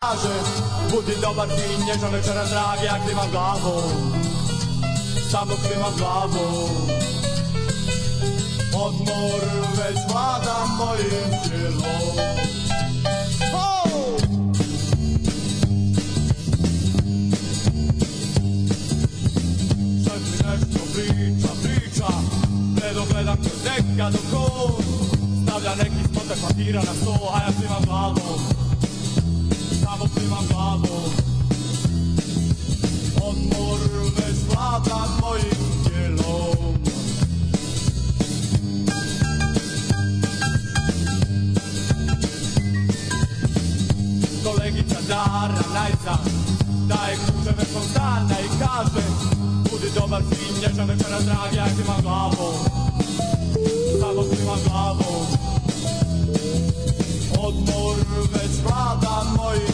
Kaže, budi dobar ti, nježan večera dragi, ja klimam glavom, samo klimam glavom. Odmor već vlada mojim tijelom. Oh! Sad mi nešto priča, priča, gledam, gledam kroz nekad oko, stavlja neki spotak papira na sto, a ja klimam glavom samo klimam glavom Odmor već vlada mojim tijelom Kolegica Dara Najca daje ključeve svog stana i kaže Budi dobar sin, nježan večera dragi, ja klimam glavom Samo klimam glavom Odmor već vlada mojim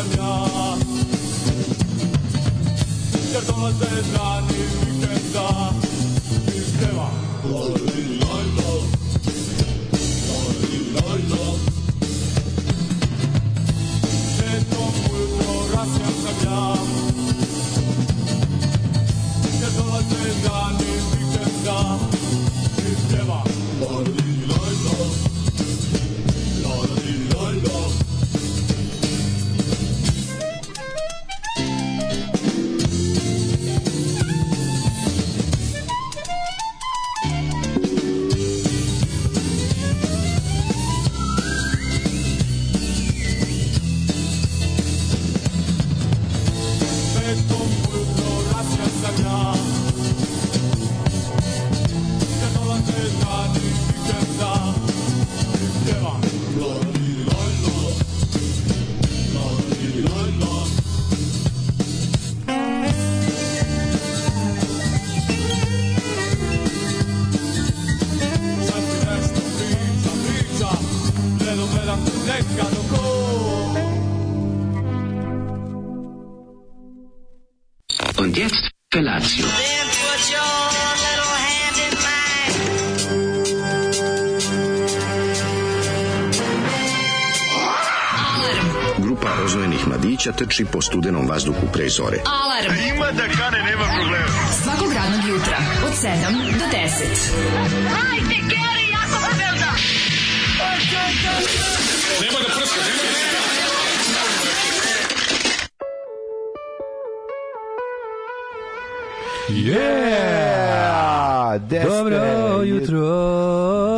sam ja. Jer dolaze dani vikenda. I pjeva Lali lajla Lali lajla Petom ujutro rasjan sam ja trči po studenom vazduhu pre zore. Alarm. Ima da kane, nema problema. Svakog radnog jutra, od 7 do 10. Hajde, Geri, jako se velda. Yeah! Gde ste, Dobro ljud- jutro.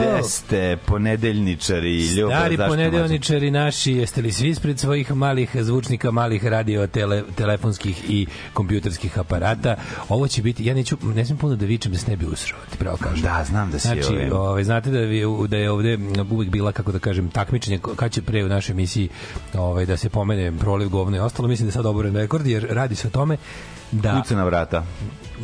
Gde ste, ponedeljničari, ljubav, Stari ponedeljničari naši, jeste li svi ispred svojih malih zvučnika, malih radio, tele, telefonskih i kompjuterskih aparata? Ovo će biti, ja neću, ne smijem puno da vičem da se ne bi usro, ti pravo kažem. Da, znam da si Znači, ovaj- ovaj, znate da, je, da je ovde uvek bila, kako da kažem, takmičenje, kad će pre u našoj emisiji ovaj, da se pomene proliv govna i ostalo, mislim da je sad oboren rekord, jer radi se o tome da... Kuca na vrata.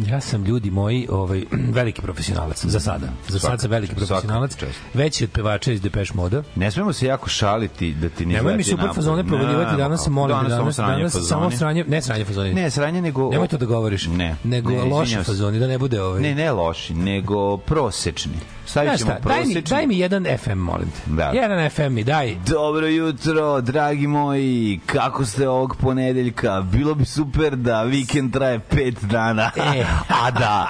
Ja sam ljudi moji, ovaj veliki profesionalac za sada. Za Svaka sad sam veliki profesionalac. Veći od pevača iz Depeche Moda. Ne smemo se jako šaliti da ti ne Nemoj mi super fazone provaljivati danas, kako? molim danas, danas, samo sranje danas samo sranje, ne sranje fazoni. Ne, sranje, nego... Nemoj to da govoriš. Ne. Nego ne, se. fazoni, da ne bude ovaj. Ne, ne loši, nego prosečni. Stavit ćemo šta, daj mi, prosečni. daj mi jedan FM, molim te. Da. Jedan FM mi, daj. Dobro jutro, dragi moji, kako ste ovog ponedeljka? Bilo bi super da vikend traje pet dana, E. a da,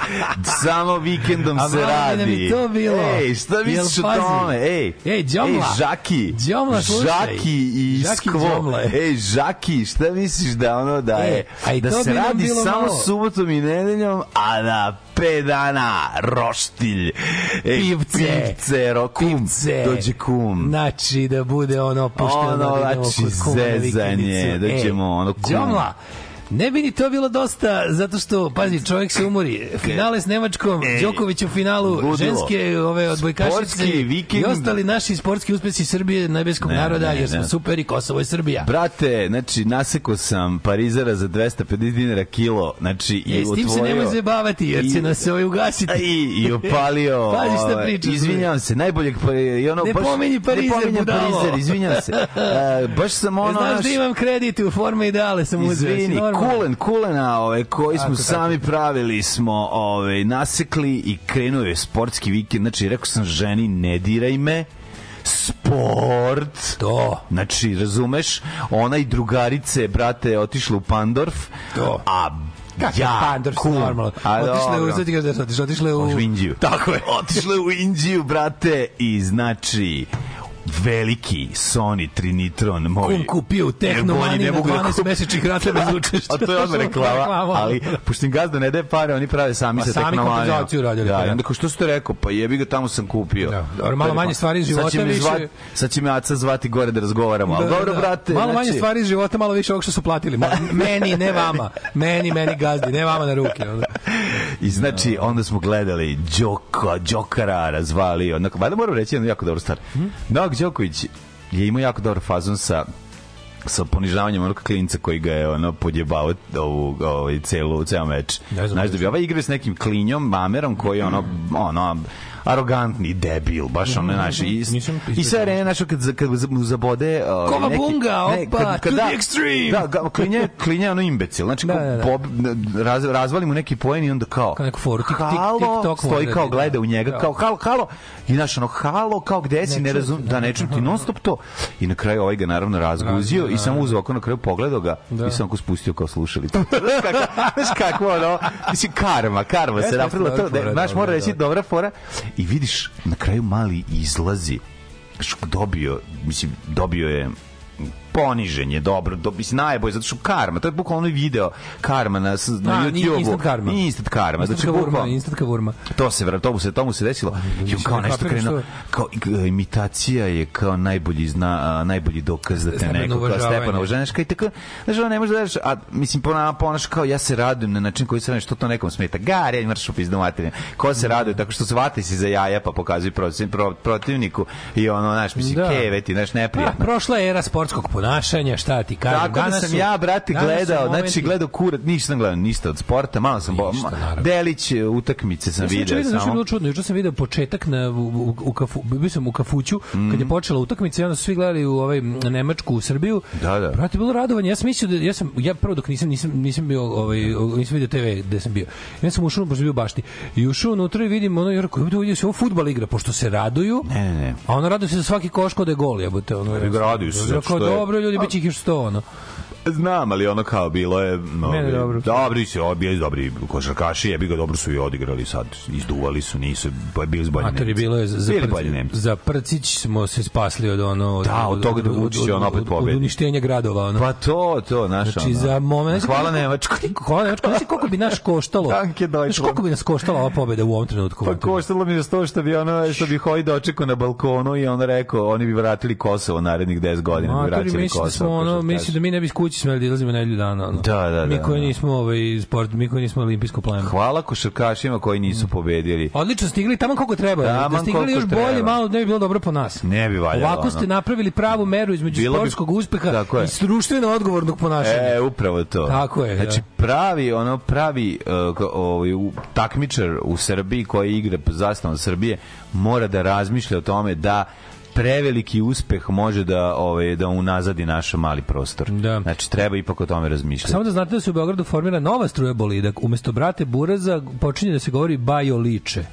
samo vikendom A se bi radi. nam i to bilo. Ej, šta misliš o tome? Ej, Ej, Đomla. Ej, Žaki. Đomla, slušaj. Žaki i Žaki Skvo. Đomla. Ej, Žaki, šta misliš da ono da E, je? a i da se radi samo malo. subotom i nedeljom, a da pet dana roštilj. Ej, Pivce. Pivce, rokum. Pivce. Dođe kum. Znači da bude ono pušteno Ono, da znači, zezanje, vikendicu. da ćemo, ono, kum. Đomla, Ne bi ni to bilo dosta, zato što, pazi, čovjek se umori. Finale s Nemačkom, E, Đoković u finalu, ludilo. ženske ove odbojkašice i ostali naši sportski uspesi Srbije, nebeskog Ne, naroda, ne, jer smo ne. super i Kosovo je Srbija. Brate, znači, naseko sam Parizera za 250 dinara kilo, znači, i E, s tim se nemoj zabavati, jer i- će nas ovaj ugasiti. I, i opalio. Pazi šta ovaj, pričaš, Izvinjavam se, najboljeg pa i ono Ne baš pominji Parizer, ne pominjem budalo. Parizer, izvinjavam se. E, baš sam E, ono Znaš naš, da imam kredit u forme ideale sam uzeo. Izvini? Kulen, kulena ovaj, koji smo Tako, sami pravili smo ovaj, nasekli i krenuo je sportski vikend. Znači, rekao sam ženi, ne diraj me, sport. To. Znači, razumeš, ona i drugarice, brate, otišle u Pandorf, To. a Kako ja, Pandorf, cool. normalno. A, Otišle u, sad ti kažeš da otišle, otišle u... U Indiju. Tako je. Otišle u Indiju, brate, i znači veliki Sony Trinitron moj. Kun kupio u Tehnomani na mogu da 12 kup- mesečnih rata bez učešća. A to je odmah reklama, ali pošto im gazda ne daje pare, oni prave sami Pa sa sami Tehnomanijom. kompenzaciju radili, Da, pa i da. onda ko što ste rekao, pa jebi ga tamo sam kupio. Da, dobro, malo manje stvari iz Sad života, me više- zvat- Sad će me Aca zvati gore da razgovaramo. Ali dobro, brate. Malo manje znači- stvari iz života, malo više ovog što su platili. Meni, ne vama. Meni, meni gazdi, ne vama na ruke. onda. I znači, onda smo gledali Đoka, Đokara razvalio. Onako, valjda moram reći jednu jako dobru stvar. Novak Đoković je imao jako dobar fazon sa sa ponižavanjem onog klinca koji ga je ono podjebao ovu ovaj celu ceo meč. Znaš da bi ovaj igra s nekim klinjom, mamerom koji ono ono arogantni debil, baš ono naš i, Nisam i sve vreme znaš kad kad zabode ovaj, Kova neki- bunga, ne, opa, to the extreme. Da, ga, klinja, klinja ono imbecil. Znači, Da, da, da, da. Pob, raz, razvali mu neki poen i onda kao Kao neku foru, tik- tik- halo, TikTok stoji kao da- gleda u njega, da. kao halo, halo, i znaš ono, halo, kao gde si, ne razum, da, da. ne čujem ti non stop to. I na kraju ovaj ga naravno razguzio i samo uzeo oko na kraju pogledao ga Da. i samo ko spustio kao slušalicu. Znaš kako, znaš ono, mislim, karma, karma se napravila to, da, znaš, mora reći dobra fora i vidiš, na kraju mali izlazi. Dobio, mislim, dobio je ponižen je dobro, do, mislim, najbolje, zato što karma, to je bukvalno onaj video karma na, na A, ni- YouTube-u. instant karma. Instant karma. Instant Znači, kavurma, instant kavurma. to se vra, to mu se to mu se desilo. I on kao ne nešto krenuo kao e, imitacija je kao najbolji zna najbolji dokaz da te neko kao uvažavanje. stepano uvažavaš kao i tako ono ne može da radiš, a mislim pona ponaš kao ja se radujem na način koji se radi što to nekom smeta gari ja mršu pizdu materinu ko se raduje tako što svate si za jaja pa pokazuje protiv, pro, protivniku i ono znaš mislim Da. keveti znaš Pa, neprijatno prošla je era sportskog ponašanja, šta ti kažem. tako da Danas sam su- ja, brate, gledao, momenti- znači gledao kurat, nisam gledao ništa od sporta, malo sam bo, Ništa, ma- naravno. delić utakmice sam Ja sam video vidio, samo. bilo čudno, juče sam video početak na, u, u, u kafu, bio sam u kafuću, kad Mhm. je počela utakmica i onda su svi gledali u ovaj, Nemačku, u Srbiju. Da, da. Brate, bilo radovanje, ja sam mislio da, ja sam, ja prvo dok nisam, nisam, nisam bio, ovaj, nisam vidio TV gde sam bio. Ja sam ušao, pošto sam bio bašti, i ušao unutra i vidim ono, jer koji vidio se ovo fudbal igra, pošto se raduju, Ne, ne, ne. a ono raduju se za svaki koš kod da je gol, jebote. Ono, raduju se, zato što je- dobro, ljudi, bit će ih još sto, ono. Znam, ali ono kao bilo je... Mene ovi, dobro. Dobri su, bili dobri košarkaši, jebi ga dobro su i odigrali sad. Izduvali su, nisu, pa bili su bolji Matori bilo je za, za, Bili Prci- bolji Nemci. za Prcić smo se spasli od ono od, Da, od toga da Vučić on opet pobedi. od uništenja gradova ono. Pa to, to, znaš, Znači ono. za moment Hvala Nemačkoj. Hvala Nemačkoj. Znači koliko bi naš koštalo? Danke, Deutschland. koliko bi nas koštala ova pobeda u ovom trenutku? Pa koštalo mi je to što bi ono što bi Hoj dočekao na balkonu i onda rekao oni bi vratili Kosovo narednih 10 godina bi Matori, vratili mislim da Kosovo. ono, košarkaši. mislim da mi ne bi kući smeli da izlazimo nedelju dana. Ono. Da, da, Mi da, koji da. nismo ovaj sport, mi koji nismo olimpijsko pleme. Hvala košarkašima koji nisu pobedili. Odlično stigli tamo koliko treba. Taman da stigli još bolje, treba. malo ne bi bilo dobro po nas. Ne bi valjalo. Ovako ste napravili pravu meru između Bilo bi- sportskog uspeha Tako je. i društveno odgovornog ponašanja. E, upravo to. Tako je, Znači, da. pravi, ono, pravi uh, ovaj, takmičar u Srbiji koji igra zastavom Srbije mora da razmišlja o tome da preveliki uspeh može da ovaj da unazadi naš mali prostor. Da. Znači treba ipak o tome razmišljati. Samo da znate da se u Beogradu formira nova struja bolida. Umesto brate Buraza počinje da se govori Bajo Liče.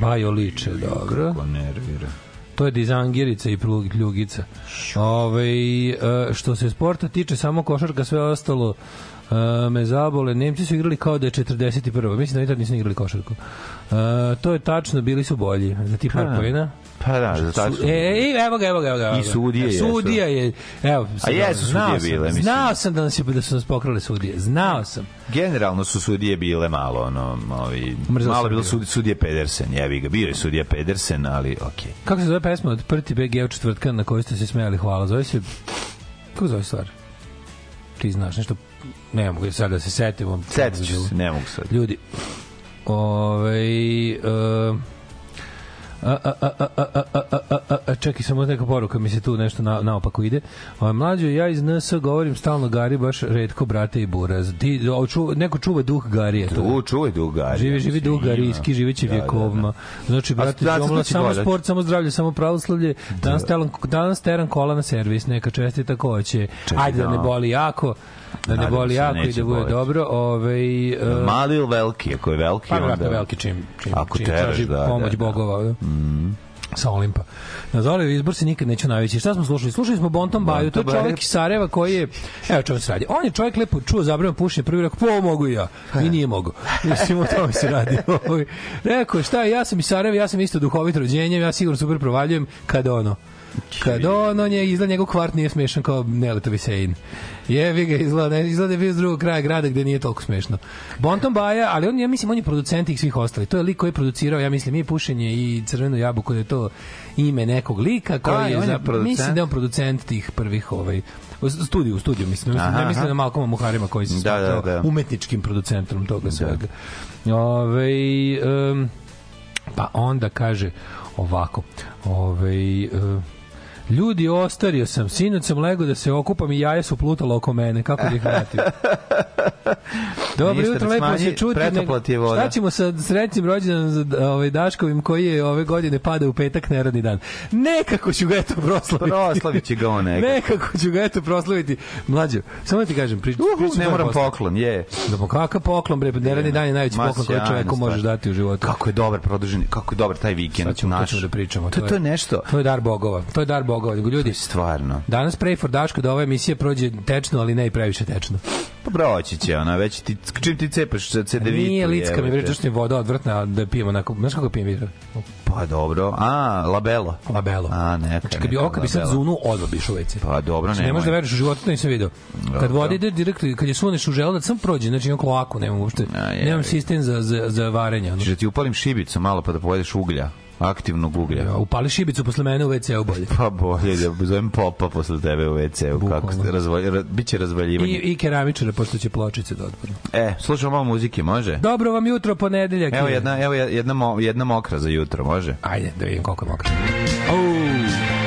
Bajo Liče, dobro. Ko nervira. To je dizangirica i pljugica. Ove, što se sporta tiče, samo košarka, sve ostalo e, me zabole. Nemci su igrali kao da je 41. Mislim da oni tad nisu igrali košarku. E, to je tačno, bili su bolji. Za ti par Pa, pojena. Pa da, za tačno. Su, e, e, evo ga, evo ga, evo ga. I sudije jesu. Sudija je, evo. sad, jesu sudije sam, bile, mislim. Znao sam da, nas je, da su nas pokrale sudije. Znao sam. Generalno su sudije bile malo ono, ovi, malo bilo sud, sudije Pedersen, jebi ga, bio je sudija Pedersen, ali okej. Kako se zove pesma od Prti BG od četvrtka na kojoj ste se smejali? Hvala. Zove se... Kako zove stvar? Ti znaš nešto ne mogu sad da se setim. on ću se, ne mogu sad. Ljudi, ovaj... Uh, čekaj samo neka poruka mi se tu nešto na, naopako ide ovaj, mlađi ja iz NS govorim stalno Gari baš retko brate i buraz Ti, ču, neko čuva duh Garija tu, tu čuvaj duh Garija živi, živi duh Garijski, živeće da, vjekovma da, da. znači brate da, omla, samo sport, samo zdravlje samo pravoslavlje danas, da. danas teran kola na servis neka čestita ko će ajde da ne boli jako da ne boli jako i da bude dobro. Ove, uh, Mali ili veliki? Ako je veliki, Pa onda... vjerojatno veliki čim, čim, Ako čim teraš, traži da, pomoć da, da. bogova. Da. Sa Olimpa. Na Zolevi izbor se nikad neću navići. Šta smo slušali? Slušali smo Bonton Baju, to je čovjek iz Sarajeva koji je, evo čovjek se radi, on je čovjek lepo čuo zabrano pušenje, prvi rekao, po mogu i ja. I nije mogu. Mislim, o tome se radi. Ovaj, rekao, je, šta, ja sam iz Sarajeva, ja sam isto duhovit rođenjem, ja sigurno super provaljujem, kad ono, kad on, on je izgleda njegov kvart nije smešan kao Neletovi Sein. Jevi ga, izgleda, ne, izgleda da je bio iz drugog kraja grada gde nije toliko smešno. Bonton Baja, ali on, ja mislim, on je producent tih svih ostalih. To je lik koji je producirao, ja mislim, i Pušenje i Crvenu jabuku, da je to ime nekog lika koji Da, i je, on je za, producent. mislim da je on producent tih prvih ovaj, studiju, studiju, mislim, mislim, Aha, ne mislim na Malkoma Muharima koji se Da, smatrao da, da. umetničkim producentom toga svega. Ove, um, pa onda kaže ovako, ovaj uh, Ljudi, ostario sam, sinoć sam lego da se okupam i jaje su plutalo oko mene, kako da ih vratim? Dobro jutro, lepo se čuti. je voda. Šta ćemo sa srećnim rođendan za ovaj Daškovim koji je ove godine pada u petak neradni dan? Nekako ću ga eto proslaviti. Proslavit će ga on nekako. Nekako ću ga eto proslaviti. Mlađo, samo da ti kažem, prič, Uhu, pričam ne moram posle. poklon, je. Da pa kakav poklon bre, neradni dan je najveći poklon koji čoveku možeš dati u životu. Kako je dobar produženi, kako je dobar taj vikend Sad ćemo, naš. ćemo da pričamo. To, to je nešto. To je dar bogova. To je dar bogova. Ljudi, Stvarno. danas pray for Daško da ova emisija prođe tečno, ali ne i previše tečno. Pa proći će ona, već ti, čim ti cepaš za CD Nije licka mi bre, što je voda odvrtna da pijemo onako. Znaš kako pijem vitra? Pa dobro. A, labelo. Labelo. A, neka. Znači, kad bi, ovo kad bi sad zunu, odmah bi išao u WC. Pa dobro, Znači, ne možeš da veruješ u životu, to nisam video. Kad voda ide direkt, kad je suneš u želudac, sam prođe, znači imam kloaku, nemam uopšte, nemam sistem za, za, za varenje. Hoćeš da ti upalim šibicu malo pa da pojedeš uglja. Aktivnog uglja. Ja, upali šibicu posle mene u WC-u bolje. Pa bolje da zovem popa posle tebe u WC-u. Kako ste razvalj, ra, biće razvaljivanje. I, i keramičara, pošto će pločice da otpadnu. E, slušamo malo muzike, može? Dobro vam jutro, ponedeljak. Evo je. jedna, evo jedna, mo, jedna mokra za jutro, može? Ajde, da vidim koliko je mokro. Thank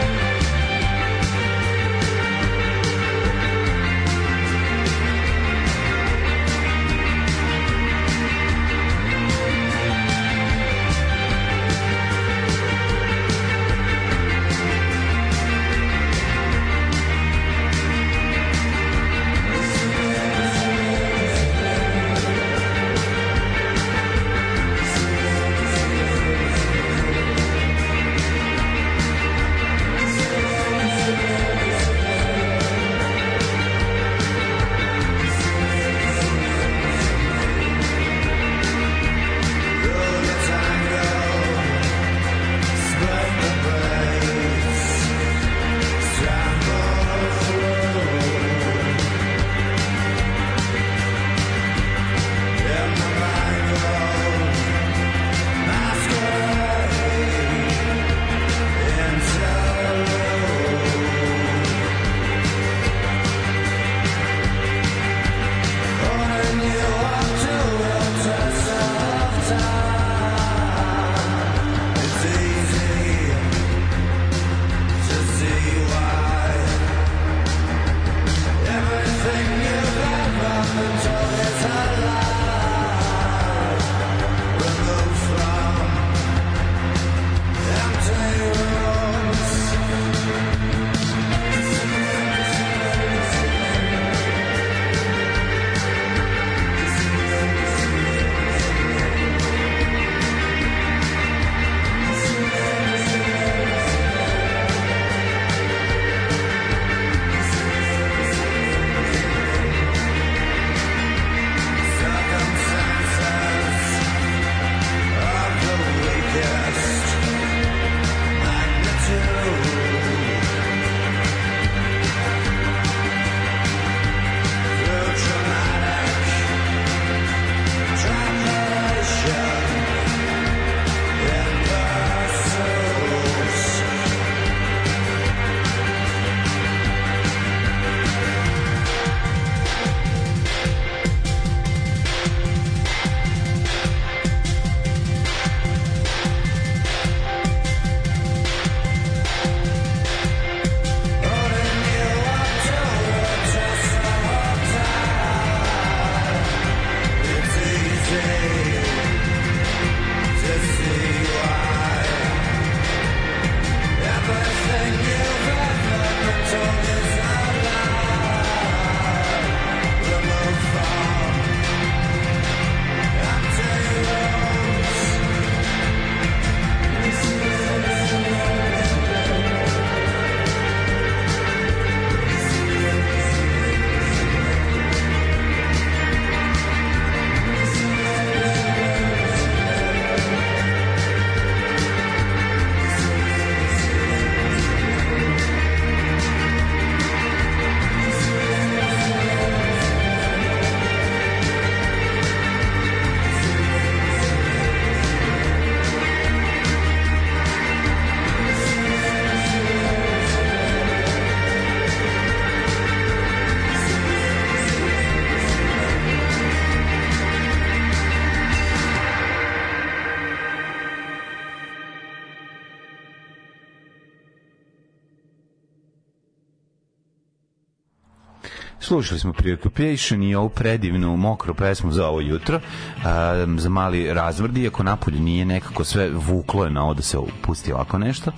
slušali smo Preoccupation i ovu predivnu mokru pesmu za ovo jutro, a, za mali razvrdi, iako napolje nije nekako sve vuklo je na ovo da se pusti ovako nešto.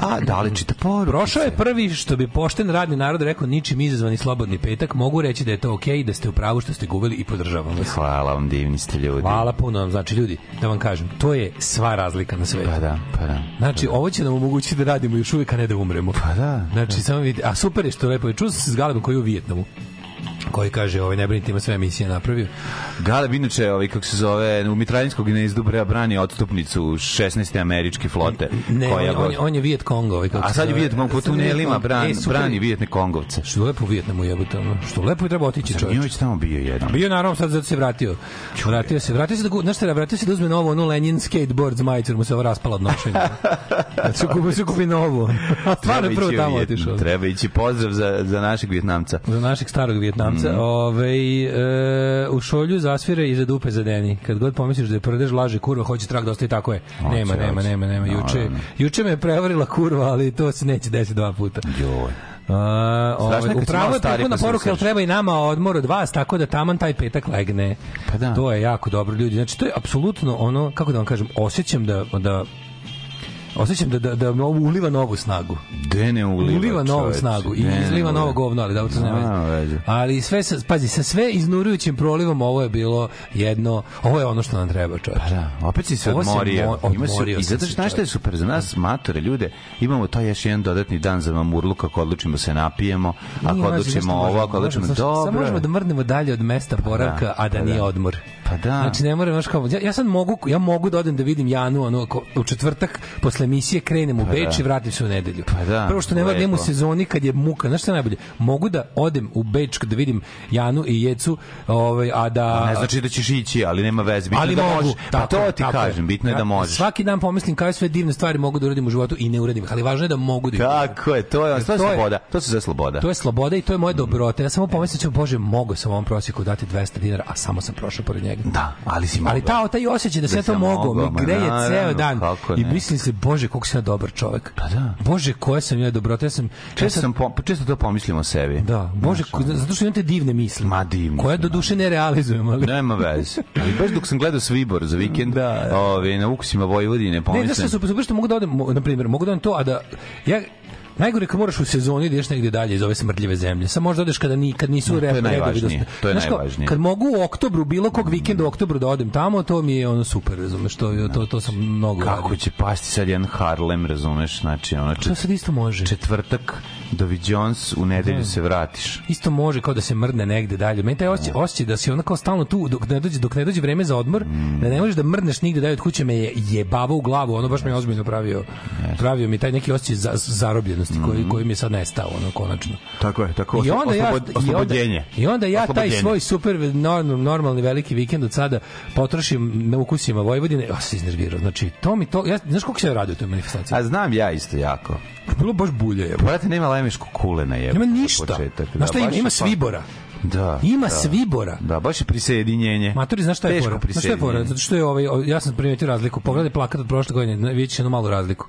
A da li čita poruke? Prošao je prvi što bi pošten radni narod rekao ničim izazvani slobodni petak. Mogu reći da je to okej, da ste u pravu što ste gubili i podržavam vas. Hvala vam, divni ste ljudi. Hvala puno vam. Znači, ljudi, da vam kažem, to je sva razlika na svetu. Pa da, pa da. Znači, ovo će nam omogućiti da radimo još uvijek, a ne da umremo. Pa da. Znači, samo vidite, a super je što lepo je. Čuo sam se s Galebom koji je u Vijetnamu koji kaže, ovaj ne brinite, ima sve emisije napravio. Galeb inače, ovaj, kako se zove, u Mitraljinskog gnezdu bre brani odstupnicu 16. američke flote. Ne, koja on, god- on, je- on je Viet ovaj kako A sad je zove. Vijet Cong po Sad je tunelima Viet Cong. brani, E, brani Vijetne Kongovce. Što lepo Vijetnamu jebote, ono. Što lepo je treba otići čovjek. Nije već tamo bio jedan. Bio je naravno sad zato se vratio. Vratio se, vratio se da znaš šta, vratio se da uzme novu onu Lenin skateboard z majicu, mu se ovo raspala od nošenja. Da se kupi, se kupi novu. A stvarno je prvo tamo otišao. Treba ići pozdrav za, za našeg Vjetnamca. za našeg starog Vjetnamca. Mm. Ove, e, u šolju zasvire i za dupe zadeni. Kad god pomisliš da je prdež laže kurva, hoće trak da ostaje tako je. nema, nema, hoće. nema, nema. Juče, Naravno. juče me je prevarila kurva, ali to se neće desiti dva puta. Joj. Strašno ovaj, upravo je na pa poruke, ali usreš. treba i nama odmor od vas, tako da taman taj petak legne. Pa da. To je jako dobro, ljudi. Znači, to je apsolutno ono, kako da vam kažem, osjećam da, da Osjećam da, da, da uliva novu snagu. De ne uliva, Uliva novu čoveče. snagu i ne izliva uliva. novo govno, ali da to nema veze. Ali sve sa, pazi, sa sve iznurujućim prolivom ovo je bilo jedno, ovo je ono što nam treba, čovječe. Pa da, opet si se Ovo se odmorio. mo- Ima su, odmorio I zato se, što znaš šta je super za nas, matore, ljude, imamo to još jedan dodatni dan za mamurlu kako odlučimo se napijemo, ako Nije, odlučimo ovo, ako odlučimo možemo, Samo dobro. možemo da mrnemo dalje od mesta boravka, da, a da pa nije da. odmor. Pa da. Znači ne moram, znaš kao, ja, ja sad mogu, ja mogu da odem da vidim Janu, ono, u četvrtak posle emisije krenem u Beč da. i vratim se u nedelju. Pa da, Prvo što ne moram da idem u lepo. sezoni kad je muka, znaš šta je najbolje? Mogu da odem u Beč da vidim Janu i Jecu, ovaj, a da... Ne znači da ćeš ići, ali nema veze. Bitno ali da mogu. možeš. Pa to je, ti tako je. kažem, bitno je da možeš. Svaki dan pomislim kao sve divne stvari mogu da uradim u životu i ne uradim ali važno je da mogu da. Tako je, to je, to je sloboda. To se zove sloboda. To je sloboda i to je moje dobrote. Ja samo pomislim ću, bože, mogu sam ovom prosjeku dati 200 dinara, a samo sam prošao pored njega. Da, ali si Ali mogao. ta, taj osjećaj da sve to mogu, mi greje ceo dan. I mislim se, bože, koliko sam ja dobar čovek. Pa da. Bože, koja sam ja dobrota. Ja sam, Često, sam po, često to pomislimo o sebi. Da, bože, ko, zato što imam te divne misli. Ma, divne Koje do duše ne realizujem, ali... Nema veze. Ali baš dok sam gledao Svibor za vikend, Da, da. ove, na ukusima Vojvodine, Ne, pomislim. znaš šta, super, super što mogu da odem, na primjer, mogu da odem to, a da... Ja, Najgore kad moraš u sezoni da ideš negdje dalje iz ove smrdljive zemlje. Samo možda odeš kada ni kad nisu to je redovi najvažnije, dosta- to je Znaš najvažnije. Kad mogu u oktobru, bilo kog vikenda u oktobru da odem tamo, to mi je ono super, razumeš, to, to, to sam mnogo Kako radio. će pasti sad jedan Harlem, razumeš? Znači, ono, To čet, sad isto može. četvrtak, Dovi Jones, u nedelju se vratiš. Isto može kao da se mrdne negde dalje. Meni taj osjećaj, osjećaj da si ona kao stalno tu dok ne dođe dok ne dođe vreme za odmor, da ne možeš da mrdneš nigde dalje od kuće me je jebavo u glavu, ono baš me je ozbiljno pravio. Pravio mi taj neki osjećaj za, zarobljenosti koji koji mi je sad nestao ono konačno. Tako je, tako I onda ja i onda, i onda ja taj svoj super norm, normalni veliki vikend od sada potrošim na ukusima Vojvodine, ja se iznervirao. Znači, to mi to, ja, znaš koliko se ja radio u toj manifestaciji? A znam ja isto jako. Bilo baš bulje. je. Brate, nema lemešku kulena je. Nema ništa. Znaš šta ima? Ima pa- svibora. Da. Ima da. svibora. Da, baš je prisjedinjenje. Matori, znaš šta je fora? Znaš šta je fora? Zato što je ovaj, ja sam primetio razliku. Pogledaj plakat od prošle godine, vidjet ćeš jednu malu razliku.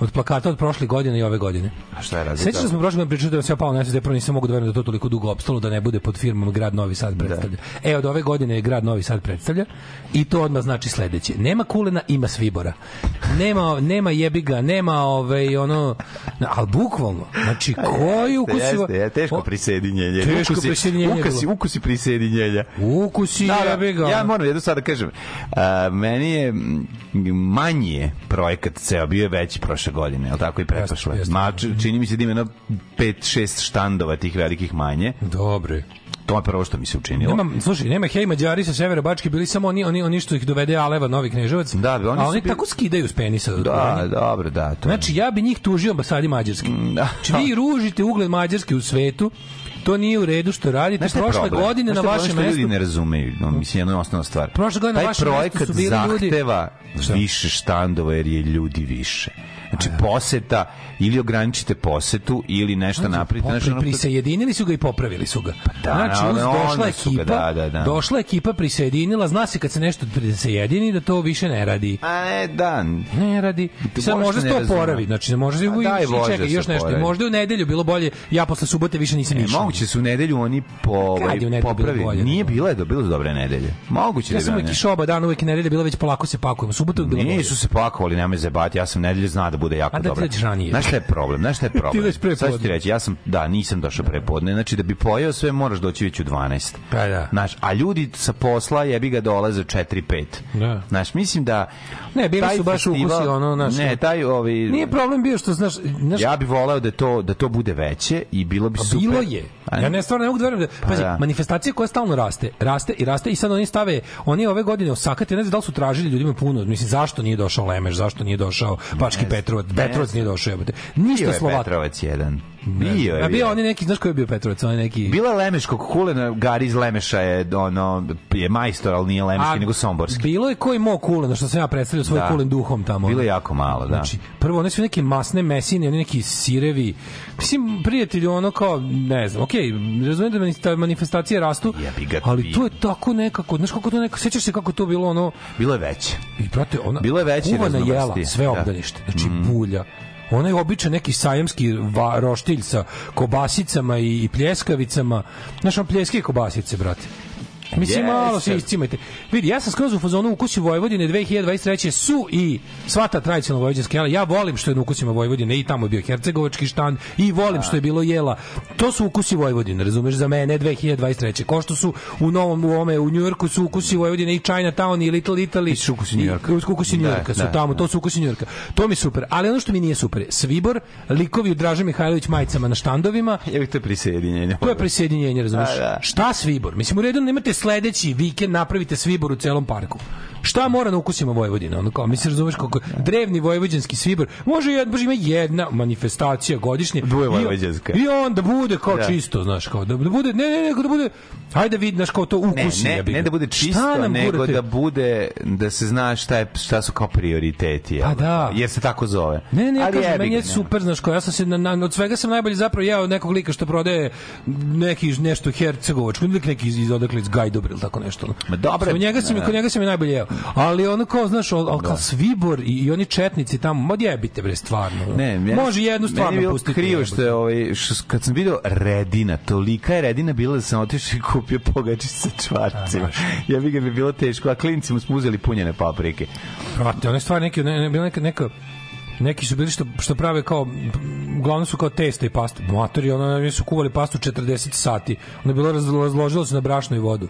Od plakata od prošle godine i ove godine. A šta je razlika? Sećaš da smo prošle godine pričali da se ja pao na SSD, prvo nisam mogu da verujem da to toliko dugo opstalo da ne bude pod firmom Grad Novi Sad predstavlja. E, od ove godine je Grad Novi Sad predstavlja i to odmah znači sledeće. Nema kulena, ima svibora. Nema, nema jebiga, nema ovaj, ono, ali bukvalno. Znači, koji ukus... Jeste, je teško O, prisjedinjenje. Teško Ukusi- prisjedinjenje Ukusi, ukusi prisjedinjenja. Ukusi Da, da, jebiga. ja moram jedno sad da kažem. A, meni je m, manji je projekat ceo, bio je veći prošle godine, je tako i pretprošle? jeste. Ma, čini mi se da ima jedno 5-6 štandova tih velikih manje. Dobre. To je prvo što mi se učinilo. Nema, slušaj, nema hej Mađari sa severa Bačke, bili samo oni, oni, oni što ih dovede Aleva Novi Kneževac. Da, oni a oni bili- tako skidaju s penisa. Da, dobro, da. To Znači, ja bi njih tužio ambasadi Mađarske. da. Znači, vi ružite ugled Mađarske u svetu, to nije u redu što radite. Znaš Prošle problem? godine Znaš na vašem mestu... ljudi ne razumeju, no, mislim, jedna osnovna stvar. Prošle godine na Taj vašem mestu projekat su bili ljudi- zahteva Šta? više štandova jer je ljudi više. Znači, poseta, ili ograničite posetu, ili nešto napravite. Znači, Popri, ono- prisajedinili su ga i popravili su ga. da, znači, uz, došla su ga, ekipa, da, da, da. došla ekipa prisajedinila, zna se kad se nešto prisajedini da to više ne radi. A ne, da. Ne radi. Sad možda se ne to oporavi. Znači, može se A daj i čekaj, da još se nešto. oporavi. Možda u nedelju bilo bolje. Ja posle subote više nisam E, išao. moguće su u nedelju oni po, ovaj, bilo popravi. bolje Nije bila je, bilo dobre nedelje. Moguće Ja da sam ne. kišoba dan, uvijek je nedelja bila već polako se pakujemo. Subotu je bilo. Nisu se pakovali, nemoj zebati, ja sam nedelje zna da bude jako A da ti dobro. dođeš ranije. Znaš šta je problem? Znaš šta je problem? dođeš pre Sad ću ti reći, ja sam, da, nisam došao pre podne, znači da bi pojeo sve moraš doći već u 12. Pa da. Znaš, a ljudi sa posla jebi ga dolaze 4-5. Da. Znaš, mislim da... Ne, bili su baš ukusi, festival- ono, znaš, Ne, taj ovi... Nije problem bio što, znaš, znaš Ja bih voleo da to da to bude veće i bilo bi Pa super. bilo je. Ja ne stvarno ne mogu da verujem da pazi, da. manifestacija koja stalno raste, raste i raste i sad oni stave, oni ove godine osakati, ne znam da li su tražili ljudima puno, mislim zašto nije došao Lemeš, zašto nije došao Bački Petrovac, Petrovac nije došao, jebote. Ništa Slovak. Petrovac jedan. Bio je. A bio oni neki, znaš ko je bio Petrovac, on neki Bila je Lemeškog kulena, Gari iz Lemeša je ono je majstor, ali nije Lemeški, nego Somborski. Bilo je koji mo kulen, što sam ja predstavljao svoj Da. kulen duhom tamo. Bilo je jako malo, da. Znači, prvo, one su neke masne mesine, oni neki sirevi. Mislim, prijatelji, ono kao, ne znam, okej, razumijem da manifesta- manifestacije rastu, ga ali to je tako nekako, znaš kako to nekako, sećaš se kako to bilo ono, Bilo je veće. i brate, ona, Bilo je veće kuvana jela, sve da. obdanište, znači bulja, onaj običan neki sajamski va, roštilj sa kobasicama i, i pljeskavicama, znaš, on pljeske i kobasice, brate. Mislim, Jeste. malo se iscimajte. Vidi, ja sam skroz u fazonu ukusi Vojvodine 2023. su i sva ta tradicionalna vojvođanska jela. Ja volim što je na ukusima Vojvodine i tamo je bio hercegovački štan i volim što je bilo jela. To su ukusi Vojvodine, razumeš, za mene 2023. Ko što su u novom u ome u Njujorku su ukusi Vojvodine i Chinatown i Little Italy. I su ukusi Njujorka. I ukusi Da, Njujorka su da, tamo, da. to su ukusi Njujorka. To mi je super. Ali ono što mi nije super, je Svibor, likovi u Draže Mihajlović majicama na štandovima, Je to prisjedinjenje. To je prisjedinjenje? A, da. Šta Svibor? Mislim, u redu nemate sledeći vikend napravite Svibor u celom parku. Šta mora na ukusima Vojvodina? Ono kao, mislim, razumeš kako drevni vojvođanski Svibor. Može jed, može ima jedna manifestacija godišnje. I- vojvođanska. I onda bude kao Da. čisto, znaš, kao da, da bude, ne, ne, nego da bude, hajde vidi, znaš, kao to Ne, ukusi. ne, ga. ne da bude čisto, nego gurate? da bude da se zna šta je šta su kao prioriteti. jel? Pa da. Jer se tako zove. Ne, ne, ja Ali kažem, meni je ne. super, znaš, kao ja sam se, na, na, od svega sam najbolje zapravo jeo od nekog lika što prodaje neki, nešto hercegovačko, neki iz, iz odakle iz Gajdobra ili tako nešto. Ma dobro, Kod njega sam, da. kod njega sam je najbolje jeo. Ali ono kao, znaš, al, al kao Svibor i, i oni četnici tamo, ma jebite bre, stvarno. Ne, meni- Može jednu stvar je bilo napustiti. krivo što je ovaj što, kad sam video redina, tolika je redina bila da sam otišao i kupio pogačić sa čvarcima. Ja bi ga bi bilo teško, a klinci mu smo uzeli punjene paprike. Brate, one stvari neki, ne, ne, neka, neka neki su bili što, što prave kao uglavnom su kao testa i pastu. Matori, ono, oni su kuvali pastu 40 sati. Ono je bilo razlo- razložilo se na brašnu i vodu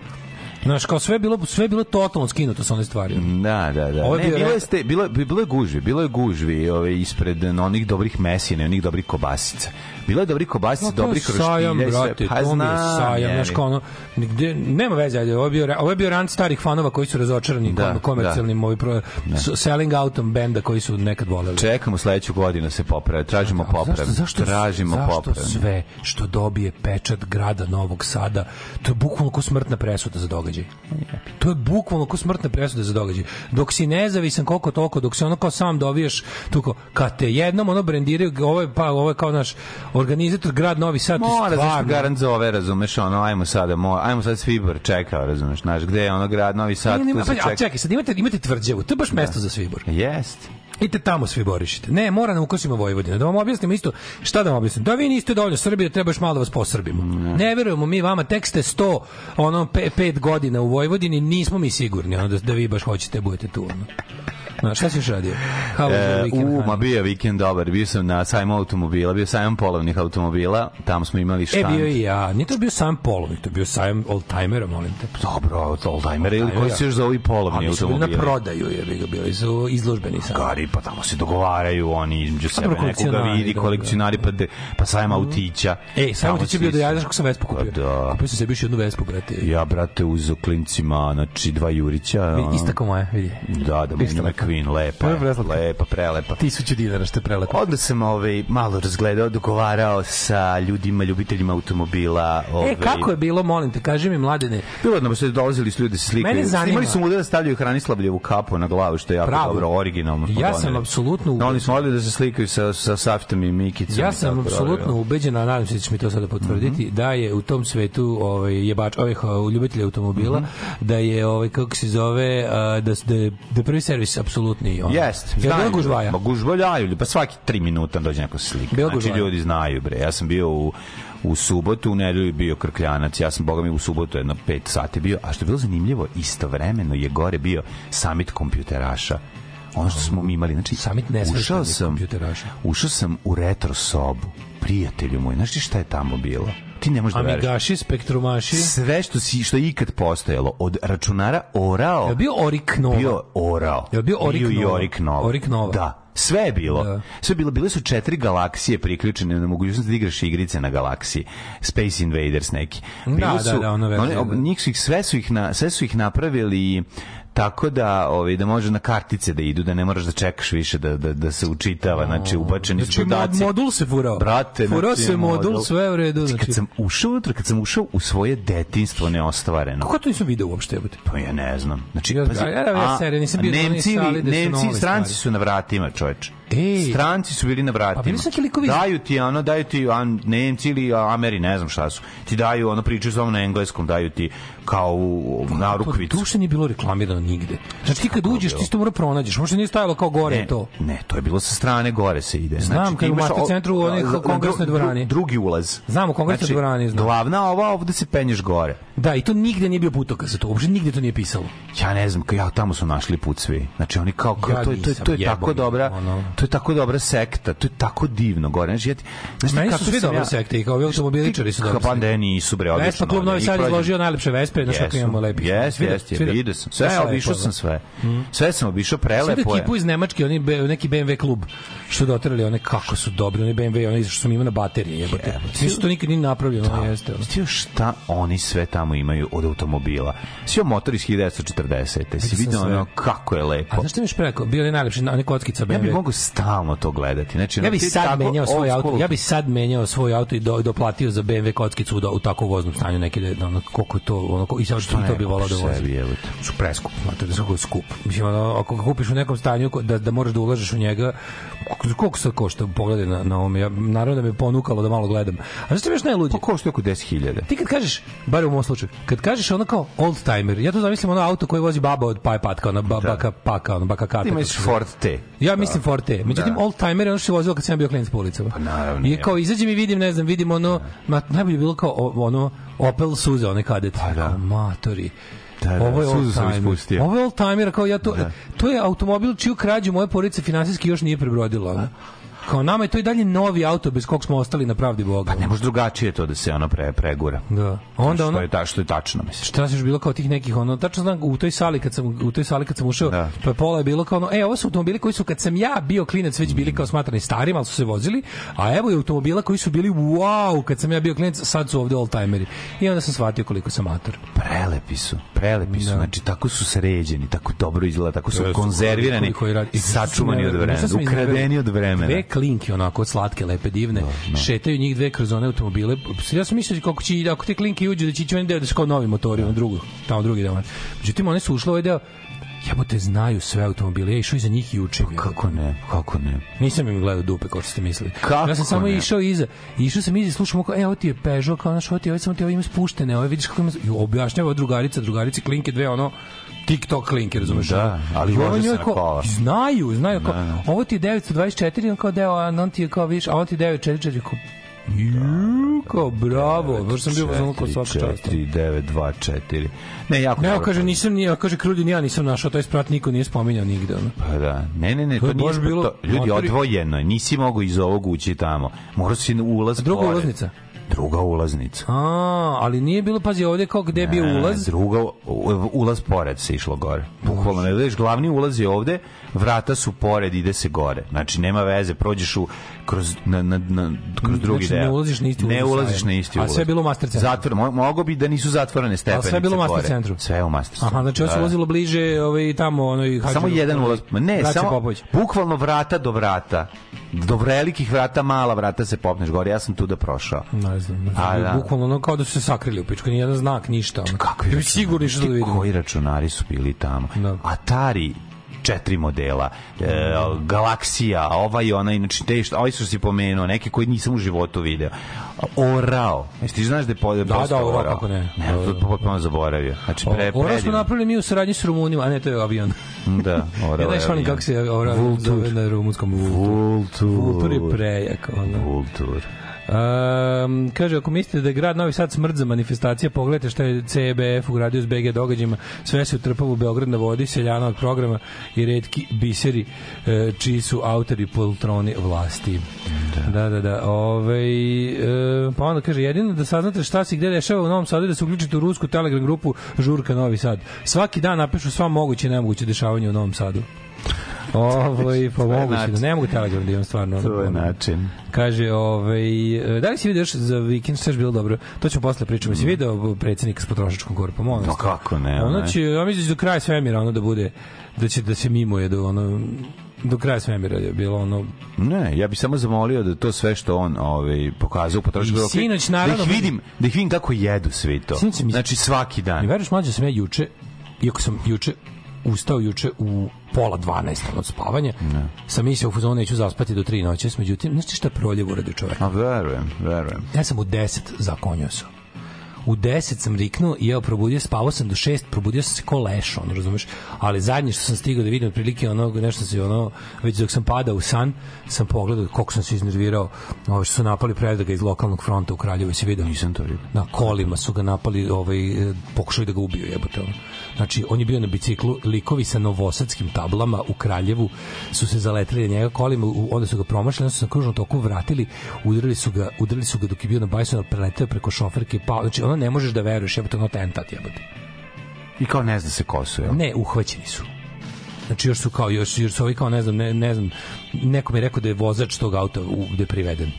Znaš, kao sve je bilo, sve je bilo totalno skinuto sa one stvari. Da, da, da. Ovo je ne, bio bilo, je ste, bilo, bilo je gužvi, bilo je gužvi ove, ispred onih dobrih mesina, onih dobrih kobasica. Bilo je dobrih kobasica, No, to je dobrih sajam, roštilja. brate, Pa to mi je sajam, znaš, kao ono, nigde, nema veze, ajde, ovo je bio, ovo je bio rant starih fanova koji su razočarani Da, kom- komercijalnim da. ovaj pro, s- selling outom benda koji su nekad voleli. Čekamo sledeću godinu da se poprave. Tražimo poprave. Zašto, zašto, Tražimo zašto poprave. sve što dobije pečat grada Novog Sada, to je bukvalno ko smrtna presuda za događaj. To je bukvalno ko smrtna presuda za događaj. Dok si nezavisan koliko toliko, dok se ono kao sam dovijaš, tuko, kad te jednom ono brendiraju, ovo je, pa, ovo je kao naš organizator grad Novi Sad, Mora, zašto stvarno- garant zove, razumeš, ono, ajmo sada, mo, ajmo sad Svibor čekao, razumeš, znaš, gde je ono grad Novi Sad, Ne, ne, tu ne, se pa, a čeka. čekaj, sad imate, imate tvrđavu, to je baš mesto za Svibor. Jest. Idite tamo svi borišite. Ne, mora na ukosima Vojvodine. Da vam objasnim isto, šta da vam objasnim? Da vi niste dovoljno Srbije, treba još malo da vas posrbimo. Ne verujemo mi vama, tek ste 100, ono, 5 godina u Vojvodini, nismo mi sigurni ono, da, da vi baš hoćete da budete tu. Ono. Znaš, šta si još radio? How was your E, weekend, u, ma bio je vikend dobar, bio sam na sajmu automobila, bio sajam polovnih automobila, tamo smo imali E, štand. bio i ja. Nije to bio sajam polovnik, to bio sajam oldtimera, molim te. Dobro, oldtimer ili koji se još zove i polovni Oni su bili na automobili. prodaju, je bi ga su izložbeni sajam. Gari, pa tamo se dogovaraju oni između sebe, nekoga vidi, da, kolekcionari, pa, de, pa sajam autića. Ej, samo Tamo ti će bio da ja znaš kako sam Vespu kupio. Pa da. Kupio sam sebi još jednu Vespu, brate. Ja, brate, uzo klincima, znači dva Jurića. ono. Istako moje, vidi. Da, da Isto lepo. Queen, lepa, je preslatka. lepa, prelepa. Tisuću dinara što je prelepo. Onda sam ovaj, malo razgledao, dogovarao sa ljudima, ljubiteljima automobila. Ovaj, E, kako je bilo, molim te, kaži mi, mladene, Bilo da se dolazili su ljudi da se slikaju. Mene zanima- Snimali su mu da stavljaju Hranislavljevu kapu na glavu, što je jako Bravo. dobro, originalno. Ja sam apsolutno No, oni su morali da se slikaju sa, sa Saftom i Mikicom. Ja sam apsolutno dalje. ubeđen, a nadam se da ćeš mi to sada potvrditi, Mhm. da je u tom svetu ovaj jebač ovih uh, ljubitelja automobila, Mhm. da je ovaj kako se zove uh, da da da prvi servis apsolutni on. Jest, znaju. gužvaja? Ma gužvaljaju, pa svaki tri minuta dođe neko slika. Bilo znači, gužvaja. ljudi znaju, bre. Ja sam bio u u subotu, u nedelju je bio Krkljanac, ja sam, boga mi, u subotu jedno pet sati bio, a što je bilo zanimljivo, istovremeno je gore bio summit kompjuteraša. Ono što smo mi imali, znači, Summit ušao nesvrstanih sam, ušao sam u retro sobu, prijatelju moj, znaš šta je tamo bilo? Ti ne možeš da veruješ. Amigaši, Spektrumaši. Sve što, si, što je ikad postojalo, od računara orao, Je bio Orik Nova? bio orao. Jel bio Orik i Nova? Orik Nova. Orik Nova. Da. Sve je bilo. Da. Sve je bilo. Bile su četiri galaksije priključene na mogućnost da igraš igrice na galaksiji. Space Invaders neki. Da, Bili da, su, da, ono verzija, oni- da. njih su ih, sve su ih, na, sve su ih napravili tako da ovaj da može na kartice da idu da ne moraš da čekaš više da da da se učitava znači ubačeni su Znači, mod- podaci modul se furao. brate Furao znači, se modul, sve u redu, Znači, znači. kad sam ušao unutra kad sam ušao u svoje detinjstvo neostvareno Kako to nisam video uopšte? jebote? pa ja ne znam. Znači, Ja- pazi, ja- ja- ja serija, nisam bio na onoj Nemci, sali ili- gde su Nemci, nove stranci stvari. Ej. Stranci su bili na vratima. Pa bili su neki likovi- Daju ti ono, daju ti an, Nemci ili Ameri, ne znam šta su. Ti daju ono, pričaju samo na engleskom, daju ti kao u, u narukvicu. To uopšte nije bilo reklamirano nigde. Znači ti kad uđeš, ti isto mora pronađeš. Možda nije stajalo kao gore Ne, to. ne, to je bilo sa strane gore se ide. Znam, znači, kad u imaš o- centru, u onoj kongresnoj dvorani. Drugi ulaz. Znam, u kongresnoj Znači, dvorani, znam. Glavna ova, ovde se penješ gore. Da, i to nigde nije bio putokaz za to. Uopšte nigde to nije pisalo. Ja ne znam, ja tamo su našli put svi. Znači oni kao, kao Ja to, je- to, to je tako dobra, ono. To je tako dobra sekta, to je tako divno gore. Znači, ja ti, znaš ti Meni su svi sam dobre ja- sekte i kao ovi automobiličari su Ka- dobre Pa da nisu bre, odlično. Vespa klub Novi Sad izložio najlepše Vespe, znaš kako Jesu. imamo lepih. Jes, da- jes, da- vidio sam. Sve, je obišao sam da. sve. Sve sam obišao, Sve da prelepo je. ekipu iz Nemačke, oni neki BMW klub što doterali, one kako su dobri, oni BMW, oni što sam imao na baterije, jebote. Nisu to nikad ni napravljeno, ono jeste. ono. Znaš ti šta oni sve tamo imaju od automobila? Svi motor iz 1940. Si vidio ono kako je lepo. A znaš što mi još preko? Bio je najlepši, one kockica BMW. Ja bih mogao stalno to gledati. Znači, Ja ti sad menjao svoj auto. Ja bih sad menjao svoj auto i do, doplatio za BMW kockicu u, u tako voznom stanju neki da ono koliko to ono i sad Što to bi volao da vozi. jebote? Su preskup, znate da su skup. Mislim ono, ako ga kupiš u nekom stanju da da možeš da ulažeš u njega, koliko, sad košta? Pogledaj na na ovome. Ja naravno da me ponukalo da malo gledam. A što još najluđe? Pa košta oko 10.000. Ti kad kažeš, bar u mom slučaju, kad kažeš ono kao old timer, ja to zamislim ono auto koje vozi baba od pa patka, ona ba, baka paka, ona baka kata. Ti se zove. Ford T. Ja mislim Forte. Međutim, Da. old timer je ono što se vozilo kad sam bio klinac po ulicama. Pa naravno, I kao izađem i vidim, ne znam, vidim ono, ma, najbolje je bilo kao ono Opel Suze, onaj kadet. Pa da. Matori. Da, da, Ovo je Suzu sam ispustio. Ovo je old timer, kao ja to, to je automobil čiju krađu moje porodice finansijski još nije prebrodila. ono. Kao nama je to i dalje novi auto bez kog smo ostali na pravdi Boga. Pa ne može drugačije to da se ono pre, pregura. Da. Onda što ono, je, ta, što je tačno, mislim. šta se još bilo kao tih nekih ono tačno znam u toj sali kad sam u toj sali kad sam ušao Da. pa je pola je bilo kao ono e ovo su automobili koji su kad sam ja bio klinac već bili kao smatrani starima ali su se vozili a evo je automobila koji su bili wow kad sam ja bio klinac sad su ovde oldtimeri i onda sam shvatio koliko sam mator Prelepi su, prelepi su. Da. Znači, tako su sređeni, tako dobro izgleda, tako su Jesu, konzervirani koliko je radi- i sačuvani od vremena, ukradeni od vremena. Dve klinke onako slatke, lepe, divne, šetaju njih dve kroz one automobile. Ja sam mislio kako će ako te klinke uđu da će ići onaj deo da su kao novi motori, on drugo, tamo drugi deo. Međutim one su ušle ovaj deo Jebote, znaju sve automobile. Ja išao iza njih i učim. Kako ne, kako ne. Nisam im gledao dupe, kao što ste mislili. Kako ja sam samo ne? išao iza. Išao sam iza i slušam, kao, e, ovo ti je Peugeot, kao naš, ovo ti je, ovo samo ti ovo ima spuštene, ovo vidiš kako ima... Objašnjava drugarica, drugarici klinke dve, ono, TikTok klinke, razumeš? Da, ali voze se na kola. Znaju, znaju, kao, ovo ti je 924, on kao deo, a on ti je kao, vidiš, a ovo ti je 944, kao, ju, kao, bravo, baš sam bio ono kao svaka čast. 4, 9, 2, 4. Ne, jako Ne, dobro. kaže, nisam, nije, kaže, Krudin, ja nisam našao, taj sprat niko nije spominjao nigde, ono. Pa da. Ne, ne, ne, To to, je nije bilo- to, ljudi motori- odvojeno je. Nisi mogao iz ovog ući tamo. Morao si ulaz druga ulaznica? Druga ulaznica. A, ali nije bilo, pazi, ovde kao gde je bio Ne, ulaz. Druga, ulaz pored se išlo gore. Bukvalno, ne vidiš, glavni ulaz je ovde, vrata su pored, ide se gore. Znači, nema veze, prođeš u, kroz, na, na, na, kroz drugi Znači, ne deo. ulaziš na isti Ne ulaz u ulaziš na isti A ulaz. sve je bilo u master centru. Zatvor, mo, mogo bi da nisu zatvorene stepenice. sve je bilo u master centru? Sve je u master centru. Aha, znači ovo se Da, da. ulazilo bliže ovaj, tamo, onoj... Samo jedan ulaz. Ma ne, samo Popović. bukvalno vrata do vrata. Do velikih vrata, mala vrata se popneš gore. Ja sam tu da prošao. Ne znam, znači, A, da. bukvalno ono kao da su se sakrili u pičku, nijedan znak, ništa. Ono. Kakvi sigurno išao da vidim. Koji računari su bili tamo? Da. Atari četiri modela, e, Galaksija, ovaj ona, inače te što, ovaj su si pomenuo, neke koji nisam u životu video. Orao. Jesi ti znaš da je po, da, postao Orao, kako ne. Ne, Da, da. to potpuno zaboravio. Znači, pre, Ovo smo napravili mi u saradnji s Rumunima, a ne, to je avion. Da, Orao. Ja znaš oni kako se Orao zove na rumunskom Vultur. Vultur. Vultur je prejak. Ono. Vultur. Um, kaže, ako mislite da je grad Novi Sad smrt za manifestacije, pogledajte šta je CBF uradio s BG događajima. Sve se utrpava u Beograd na vodi, seljanog programa i redki biseri e, čiji su autori poltroni vlasti. Da, da, da. Ove, e, pa onda kaže, jedino da saznate šta se gde dešava u Novom Sadu, da se uključite u rusku telegram grupu Žurka Novi Sad. Svaki dan napišu sva moguće i nemoguće dešavanje u Novom Sadu. Ovo, pa moguće da ne mogu telegram da imam stvarno. To je način. Kaže, ovaj, da li si vidio još za vikend što je bilo dobro? To ćemo posle pričati. Si video predsjednika s potrošačkom korpom? Ono, No kako ne, Ono ne. će, ja mislim da do kraja svemira ono da bude, da će da se mimuje do ono, do kraja svemira je bilo ono Ne, ja bih samo zamolio da to sve što on ovaj pokazao u potrošnju I sinoć, naravno, da ih vidim, da ih vidim kako jedu svi to. Iz- Znači svaki dan. I veruješ mlađe da sam ja juče, iako sam juče ustao juče u pola 12 od spavanja, sam mislio u fazonu neću zaspati do 3 noći, međutim, znaš ti šta proljev uradi čovek? A verujem, verujem. Ja sam u 10 zakonio sam. U 10 sam riknuo i evo probudio, spavao sam do 6, probudio sam se ko leš, ono, razumeš? Ali zadnje što sam stigao da vidim otprilike ono nešto se ono već dok sam padao u san, sam pogledao koliko sam se iznervirao. Ovo što su napali predaga iz lokalnog fronta u Kraljevu, si video? Nisam to vidio. Na kolima su ga napali, ovaj e, pokušali da ga ubiju, jebote ono. Znači, on je bio na biciklu, likovi sa novosadskim tablama u Kraljevu su se zaleteli na njega kolima, onda su ga promašili, onda su se na kružnom toku vratili, udarili su ga, udarili su ga dok je bio na bajsonu, preleteo preko šoferke, pa, znači, ono ne možeš da veruješ, jebote, ono tentat, jebote. I kao ne zna se ko su, jel? Ne, uhvaćeni su. Znači još su kao još još su ovi kao ne znam ne, ne znam neko mi je rekao da je vozač tog auta u, gde je priveden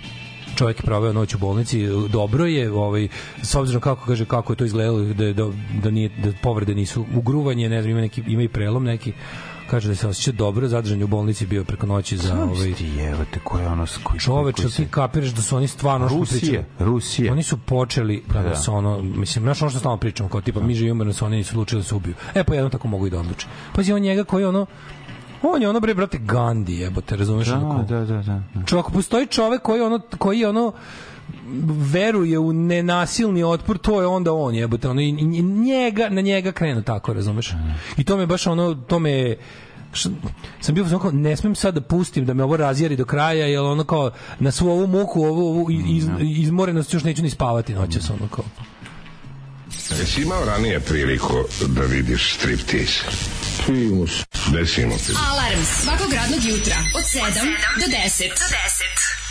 čovjek je proveo noć u bolnici dobro je ovaj s obzirom kako kaže kako je to izgledalo da da da nije da povrede nisu ugruvanje ne znam ima neki ima i prelom neki kaže da se osjeća dobro zadržan je u bolnici bio preko noći za ovaj Ovaj ti jevate ko je ono koji čoveč koji ti kapiraš da su oni stvarno što Rusije, pričaju. Rusije. Oni su počeli da da. nas ono, mislim, znaš ono što stalno pričamo, kao tipa mi živimo da su oni nisu odlučili da se ubiju. E pa jedno tako mogu i da odluče. Pazi, on njega koji ono, on je ono bre brate Gandhi, jebote, razumeš? kao- Da, da, da, da. Čovjek, postoji čovek koji ono koji ono veruje u nenasilni otpor, to je onda on, jebote, ono i njega na njega krenu tako, razumeš? I to me baš ono, to me š- sam bio kao ne smem sad da pustim da me ovo razjeri do kraja jer ono kao na svu ovu muku ovu, ovu iz, izmorenost još neću ni spavati noćas ono kao Jesi imao ranije priliku da vidiš striptease? Primus. Desimo. Alarm svakog radnog jutra od 7 do 10. Do 10.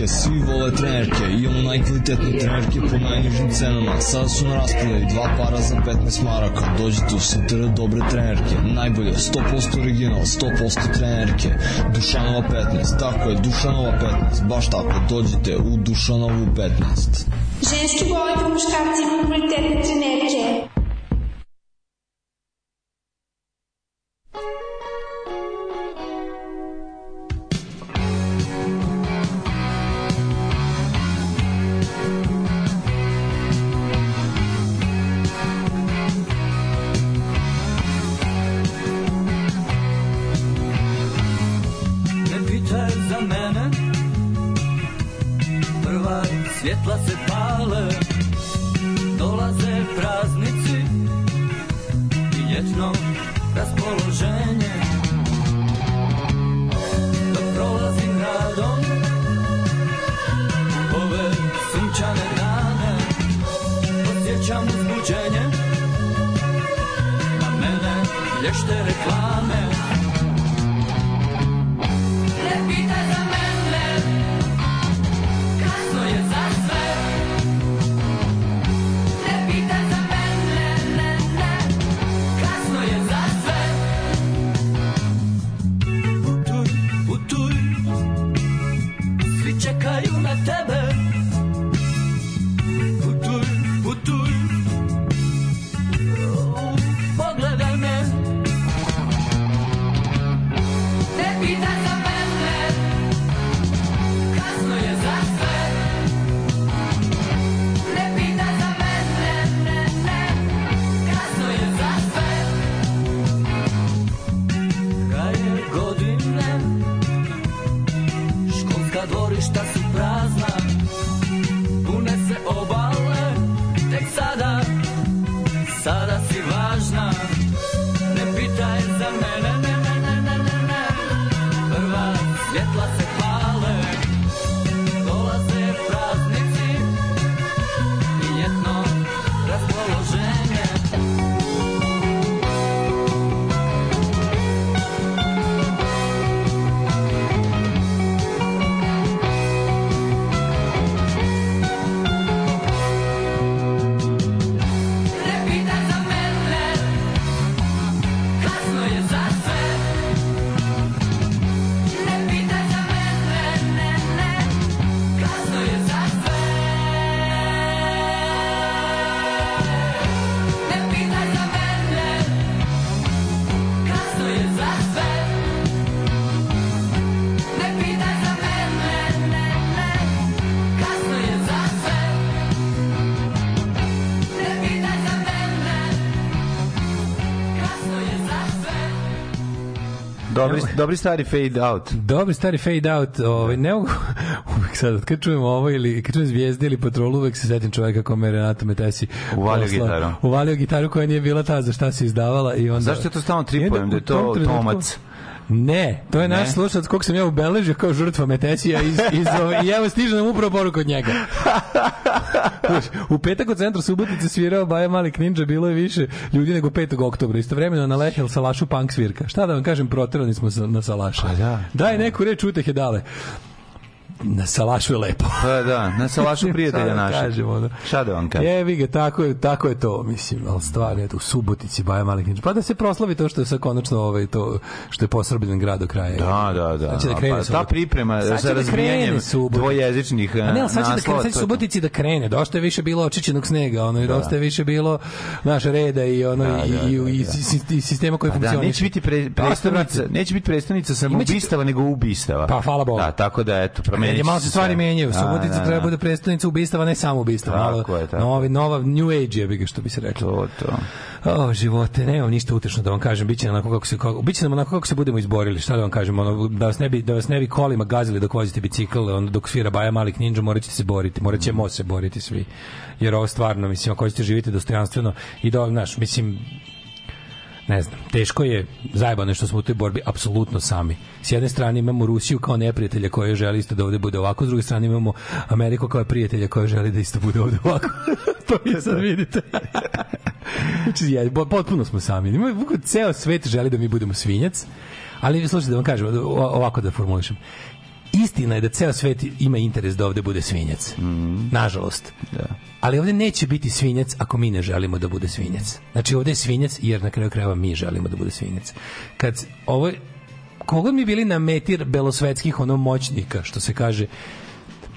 trenerke, svi vole trenerke, imamo najkvalitetnije trenerke po najnižim cenama. Sada su na raspodaju dva para za 15 maraka. Dođite u STR dobre trenerke, najbolje, 100% original, 100% trenerke. Dušanova 15, tako je, Dušanova 15, baš tako, dođite u Dušanovu 15. Ženski boli po muškarci kvalitetne trenerke. Dobri, dobri stari fade out. Dobri stari fade out, ovaj ne mogu uvek sad kad čujem ovo ili kad čujem zvijezde ili patrolu uvek se setim čoveka kome je Renato Metesi Uvalio posla- gitaru. Uvalio gitaru koja nije bila ta za šta se izdavala i onda Zašto ja to stalno tripujem, da je to trenutku- Tomac? Ne, to je Ne? naš slušalac kog sam ja ubeležio kao žrtva Metesija iz, iz, ove- i evo stiže nam upravo poruka od njega. u petak u centru Subotice svirao Baja Mali Kninđa, bilo je više ljudi nego 5. oktobra. Istovremeno na Lehel Salašu punk svirka. Šta da vam kažem, proterani smo na Salašu. Pa da. Daj neku reč utehe dale. Na Salašu je lepo. Pa da, na salašu prijatelja da našeg. kažem, ono. Šta da vam kažem? Jevi ga, tako je, tako je to, mislim, ali stvarno, u Subotici, Baja Mali Kninđa. Pa da se proslavi to što je sad konačno ovaj, to, što je posrbljen grad do kraja. Da, da, da. Će da krene Pa ta priprema Sad će sa da dvojezičnih A ne, ali sad će da krene, sad Subotici da krene. Dosta je više bilo očićenog snega, ono, i dosta je više bilo naša reda i ono Da, i, da, i, da, i, da. si- i sistema koji Pa da, funkcioniše. neće biti pre, predstavnica, neće biti predstavnica samo Imaće- ubistava, nego ubistava. Pa, hvala Bogu. Da, tako da, eto, promenit Će malo se stvari sve. menjaju. Da, Subotica da, treba da. bude predstavnica ubistava, ne samo ubistava. Tako malo, je, tako. Novi, nova New Age je bi ga što bi se reklo. To, to. O, živote, nemam ništa utešno da vam kažem, biće nam onako kako se kako, biće nam onako kako se budemo izborili, šta da vam kažem, ono da vas ne bi da vas ne bi kolima gazili dok vozite bicikl, onda dok svira Baja Malik Ninja, moraćete se boriti, moraćemo se boriti svi. Jer ovo stvarno, mislim, ako hoćete živjeti dostojanstveno i da, znaš, mislim, ne znam, teško je, zajebano je što smo u toj borbi apsolutno sami. S jedne strane imamo Rusiju kao neprijatelja koja želi isto da ovde bude ovako, s druge strane imamo Ameriku kao prijatelja koja želi da isto bude ovde ovako. to vi sad vidite. znači, je, bo- potpuno smo sami. Ceo svet želi da mi budemo svinjac, ali slušajte da vam kažem, ovako da formulišem. Istina je da ceo svet ima interes da ovde bude svinjac. Nažalost. Da. Ali ovde neće biti svinjac ako mi ne želimo da bude svinjac. Znači ovde je svinjac jer na kraju krajeva mi želimo da bude svinjac. Kad ovo kogod mi bili na metir belosvetskih ono moćnika, što se kaže,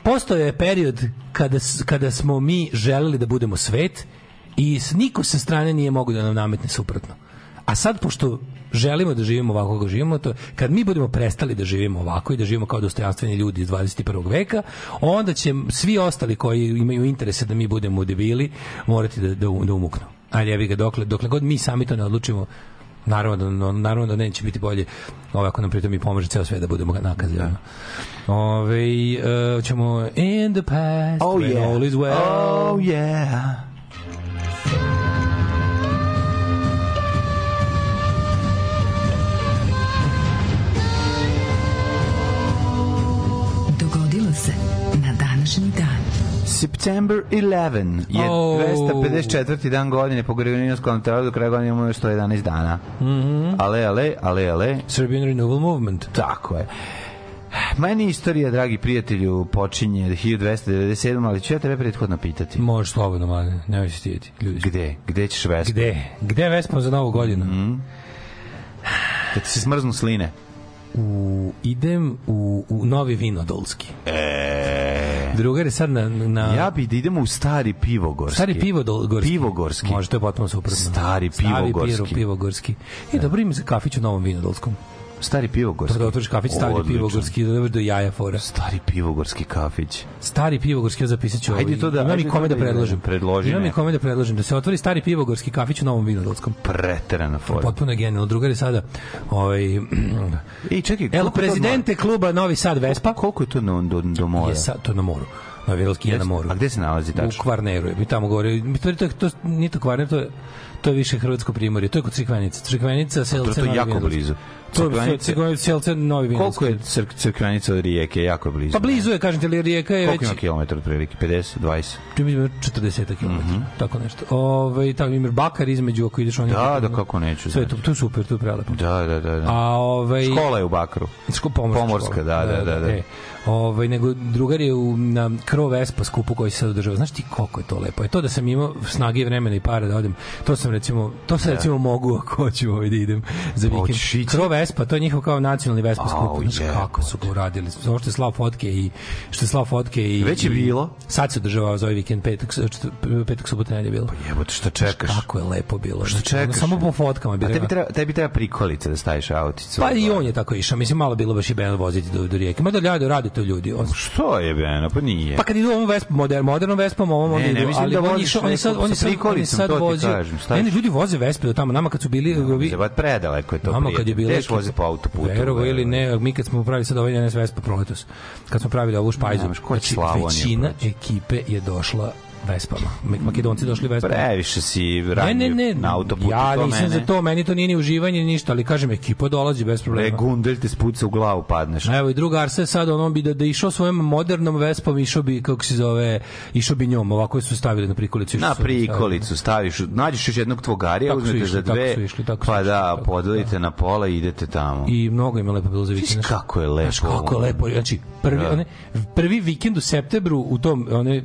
Postojao je period kada, kada smo mi želeli da budemo svet i niko sa strane nije mogao da nam nametne suprotno. A sad, pošto želimo da živimo ovako kako živimo, to, kad mi budemo prestali da živimo ovako i da živimo kao dostojanstveni ljudi iz 21. veka, onda će svi ostali koji imaju interese da mi budemo debili morati da, da, da umuknu. Ajde, jebi ga, dokle, dokle god mi sami to ne odlučimo, Naravno da, no, naravno da neće biti bolje ovaj, ako nam pritom i pomaže ceo sve da budemo nakazani. Da. Ove, uh, ćemo in the past Oh when yeah. all is well. Oh yeah. Se na današnji dan. September 11 je Oh. 254. dan godine po Gregorijanskom kalendaru do kraja godine imamo još 111 dana. Mhm. Ale, ale, ale, ale. Serbian Renewal Movement. Tako je. Meni istorija, dragi prijatelju, počinje 1297, ali ću ja tebe prethodno pitati. Možeš slobodno, mlade, nemoj se stijeti. Ljudi. Gde? Gde ćeš vespu? Gde? Gde Vespa za novu godinu? Mhm. Da ti se smrznu sline? U, idem u, u Novi Vinodolski. E, Drugar je sad na... na ja bi da idemo u stari pivogorski. Stari pivogorski. Pivogorski. Može, to je potpuno suprotno. Stari pivogorski. Stari pivogorski. I dobro ime za kafić u Novom Vinodolskom. Stari pivogorski. Da otvoriš kafić, stari Odlično. pivogorski, da dođeš do jaja fora. Stari pivogorski kafić. Stari pivogorski, ja zapisat ću ovo. Ajde to da- Imam i kome to da da predložim. predloži Imam i kome da predložim. Da se otvori stari pivogorski kafić u Novom Vinodolskom. Preterana fora. Potpuno je genijalno. Drugar je sada ovaj, Ej, čekaj, El je to prezidente kluba Novi Sad Vespa. Koliko je to do, do, do mora? Je sad, to je na moru. Novi Vinodolski je na moru. A gde se nalazi U tačno? Kvarneru je. Mi tamo govori. To, to, to, nije to Kvarner, to je, to je više hrvatsko primorje. To je kod Crikvenica. Crikvenica, Selce, to je Novi jako blizu. Crikvenica, Selce, Novi Vinodolski. Koliko je cr crkvenica od Rijeke? Jako je blizu. Pa blizu je, kažem ti, ali Rijeka je već... Koliko ima kilometra otprilike? 50, 20? Čim ima 40 km, tako nešto. Ovaj tamo ima Bakar između ako ideš. Mhm. Da, da, kako neću, Sve znači. to, to je super, to je prelepo. Da, da, da. da. A ovaj Škola je u Bakru. Ško, pomorska, Pomorska, škola. da, da, da, da. E, ovaj, nego drugar je u, na Kro Vespa skupu koji se sad održava. Znaš ti koliko je to lepo? Je to da sam imao snage i vremena i para da odem. To sam recimo, to sam recimo mogu ako hoću ovaj da idem za vikend. Hoćeš ići? Kro Vespa, to je njihov kao nacionalni Vespa skup. Znaš kako su ga uradili. Ovo što je slao fotke i što je slao fotke i Već je i- bilo? Sad se održava za ovaj vikend petak, petak subota je bilo. Jebote, šta čekaš? Kako je lepo bilo. Šta Znači, čekaš? Samo po fotkama bi A tebi treba- tebi treba prikolica da staviš auticu. Pa i on je tako išao. Mislim, malo bilo baš i Ben voziti do, do rijeke. Ma da rade, rade to ljudi. On, Što je, Beno? Pa nije. Pa kad idu ovom Vespom, moder, modernom Vespom, ovom Ne, oni ne idu, mislim ali da on je voziš išao, on je sad, nekom on je sa sad, on je prikolicom, sad šta Ne, ljudi voze Vespe do tamo, nama kad su bili, Zebat predaleko je to Nama kad je prijatelj. Vozi po autoputu. Verovo ili ne, mi kad smo pravili sad ovaj NS Vespa Proletos, kad smo pravili ovu špajzu, znači većina ekipe je došla Vespama. Ma- Makedonci došli Vespama. Previše si Ne, ranije ne, ne, na autoputu. ja nisam mene. za to, meni to nije ni uživanje ni ništa, ali kažem, ekipa dolazi bez E, problema. gundelj te spuca u glavu, padneš. Evo i druga Arse sad on bi da, da išao svojom modernom Vespom, išao bi kako se zove, išao bi njom, ovako su stavili na prikolicu. Na prikolicu staviš, nađeš još jednog tvogarija, Tako uzmete išli, za tako dve, su išli, tako pa išli, da, tako, podelite na pola i idete tamo. I mnogo ima lepo bilo za vikend. Kako je lepo. Znaš kako je lepo. Znači, prvi, Da. one, prvi vikend u septembru u tom, one,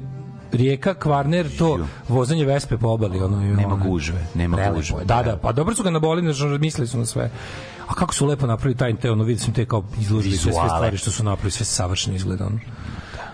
Rijeka, Kvarner, to vozanje Vespe po obali. Ono, i Nema ono, gužve, nema prelepo gužve. je. Da, da, pa dobro su ga naboli, znači, mislili su na sve. A kako su lepo napravili taj, te, ono, vidio sam te kao izložili sve, sve stvari što su napravili, sve savršeno izgleda, ono.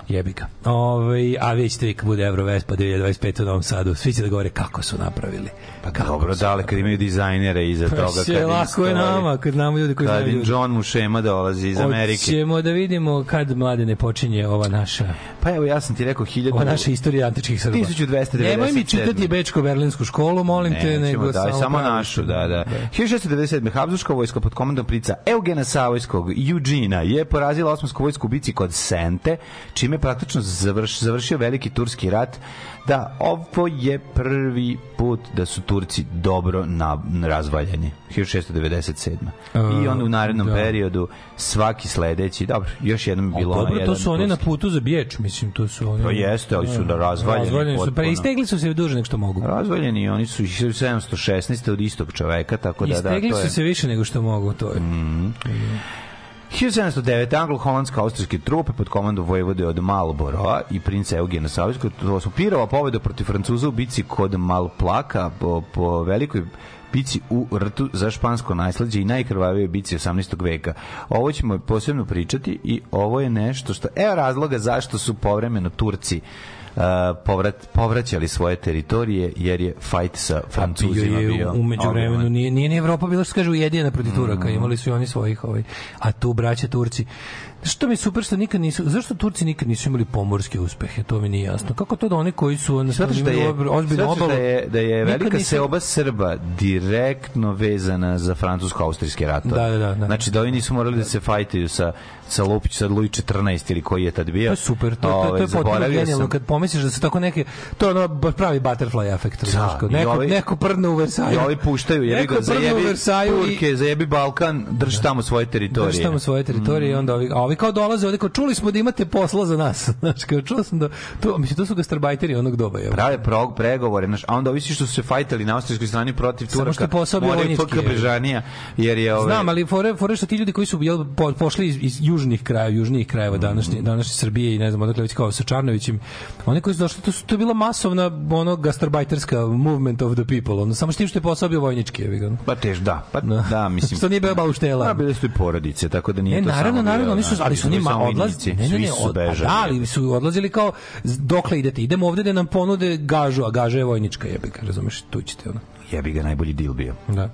Jebi ga. Ove, a vi ćete vi kad bude Eurovespa 2025 u Novom Sadu, svi će da govore kako su napravili. Pa dobro, dale, kad imaju dizajnere iza Pa toga. kad lako je nama, kad znamo ljudi koji Kad znaju ljudi. John Mušema dolazi iz Amerike. Hoćemo da vidimo kad mlade ne počinje ova naša Pa evo, ja sam ti rekao hiljadu... ova naša istorija antičkih Srba. 1297. Nemoj mi čitati Bečko-Berlinsku školu, molim te, Nećemo, nego daj, samo pravi- našu, da, da. 1697. Habsburgska vojska pod komandom prica Eugena Savojskog Eugena je porazila osmansku vojsku u bici kod Sente, čime je praktično završ, završio veliki turski rat. Da, ovo je prvi put da su Turci dobro na, razvaljeni. 1697. I onda u narednom da. periodu svaki sledeći, dobro, još jednom je A bilo Dobro, onaj to su oni na putu za Biječ, mislim, to su oni. To jeste, ali su da razvaljeni Razvaljeni su, pa potpuno. istegli su se duže nego što mogu. Razvaljeni oni su 1716. od istog čoveka, tako da da, Istegli to je... su se više nego što mogu, to je. 1709. anglo-holandsko-austrijske trupe pod komandom vojvode od Malboroa i princa Eugena Savijskog, su pirova pobeda protiv Francuza u bici kod Malplaka po, po velikoj bici u rtu za špansko najslađe i najkrvavije bici 18. veka. Ovo ćemo posebno pričati i ovo je nešto što... Evo razloga zašto su povremeno Turci uh, povrat, povraćali svoje teritorije jer je fajt sa Francuzima bio bio. je umeđu vremenu nije nije ni Evropa bila što se kaže ujedinjena protiv Mm. Turaka imali su i oni svojih ovaj a tu braća Turci što mi je super što nikad nisu zašto Turci nikad nisu imali pomorske uspehe to mi nije jasno kako to da oni koji su Zato što je, ozbiljnu zato što obalu je, da je velika nisu- seoba Srba direktno vezana za francusko-austrijske ratove. Da, da, da, da. Znači da oni nisu morali da se fajtaju sa, sa Lupić, sa Luj 14 ili koji je tad bio. To je super, to, to, to je potpuno genijalno kad pomisliš da se tako neke to je ono pravi butterfly efekt znaš, kao neko, ovi- neko prdne u Versaju I ovi puštaju, jebi Neko ga, zajebi Versaju i- Turke, zajebi Balkan, drži tamo svoje teritorije. Drži tamo svoje teritorije i onda ovi, a ovi kao dolaze ovde kao čuli smo da imate posla za nas. Znaš, kao čuo sam da to mislim to su gastarbajteri onog doba, je. prave pro, pregovore, znaš, a onda ovisi što su se fajtali na austrijskoj strani protiv Samo Turaka. što je posao bio moraju vojnički. Bežanija, jer je ove, Znam, ali fore, fore što ti ljudi koji su jel, po, pošli iz, iz južnih krajeva, južnijih krajeva današnje, današnje Srbije i ne znam, odakle već kao sa Čarnovićem, oni koji su došli, to, su, to je bila masovna ono gastarbajterska movement of the people, ono, samo s tim što je posao bio vojnički. Je, ga. Pa tež, da, pa da, mislim. Što nije bio bauštela. Pa bile su i porodice, tako da nije Ne, to naravno, samo naravno, bio, oni su, znaš, ali su njima odlazili. Ne, ne, ne, od, bežali. da, ali su odlazili kao dokle idete. Idemo ovde da nam ponude gažu, a gaža je vojnička jebika, razumeš, tu ćete ono. Jebi ga najbolji dil bio. Da.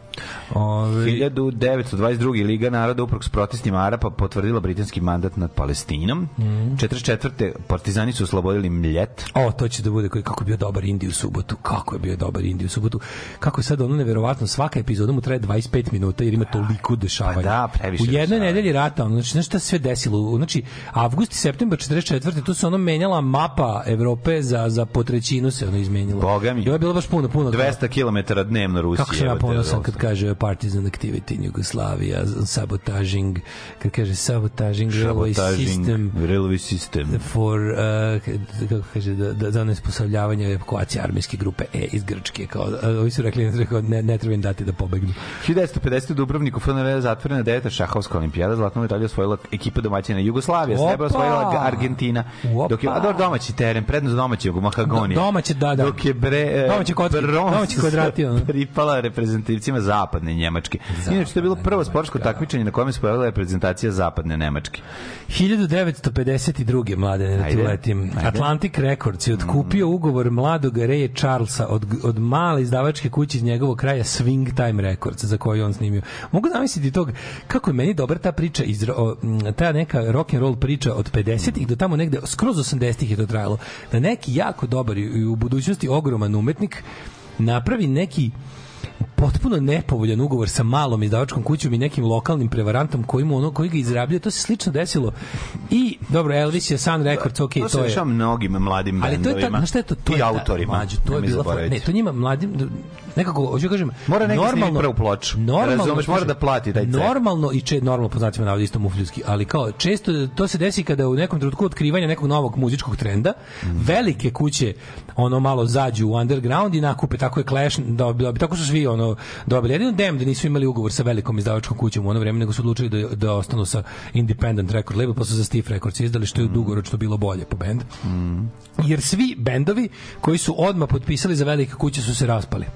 Ove, 1922. Liga naroda uprkos protestima Arapa potvrdila britanski mandat nad Palestinom. Mhm. 44. partizani su oslobodili Mljet. O, to će da bude koji kako je bio dobar Indi u subotu. Kako je bio dobar Indi u subotu. Kako je sad ono neverovatno svaka epizoda mu traje 25 minuta jer ima toliko dešavanja. Pa da, previše U jednoj dešavanja. nedelji rata, ono, znači se sve desilo? Znači avgust i septembar 44. tu se ono menjala mapa Evrope za za po trećinu se ono izmenilo. Boga mi. I ovo je bilo baš puno puno. 200 km dnevno Rusije. Kako sam ja ponosan kad kaže partisan activity in Jugoslavia, sabotaging, kad kaže sabotaging railway Sabotaging system railway system. for uh, kako kaže da, da za nesposobljavanje evakuacije armijske grupe E iz Grčke kao uh, ovi su rekli ne, ne treba im dati da pobegnu 1950. u Dubrovniku FNR zatvorena deveta šahovska olimpijada, zlatnu medalju osvojila ekipa domaćina Jugoslavija, srebro Opa! osvojila Argentina. Opa! Dok je a, dobro, domaći teren, prednost domaćeg Mahagonija. Do- domaće, da, da. Dok je bre, e, Domaće kocke, bronz domaći kvadrati, ono. pripala reprezentativcima zapadne Njemačke. Inače, to je bilo prvo sportsko takmičenje na kojem se pojavila reprezentacija zapadne Nemačke. 1952. mladene da ti letim. ajde. Mm. Atlantic Records je otkupio ugovor mladog Reje Charlesa od, od male izdavačke kuće iz njegovog kraja Swing Time Records za koju on snimio. Mogu zamisliti tog kako je meni dobra ta priča iz o, ta neka rock and roll priča od 50-ih do tamo negde skroz 80-ih je to trajalo. Da neki jako dobar i u budućnosti ogroman umetnik napravi neki potpuno nepovoljan ugovor sa malom izdavačkom kućom i nekim lokalnim prevarantom koji mu ono koji ga izrabljuje to se slično desilo i dobro Elvis je Sun Records ok to se to je dešava mnogim mladim ali to je ta, bendovima. šta je to, to I je autorima. Mlađo, to je bila ne, to njima mladim nekako hoću da kažem Mora negde snimiti prvu ploču. Razumeš, mora da plati taj ceh. Normalno i če normalno poznacima navodi isto mufljudski, ali kao često to se desi kada u nekom trenutku otkrivanja nekog novog muzičkog trenda velike kuće ono malo zađu u underground i nakupe tako je Clash dobi, dobi, tako su svi ono dobili jedino Dem da nisu imali ugovor sa velikom izdavačkom kućom u ono vreme nego su odlučili da, da ostanu sa independent record label pa su za Steve Records izdali što je dugoročno bilo bolje po bend jer svi bendovi koji su odmah potpisali za velike kuće su se raspali.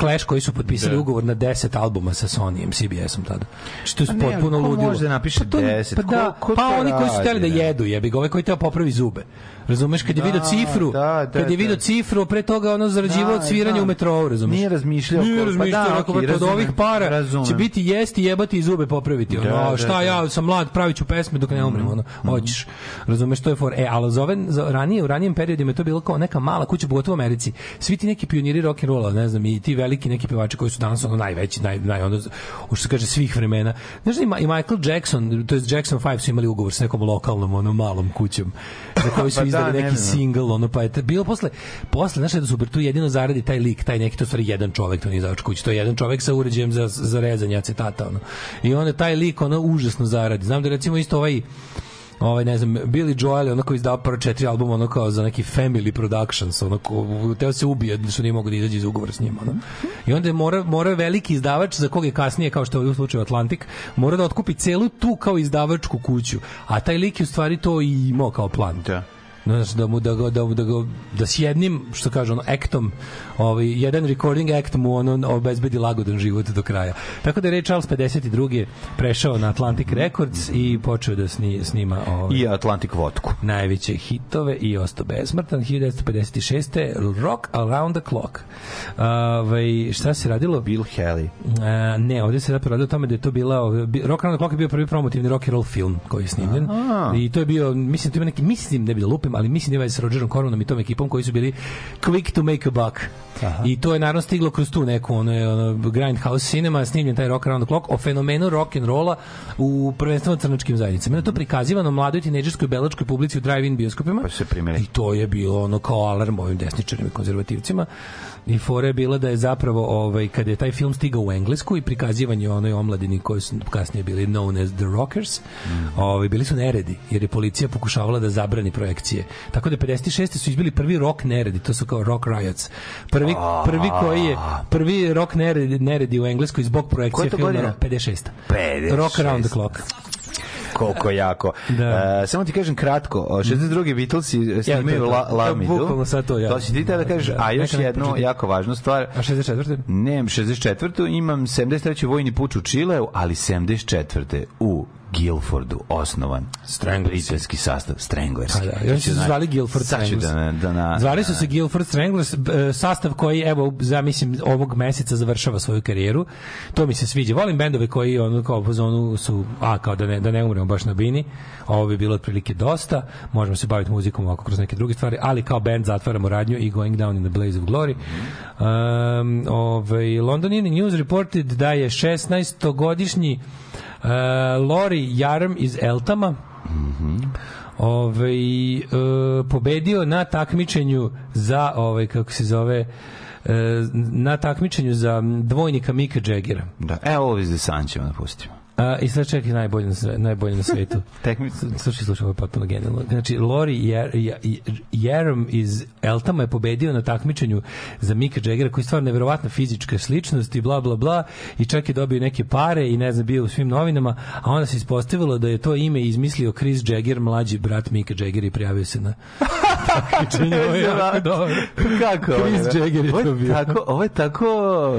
Clash koji su potpisali Da. ugovor na 10 albuma sa Sonyjem, CBS-om tada. Što je Pa potpuno ludilo. može da napiše Pa to- 10? Pa, da, Ko- ko pa oni koji su hteli da jedu, jebi ga, ovaj koji teo popravi zube. Razumeš, kad je Da, video cifru, da, da, kad je da. video cifru, pre toga ono zarađivao Da, od sviranja da. u metrou, razumeš? Nije razmišljao Nije ko- pa razmišljao, da, okej, "Brate, od razumem, ovih para razumem. će biti jesti, jebati i zube popraviti. Ono, Da, "A, da, šta da. Mhm. ja sam mlad, pravit ću pesme dok ne umrem, ono, hoćeš. Razumeš, to je for. E, ali za ove, za ranije, u ranijem periodima je to bilo kao neka mala kuća, pogotovo u Americi. Svi ti neki pioniri rock and rolla, ne znam, i ti veliki neki pevači koji su danas ono najveći, naj, naj, ono, što se kaže svih vremena. Znaš da ima i Michael Jackson, to je Jackson 5 su imali ugovor sa nekom lokalnom, ono, malom kućom, za koju su Da, ne neki znam. single, ono, pa je bilo posle, posle, znaš je da super, tu jedino zaradi taj lik, taj neki, to stvari jedan čovek, to nije izdavač kuće, to je jedan čovek sa uređajem za, za rezanje acetata, ono. I onda taj lik, ono, užasno zaradi. Znam da recimo isto ovaj, ovaj, ne znam, Billy Joel ono koji izdao prvo četiri albuma, ono kao za neki family productions, ono ko, teo se ubije, što nije mogu da izađe iz ugovora s njima. Ono. I onda je mora, mora veliki izdavač, za kog je kasnije, kao što je u slučaju Atlantik, mora da otkupi celu tu kao izdavačku kuću. A taj lik je u stvari to i imao kao plan. Da. Da mu da ga da, da, ga, da s jednim što kaže ono aktom ovaj jedan recording act mu ono obezbedi lagodan život do kraja tako da je Ray Charles 52. prešao na Atlantic Records i počeo da sni, snima ovaj I Atlantic vodku. najveće hitove i ostao besmrtan 1956. Rock Around the Clock ovaj šta se radilo Bill Haley. A, ne, ovde se zapravo radilo o tome da je to bila ovaj, Rock Around the Clock je bio prvi promotivni rock and roll film koji je snimljen. I to je bio mislim to ima neki mislim ne bi da lupim, ali mislim da je sa Rogerom Cormanom i tom ekipom koji su bili quick to make a buck. I to je naravno stiglo kroz tu neku ono, ono Grindhouse Cinema snimljen taj Rock Around the Clock o fenomenu rock and rolla u prvenstveno crnačkim zajednicama. To prikazivano mladoj tinejdžerskoj belačkoj publici u drive-in bioskopima. Pa se. I to je bilo ono kao alarm ovim desničarima i konzervativcima. I fora je bila da je zapravo ovaj kad je taj film stigao u englesku i prikazivanje onoj omladini koji su kasnije bili known as the Rockers, ovaj bili su neredi jer je policija pokušavala da zabrani projekcije. Tako da 56. su izbili prvi rock neredi, to su kao rock riots. Prvi prvi koji je prvi rock neredi, neredi u engleskoj zbog projekcije filma godina? 56. 56. Rock around the clock. Koliko jako. Da. E, samo ti kažem kratko, o, 62. Beatlesi e, snimaju to. La, La Ja, Me Do. sad to, ja. To si ti tada kažeš, Da, a još neka pročitaj. jako važnu stvar. A 64. Nemam 64. Imam 73. vojni puč u Čileu, ali 74. u Guilfordu osnovan britanski sastav Stranglers. Pa da, oni su se zvali Guilford Stranglers. da, da na, Zvali su se Guilford Stranglers, e, sastav koji, evo, za, mislim, ovog meseca završava svoju karijeru. To mi se sviđa. Volim bendove koji, ono, kao po zonu su, a, kao da ne, da ne umremo baš na bini. Ovo bi bilo otprilike dosta. Možemo se baviti muzikom ovako kroz neke druge stvari, ali kao band zatvaramo radnju i Going Down in the Blaze of Glory. Um, ovaj, London Evening News reported da je 16-godišnji uh, Lori Jarm iz Eltama ovaj e, pobedio na takmičenju za ovaj kako se zove e, na takmičenju za dvojnika Mika Jaggera. Da, evo ovo iz Desan ćemo da pustimo. A, I sad čekaj najbolje na, najbolje na svetu. Slušaj, slušaj, ovo je potpuno genijalno. Znači, Lori Jer- Jer- Jerem iz Eltama je pobedio na takmičenju za Mika Jaggera, koji je stvarno neverovatna fizička sličnost i bla, bla, bla, i čak je dobio neke pare i ne znam, bio u svim novinama, a onda se ispostavilo da je to ime izmislio Chris Jagger, mlađi brat Mika Jaggera i prijavio se na takmičenje. Ovo je jako dobro. Kako? ovo je? Chris Jagger je to bio. Tako, ovo je tako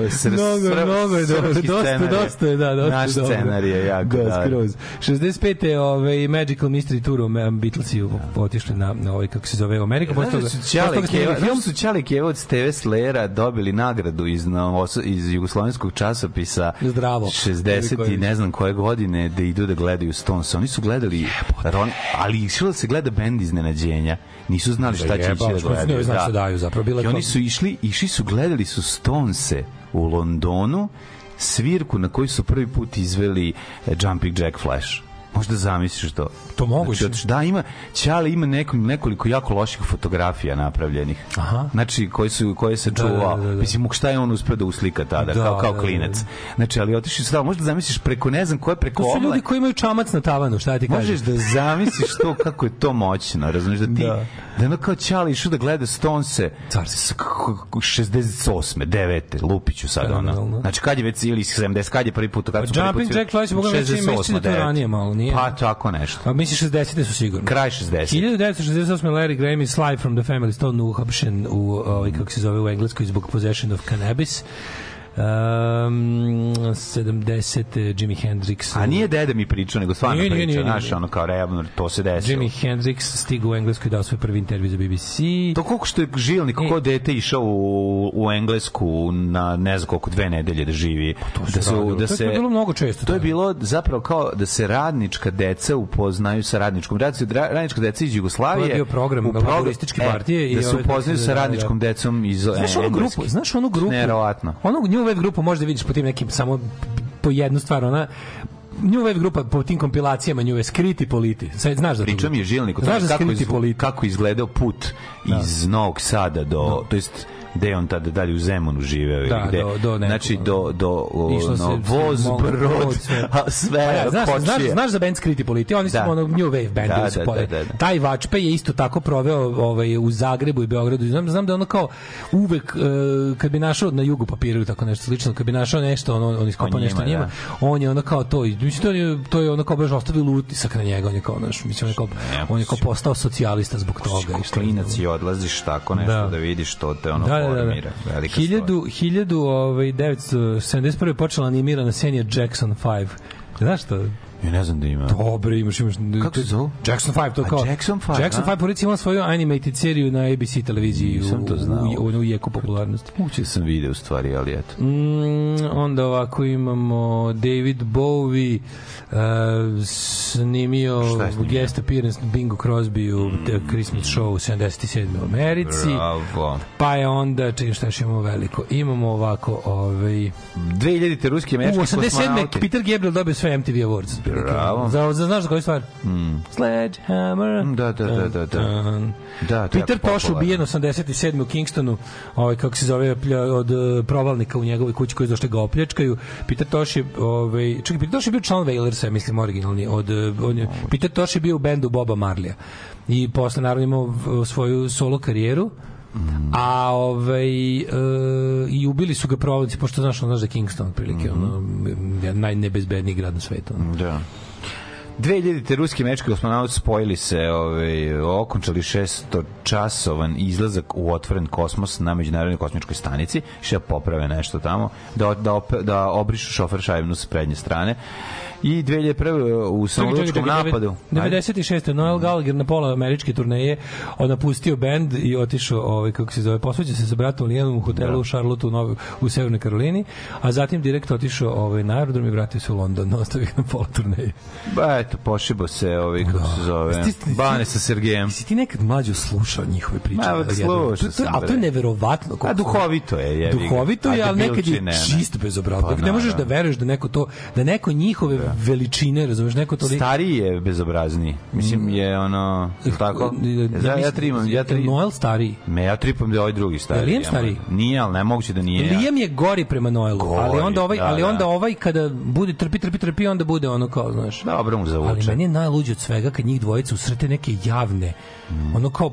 sr, Mnogo, mnogo je dobro. Dosta, dosta je, da, dosta Naš je dobro. scenarij je jako da, skroz. 65. je ovaj Magical Mystery Tour u Beatlesi otišli na, na ovaj, kako se zove, u Ameriku. Znaš da su Keva, film. da su Ćale Keva od Steve Slera dobili nagradu iz, iz jugoslovenskog časopisa Zdravo. 60 i ne znam koje godine da idu da gledaju Stones. Oni su gledali, Ron, ali išlo da se gleda bend iznenađenja. Nisu znali šta će ići da gledaju. šta daju, zapravo, bilo je I oni su išli, išli su, gledali su Stonese u Londonu, svirku na koju su prvi put izveli eh, Jumping Jack Flash. Možda zamisliš to. To moguće. Znači, da, ima, Ćale ima neko, nekoliko jako loših fotografija napravljenih. Aha. Znači, koji su, koje se Da, čuvao. da, da, da. Mislim, šta je on uspeo da uslika tada, Da, kao, kao da, da, klinec. da. Znači, ali otišli su tamo, možda zamisliš preko ne znam koje, preko To su ljudi koji imaju čamac na tavanu, šta ti kažeš? Možeš da zamisliš to kako je to moćno, razumiješ da ti Da. Da, ono kao Ćali išao da gleda Stonese Carski. s- k- k- 68. 9. Lupiću sad ono. Znači kad je već ili 70 kad je prvi put kad su prvi Jumping put Jack Flash, mogu reći, mislim da je to 68, ranije malo, nije? Pa tako nešto. A misliš 60. su sigurno. Kraj 60. 1968. Larry Graham i Sly from the Family Stone uhapšen u, ovaj, kako se zove u engleskoj, zbog possession of cannabis. Um, 70. Jimi Hendrix. A nije deda mi pričao, nego stvarno Nije, nije, priča, nije, znaš, ono kao realno, to se desilo. Jimi Hendrix stigao u engleskoj i dao svoj prvi intervju za BBC. To koliko što je žilnik, E. kako dete išao u, u Englesku na ne znam koliko dve nedelje da živi. da se radilo. da To je se bilo mnogo često To je bilo zapravo kao da se radnička deca upoznaju sa radničkom decom. Radnička deca iz Jugoslavije. To je bio program laborističke partije i da se ove, upoznaju se sa radničkom decom iz Znaš onu Engleske. grupu, znaš onu grupu? Neverovatno. Onu New Wave grupu možda vidiš po tim nekim samo po jednu stvar, ona New Wave grupa po tim kompilacijama New Wave, skriti politi. Sad znaš da Pričam je žilnik Znaš da kako, iz, politi. kako izgledao put iz Novog Sada do, to jest gde on tada dalje u Zemunu živeo ili Da, gde, do- do nekog, znači do, do o, Išlo se no, voz, mogu- brod, sve. a sve Pa ja, znaš, kočije. znaš, znaš za band Skriti Politi, oni su Da. ono New Wave band Da, su da, da, da, da. Taj Vačpe je isto tako proveo ovaj, u Zagrebu i Beogradu. Znam, znam da ono kao uvek, e, kad bi našao na jugu papira tako nešto slično, kad bi našao nešto, ono, on iskopao nešto njima, da. on je ono kao to, mislim, to je, to je ono kao baš ostavilo utisak na njega, on je kao, znaš, mislim, on je kao, on je kao postao socijalista zbog toga. i što klinac i odlaziš tako nešto Da. da, vidiš to te ono Da, da, da, da. Velika 1000, 1000, ovaj, 971. je počela animirana serija Jackson 5. Znaš što? Ja ne znam da ima. Dobre, imaš, imaš... Kako se zove? Jackson 5, to A kao... Jackson 5, Jackson a? 5, po recimo, ima svoju animated seriju na ABC televiziji. Nisam to u- znao. U, u, u jeku popularnosti. Moguće da sam video u stvari, ali eto. Mm, onda ovako imamo David Bowie uh, snimio snimio? guest appearance na Bingo Crosby u The Christmas Show u 77. u Americi. Bravo. Pa je onda, čekaj šta još imamo veliko, imamo ovako, ovaj, 2000. ruski u američki 87. kosmonauti. Peter Gabriel dobio sve MTV Awards. Bravo. Za, za, znaš za koju stvar? Mm. Sledgehammer. Da, da, da, da, da. Da, je Peter Tosh ubijen 87. u Kingstonu, ovaj, kako se zove, od eh, provalnika u njegovoj kući koji su došli ga opljačkaju. Peter Tosh je, ovaj, čekaj, Peter Tosh je bio član Wailersa, mislim, originalni. Od, eh, on je, Peter Tosh je bio u bendu Boba Marlija. I posle, naravno, imao svoju solo karijeru. A ovaj e, i ubili su ga provalnici pošto znaš ono znaš da Kingston otprilike ono jedan najnebezbedniji grad na svetu. ono. Da. 2000. ruski američki kosmonaut spojili se, ovaj, okončali 600 časovan izlazak u otvoren kosmos na međunarodnoj kosmičkoj stanici, še poprave nešto tamo, da, da, da obrišu šofer šajbnu s prednje strane. I 2001. u samolučkom napadu. Ajde. 96. Noel Gallagher na pola američke turneje on napustio bend i otišao ovaj kako se zove posvađao se sa bratom Lijanom u hotelu Da. u Charlotteu u, Novoj- u Severnoj Karolini a zatim direkt otišao ovaj na aerodrom i vratio se u London ostavio na pola turneje Ba, eto, pošibo se, ovaj, kako se zove, Jesi ti- Bane sa Sergejem. Jesi ti nekad mlađo slušao njihove priče? Ma, slušao sam, A to je neverovatno. A duhovito je, ga. Duhovito je, ali nekad je čist bezobrazno. Pa, ne možeš da veruješ da neko to, da neko njihove veličine, razumeš, neko to... Stariji je bezobrazniji. Mislim, je ono, tako? Ja, ja trimam, ja tri... Noel stariji. Me, ja tripam da je ovaj drugi stariji. Je Liam stariji? Nije, ali ne moguće da nije. Liam je gori prema Noelu, Gori, ali onda ovaj, da, ali da. onda ovaj kada bude trpi, trpi, trpi, onda bude ono kao, znaš. Dobro mu zavuče. Ali meni je najluđe od svega kad njih dvojica usrete neke javne, ono kao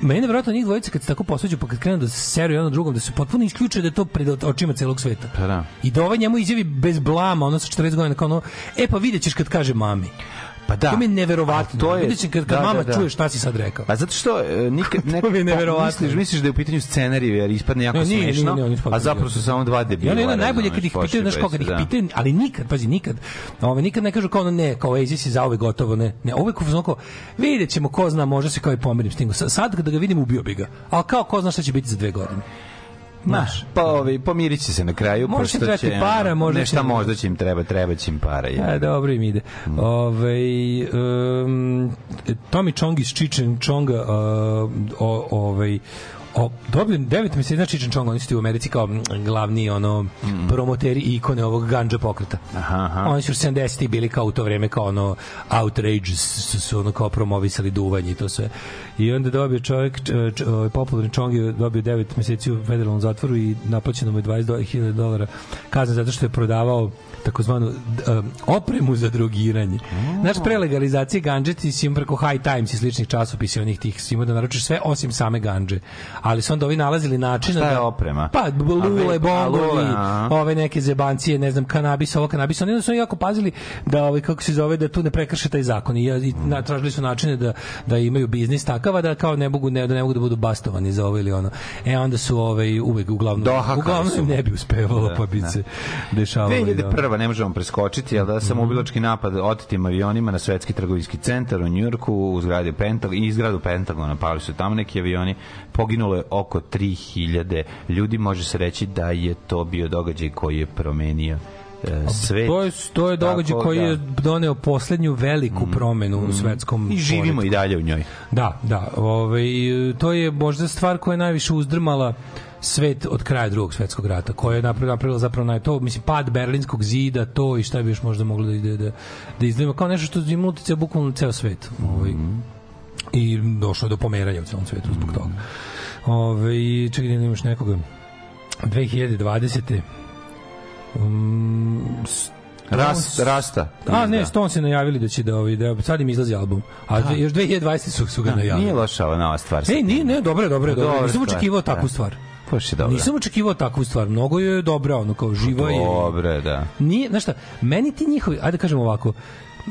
mene verovatno njih dvojica kad se tako posveđu pa kad krenu da se seru jedan na drugom da se potpuno isključe da je to pred očima celog sveta. Pa da. I da ovaj njemu izjavi bez blama, ono sa 40 godina kao ono, e pa vidjet ćeš kad kaže mami. Pa da. To mi je neverovatno. To je- Vidjet ćeš kad, kad da, mama da, da. čuje šta si sad rekao. Pa zato što e, nikad ne, To mi je neverovatno. misliš, misliš da je u pitanju scenarij jer ispadne jako No, nije, nije, smešno, nije, on je potpuno a zapravo su samo dva debila. ono je najbolje kad ih pitaju, znaš, kao kad ih da. pitaju, ali nikad, pazi, nikad, ove, nikad ne kažu kao ono, ne, kao, ej, si za ove gotovo, ne, ne, ono kao, vidjet ćemo, ko zna, može se kao i pomirim s tim. Sa- Sad kada ga vidim, ubio bi ga. Ali kao, ko zna šta će biti za dve godine. Znaš, pa ovaj, pomirit će se na kraju. Možda pošto će trebati će, para, možda Nešta će- možda će im treba, treba će im para. Je. A, dobro im ide. Ove, um, Tommy Chong iz Chichen Chonga uh, o, ovaj, o, dobio 9 meseci na Chichen Chong, oni su ti u Americi kao mm, glavni ono promoteri i ikone ovog ganja pokreta. Aha, aha. Oni su 70 bili kao u to vreme kao ono outrage su, su ono kao promovisali duvanje i to sve. I onda dobio čovjek č, č, ovaj popularni Chong je dobio 9 meseci u federalnom zatvoru i naplaćeno mu je 20.000 dolara kazna zato što je prodavao takozvanu um, opremu za drogiranje. Oh. Znaš, pre legalizacije ganđe ti si preko High Times i sličnih časopisa onih tih svima da naručiš sve osim same ganđe. Ali su onda ovi nalazili način... da... šta je oprema? Pa, lule, bongovi, ove neke zebancije, ne znam, kanabis, ovo kanabis. Oni su jako pazili da, ovaj, kako se zove, da tu ne prekrše taj zakon. I, i na, tražili su načine da, da imaju biznis takav, da kao ne mogu, ne, da ne mogu da budu bastovani za ovo ili ono. E, onda su ove, uvek, uglavnom, Doha, uglavnom su. ne bi uspevalo, da, pa bi da. se dešavalo. 2001 prva ne možemo preskočiti, ali da mhm. sam ubilački napad otetim avionima na svetski trgovinski centar u Njurku, u zgradi Pentag i zgradu Pentagona, pali su tamo neki avioni, poginulo je oko 3000 ljudi, može se reći da je to bio događaj koji je promenio e, svet. To je, to je događaj Tako, koji da. je doneo poslednju veliku mhm. promenu mm. u mhm. svetskom I živimo poredku. i dalje u njoj. Da, da. Ove, to je možda stvar koja je najviše uzdrmala svet od kraja drugog svetskog rata, koja je napravila, napravila zapravo naj to, mislim, pad berlinskog zida, to i šta bi još možda moglo da ide da, da izdvojimo, kao nešto što ima utjecaj bukvalno na ceo svet. Ovaj, I došlo je do pomeranja u celom svetu zbog toga. Ove, čekaj, da imaš nekoga. 2020. Um, Ras, rasta. A ne, Stone se najavili da će da ovaj da sad im izlazi album. A dve- još 2020 su su ga Da, najavili. nije loša ova nova stvar. Ej, nije, ne, dobro je, dobro je, dobro. Nisam očekivao da. takvu stvar. Baš je dobro. Nisam očekivao takvu stvar. Mnogo je dobra, ono kao živa je. Dobre, da. Nije, znaš šta, meni ti njihovi, ajde da kažem ovako,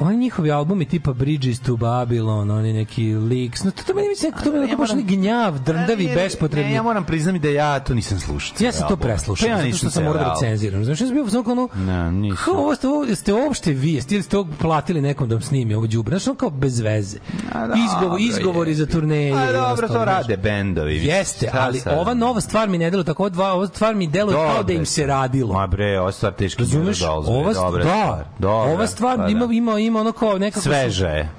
oni njihovi albumi tipa Bridges to Babylon, oni neki Leaks, no to, to meni mislim, to mi je baš gnjav, drndavi, Ne, bespotrebni. Ne, ja moram priznati da ja to nisam slušao. Ja sam to preslušao, Pa ja zato što sam morao da recenziram. Znaš, ja sam bio u ono, Ne, nisam. kao ovo ste, ovo, ste uopšte vi, jeste ste ovo platili nekom da vam snimi ovo đubre, znaš, ono kao bez veze. A, Izgovor, dobro izgovori je. za turneje. A dobro, to rade bendovi. Jeste, ali sad? ova nova stvar mi ne deluje tako, dva, ova stvar mi deluje kao da im se radilo. Ma bre, ova stvar teški Razumeš? Ova, da, ova stvar pa ima, da. ima, ima ono kao nekako... Sveža je.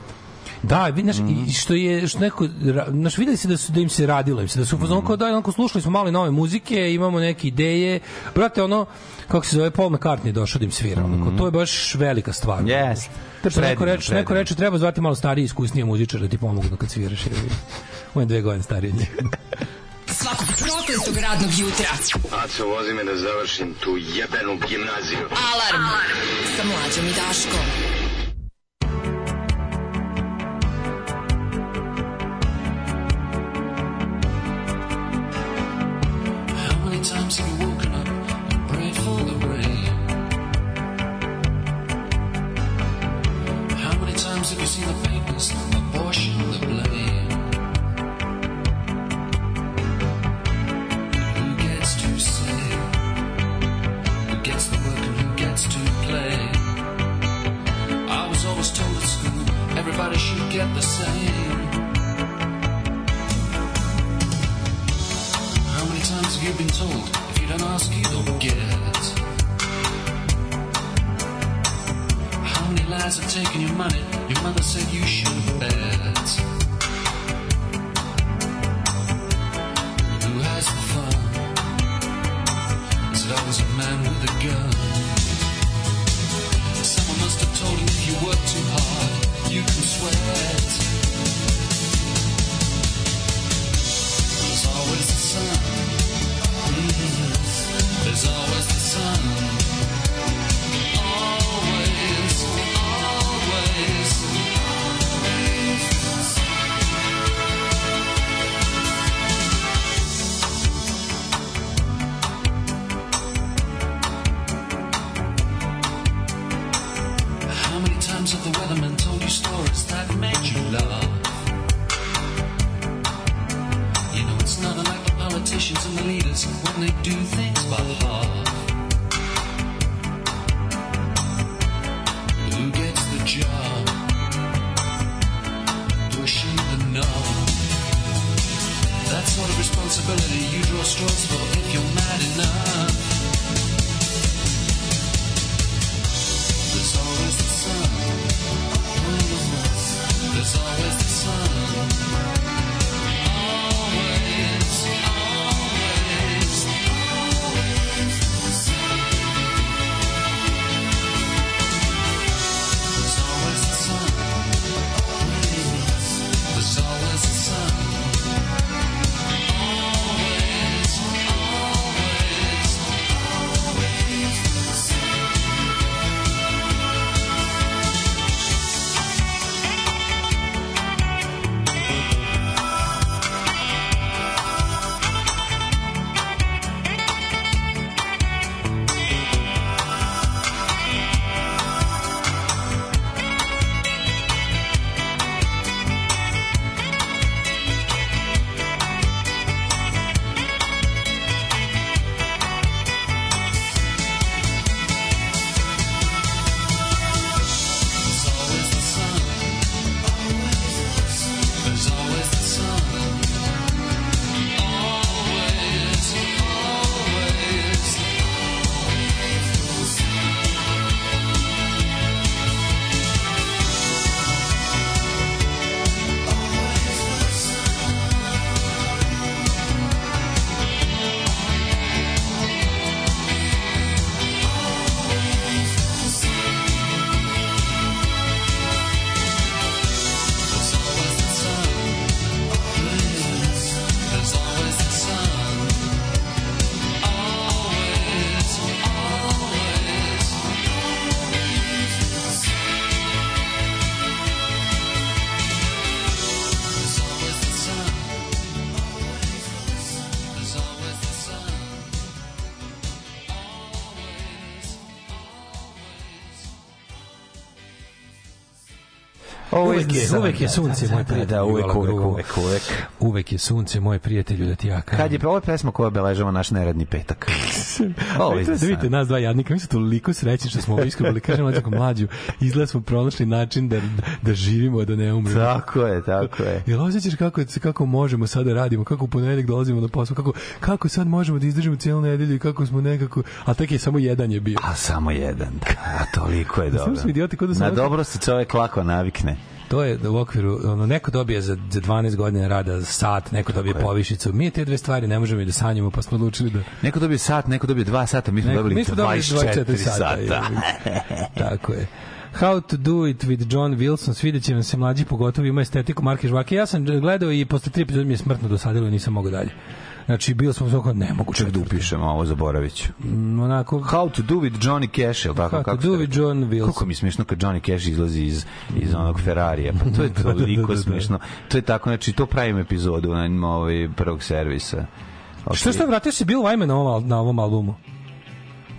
Da, vi znaš, Mhm. i što je što neko znaš videli se da su da im se radilo, im se da su u fazonu kao da onako slušali smo malo nove muzike, imamo neke ideje. Brate, ono kako se zove Paul McCartney došao da im svira, onako to je baš velika stvar. Yes. Što neko reče, neko reče treba zvati malo stariji, iskusnije muzičara da ti pomognu da kad sviraš. On je dve godine stariji od njega. Svakog prokletog radnog jutra. Aco, vozi me da završim tu jebenu gimnaziju. Alarm. Sa mlađom i Daškom. How many times have you je, uvek je sunce, moj prijatelj. da, uvek, uvek, uvek, uvek. Uvek je sunce, moj prijatelju, da ti ja kažem. Kad je ovo je pesma koja obeležava naš neradni petak. Ovo Ovo da vidite nas dva jadnika, mi smo toliko srećni što smo ovo iskrobali. Kažem mlađu mlađu, izgleda smo pronašli način da, da živimo, da ne umremo. Tako je, tako je. Jel osjećaš kako, kako možemo sad da radimo, kako u ponedeljak dolazimo na posao, kako, kako sad možemo da izdržimo cijelu nedelju i kako smo nekako, a tek je samo jedan je bio. A samo jedan, da. A toliko je dobro. smo idioti, ko da Na samo- dobro se čovjek lako navikne. To je u okviru, ono, neko dobije za, za 12 godina rada sat, neko dobije povišicu. Mi te dve stvari ne možemo i da sanjamo, pa smo odlučili da... Neko dobije sat, neko dobije dva sata, mi smo Neko- dobili mi smo dobili 24 sata. ga. Tako je. How to do it with John Wilson, svidjet će vam se mlađi, pogotovo ima estetiku Marke Žvake. Ja sam gledao i posle tri epizode mi je smrtno dosadilo i nisam mogao dalje. Znači, bio sam svoko, ne mogu Ček da upišemo ovo, zaboravit ću. Mm, Onako, How to do with Johnny Cash, ili tako? How to kako do ste with? John Wilson. Kako mi je smiješno kad Johnny Cash izlazi iz, iz onog Ferrarija. Pa to je toliko smiješno. To je tako, znači, to pravim epizodu na ovaj prvog servisa. Što što vratio se Bill Wyman na ovom, na ovom albumu?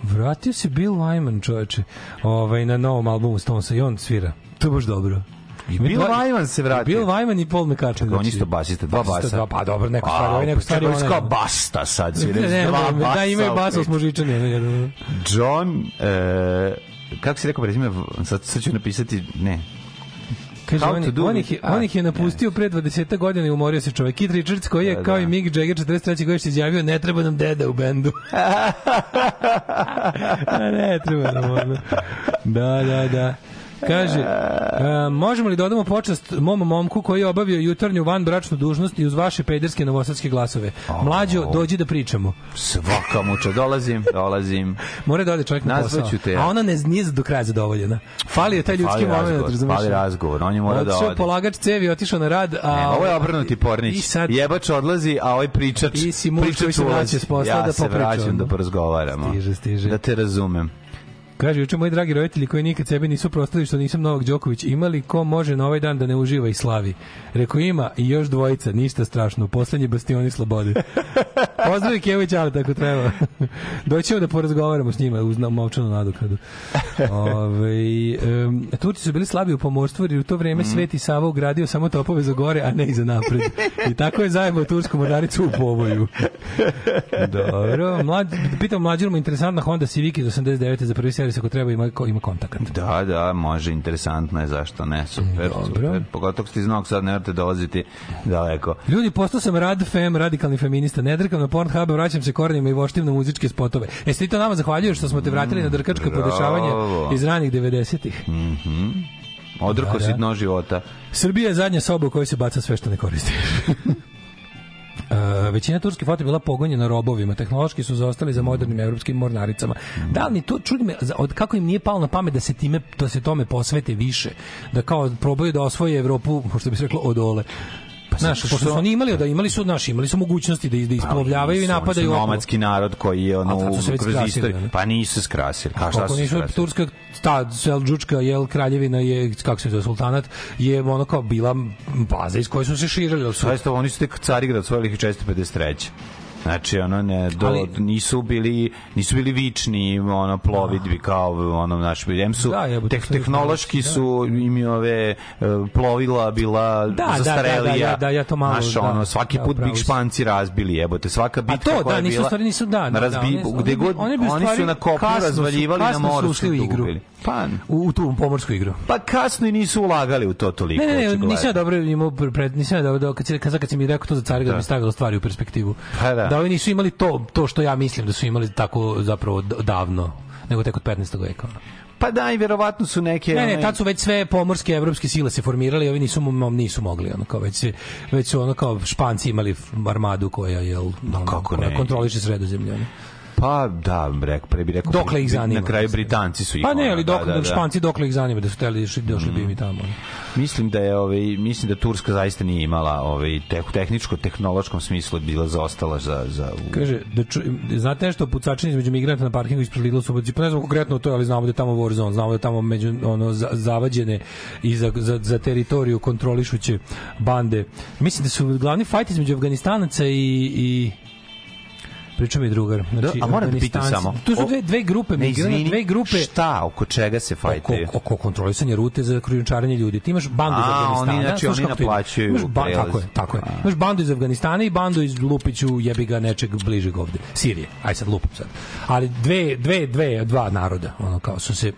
Vratio se Bill Wyman, čoveče, ovaj, na novom albumu Stonesa i on svira. To je baš dobro. I Bill Wyman se vratio. Bill Wyman i Paul McCartney. On isto basista, dva Isto basa. Dva, pa dobro, neko stvari, ovaj neko stvari. Kao basta sad. Ne, svira, ne, dva ne, da imaju basa, basa, smo žičani. John, e, kako si rekao prezime, sad, sad ću napisati, ne, Kaže, on, on, ih je, a, on ih je napustio pre 20 godina i umorio se čovek. Keith Richards koji je Da, kao da. i Mick Jagger 43. godište izjavio ne treba nam deda u bendu. Ne treba nam ono. Da, da, da. Kaže, a, možemo li da odamo počast mom momku koji je obavio jutarnju vanbračnu dužnost i uz vaše pederske novosadske glasove? Mlađo, dođi da pričamo. svaka muča, dolazim, dolazim. Mora da ode čovjek na posao. Nazvaću te ja. A ona ne, nije do kraja zadovoljena. Fali je taj ljudski moment, razumeš? fali razgovor, on je mora da Otišao ode. polagač cevi, otišao na rad, a... Ne, ovo je obrnuti I pornić. sad- Jebač odlazi, a ovaj pričač, Ti si pričač koji se vraća s posla ja da se popriča vraćam onda. da porazgovaramo. Stiže, stiže. Da te razumem. Kaže, juče moji dragi roditelji koji nikad sebe nisu prostali što nisam Novak Đoković, imali ko može na ovaj dan da ne uživa i slavi? Rekao ima i još dvojica, ništa strašno, poslednji bastioni slobode. Pozdravi Kević, ali tako treba. Doćemo da porazgovaramo s njima uz na- novčanu nadoknadu. Ove, um, Turci su bili slabi u pomorstvu jer u to vreme Sveti Sava ugradio samo topove za gore, a ne i za napred. I tako je zajebao tursku mornaricu u povoju. Dobro, mlad, pitam mlađinu mu interesantna Honda Civic iz 89. za prvi servis ako treba ima, ima kontakt. Da, da, može, interesantno je, zašto ne, super, Dobro. super. Pogotovo ste iz Novog Sada, ne morate dolaziti daleko. Ljudi, postao sam rad fem, radikalni feminista. Ne drkam na Pornhub, vraćam se korenima i voštim na muzičke spotove. Jeste ti to nama zahvaljuješ što smo te vratili na drkačka bravo. podešavanja iz ranih 90-ih? Odrko Da, da. si dno života. Srbija je zadnja soba u kojoj se baca sve što ne koristi. Uh, većina turskih flota je bila pogonjena robovima, tehnološki su zaostali za modernim evropskim mornaricama. Da li to čudi me od kako im nije palo na pamet da se time da se tome posvete više, da kao probaju da osvoje Evropu, što bi se reklo, od ole. Znaš, pošto što- su oni imali da imali su naši, imali su mogućnosti da da isplovljavaju i napadaju nomadski narod koji je ono kroz istoriju. Pa nisu se skrasili. Ka šta Kako su nisu turska ta Selđučka jel kraljevina je kako se zove sultanat je ono kao bila baza iz koje su se širili Zaista, oni su tek Carigrad osvojili 453. Znači ono ne do, Ali- nisu bili nisu bili vični ono plovidbi kao ono naš em su Da, jebote, teh, je tehnološki da. su im i ove e, plovila bila Da, da, zastarelija. da, da, da, ja to malo, Znaš, da, ono svaki da, put si. španci razbili jebote svaka A bitka to, koja da, je nisu bila u stvari nisu da, na da, razbi, oni su- gde bi- god oni bi u oni su na kasno su- razvaljivali na kasno su moru ušli su u igru. gubili. Pa, u, u tu pomorsku igru. pa kasno i nisu ulagali u to toliko. Ne, ne, ne, nisam ja dobro imao pred nisam ja dobro kad si kad, kad mi rekao to za Carigrad mi stavilo stvari u perspektivu. Pa da. da ovi nisu imali to to što ja mislim da su imali tako zapravo davno nego tek od 15. veka. Pa da, i verovatno su neke... Ne, ne, tad su već sve pomorske evropske sile se formirali, ovi nisu nisu mogli, ono kao već se, već su ono kao Španci imali armadu koja je ono, kako koja ne? kontroliše sredozemlje. ono. Pa da, rek, pre bi rekao... Dokle ih zanima? Na kraju Britanci su ih... Pa ne, ali dok, da, da, da. Španci dokle ih zanima da su teli došli, došli bi mi tamo. Mislim da je ovaj mislim da Turska zaista nije imala ovaj te, tehničko tehnološkom smislu bila zaostala za za u- Kaže, da ču, znate nešto o pucačini između migranata na parkingu ispred Lidl Subotici? Pa ne znam konkretno to, ali znamo da je tamo war zone, znamo da je tamo među, ono, za, zavađene i za, za, za teritoriju kontrolišuće bande. Mislim da su glavni fajt između Afganistanaca i, i priča mi drugar. Znači, Da, a moram da pitam samo, Tu su dve, dve grupe, Ne, izvini, dve grupe šta, oko čega se oko, fajtaju? oko kontrolisanja rute za krijumčarenje ljudi. Ti imaš bandu iz A, Afganistana. oni, znači, oni naplaćuju Imaš ba, tako je, tako je. Imaš bandu iz Afganistana i bandu iz Lupiću jebi ga nečeg bližeg ovde. Sirije. Aj sad lupam sad. Ali dve, dve, dve, dva naroda, ono kao su se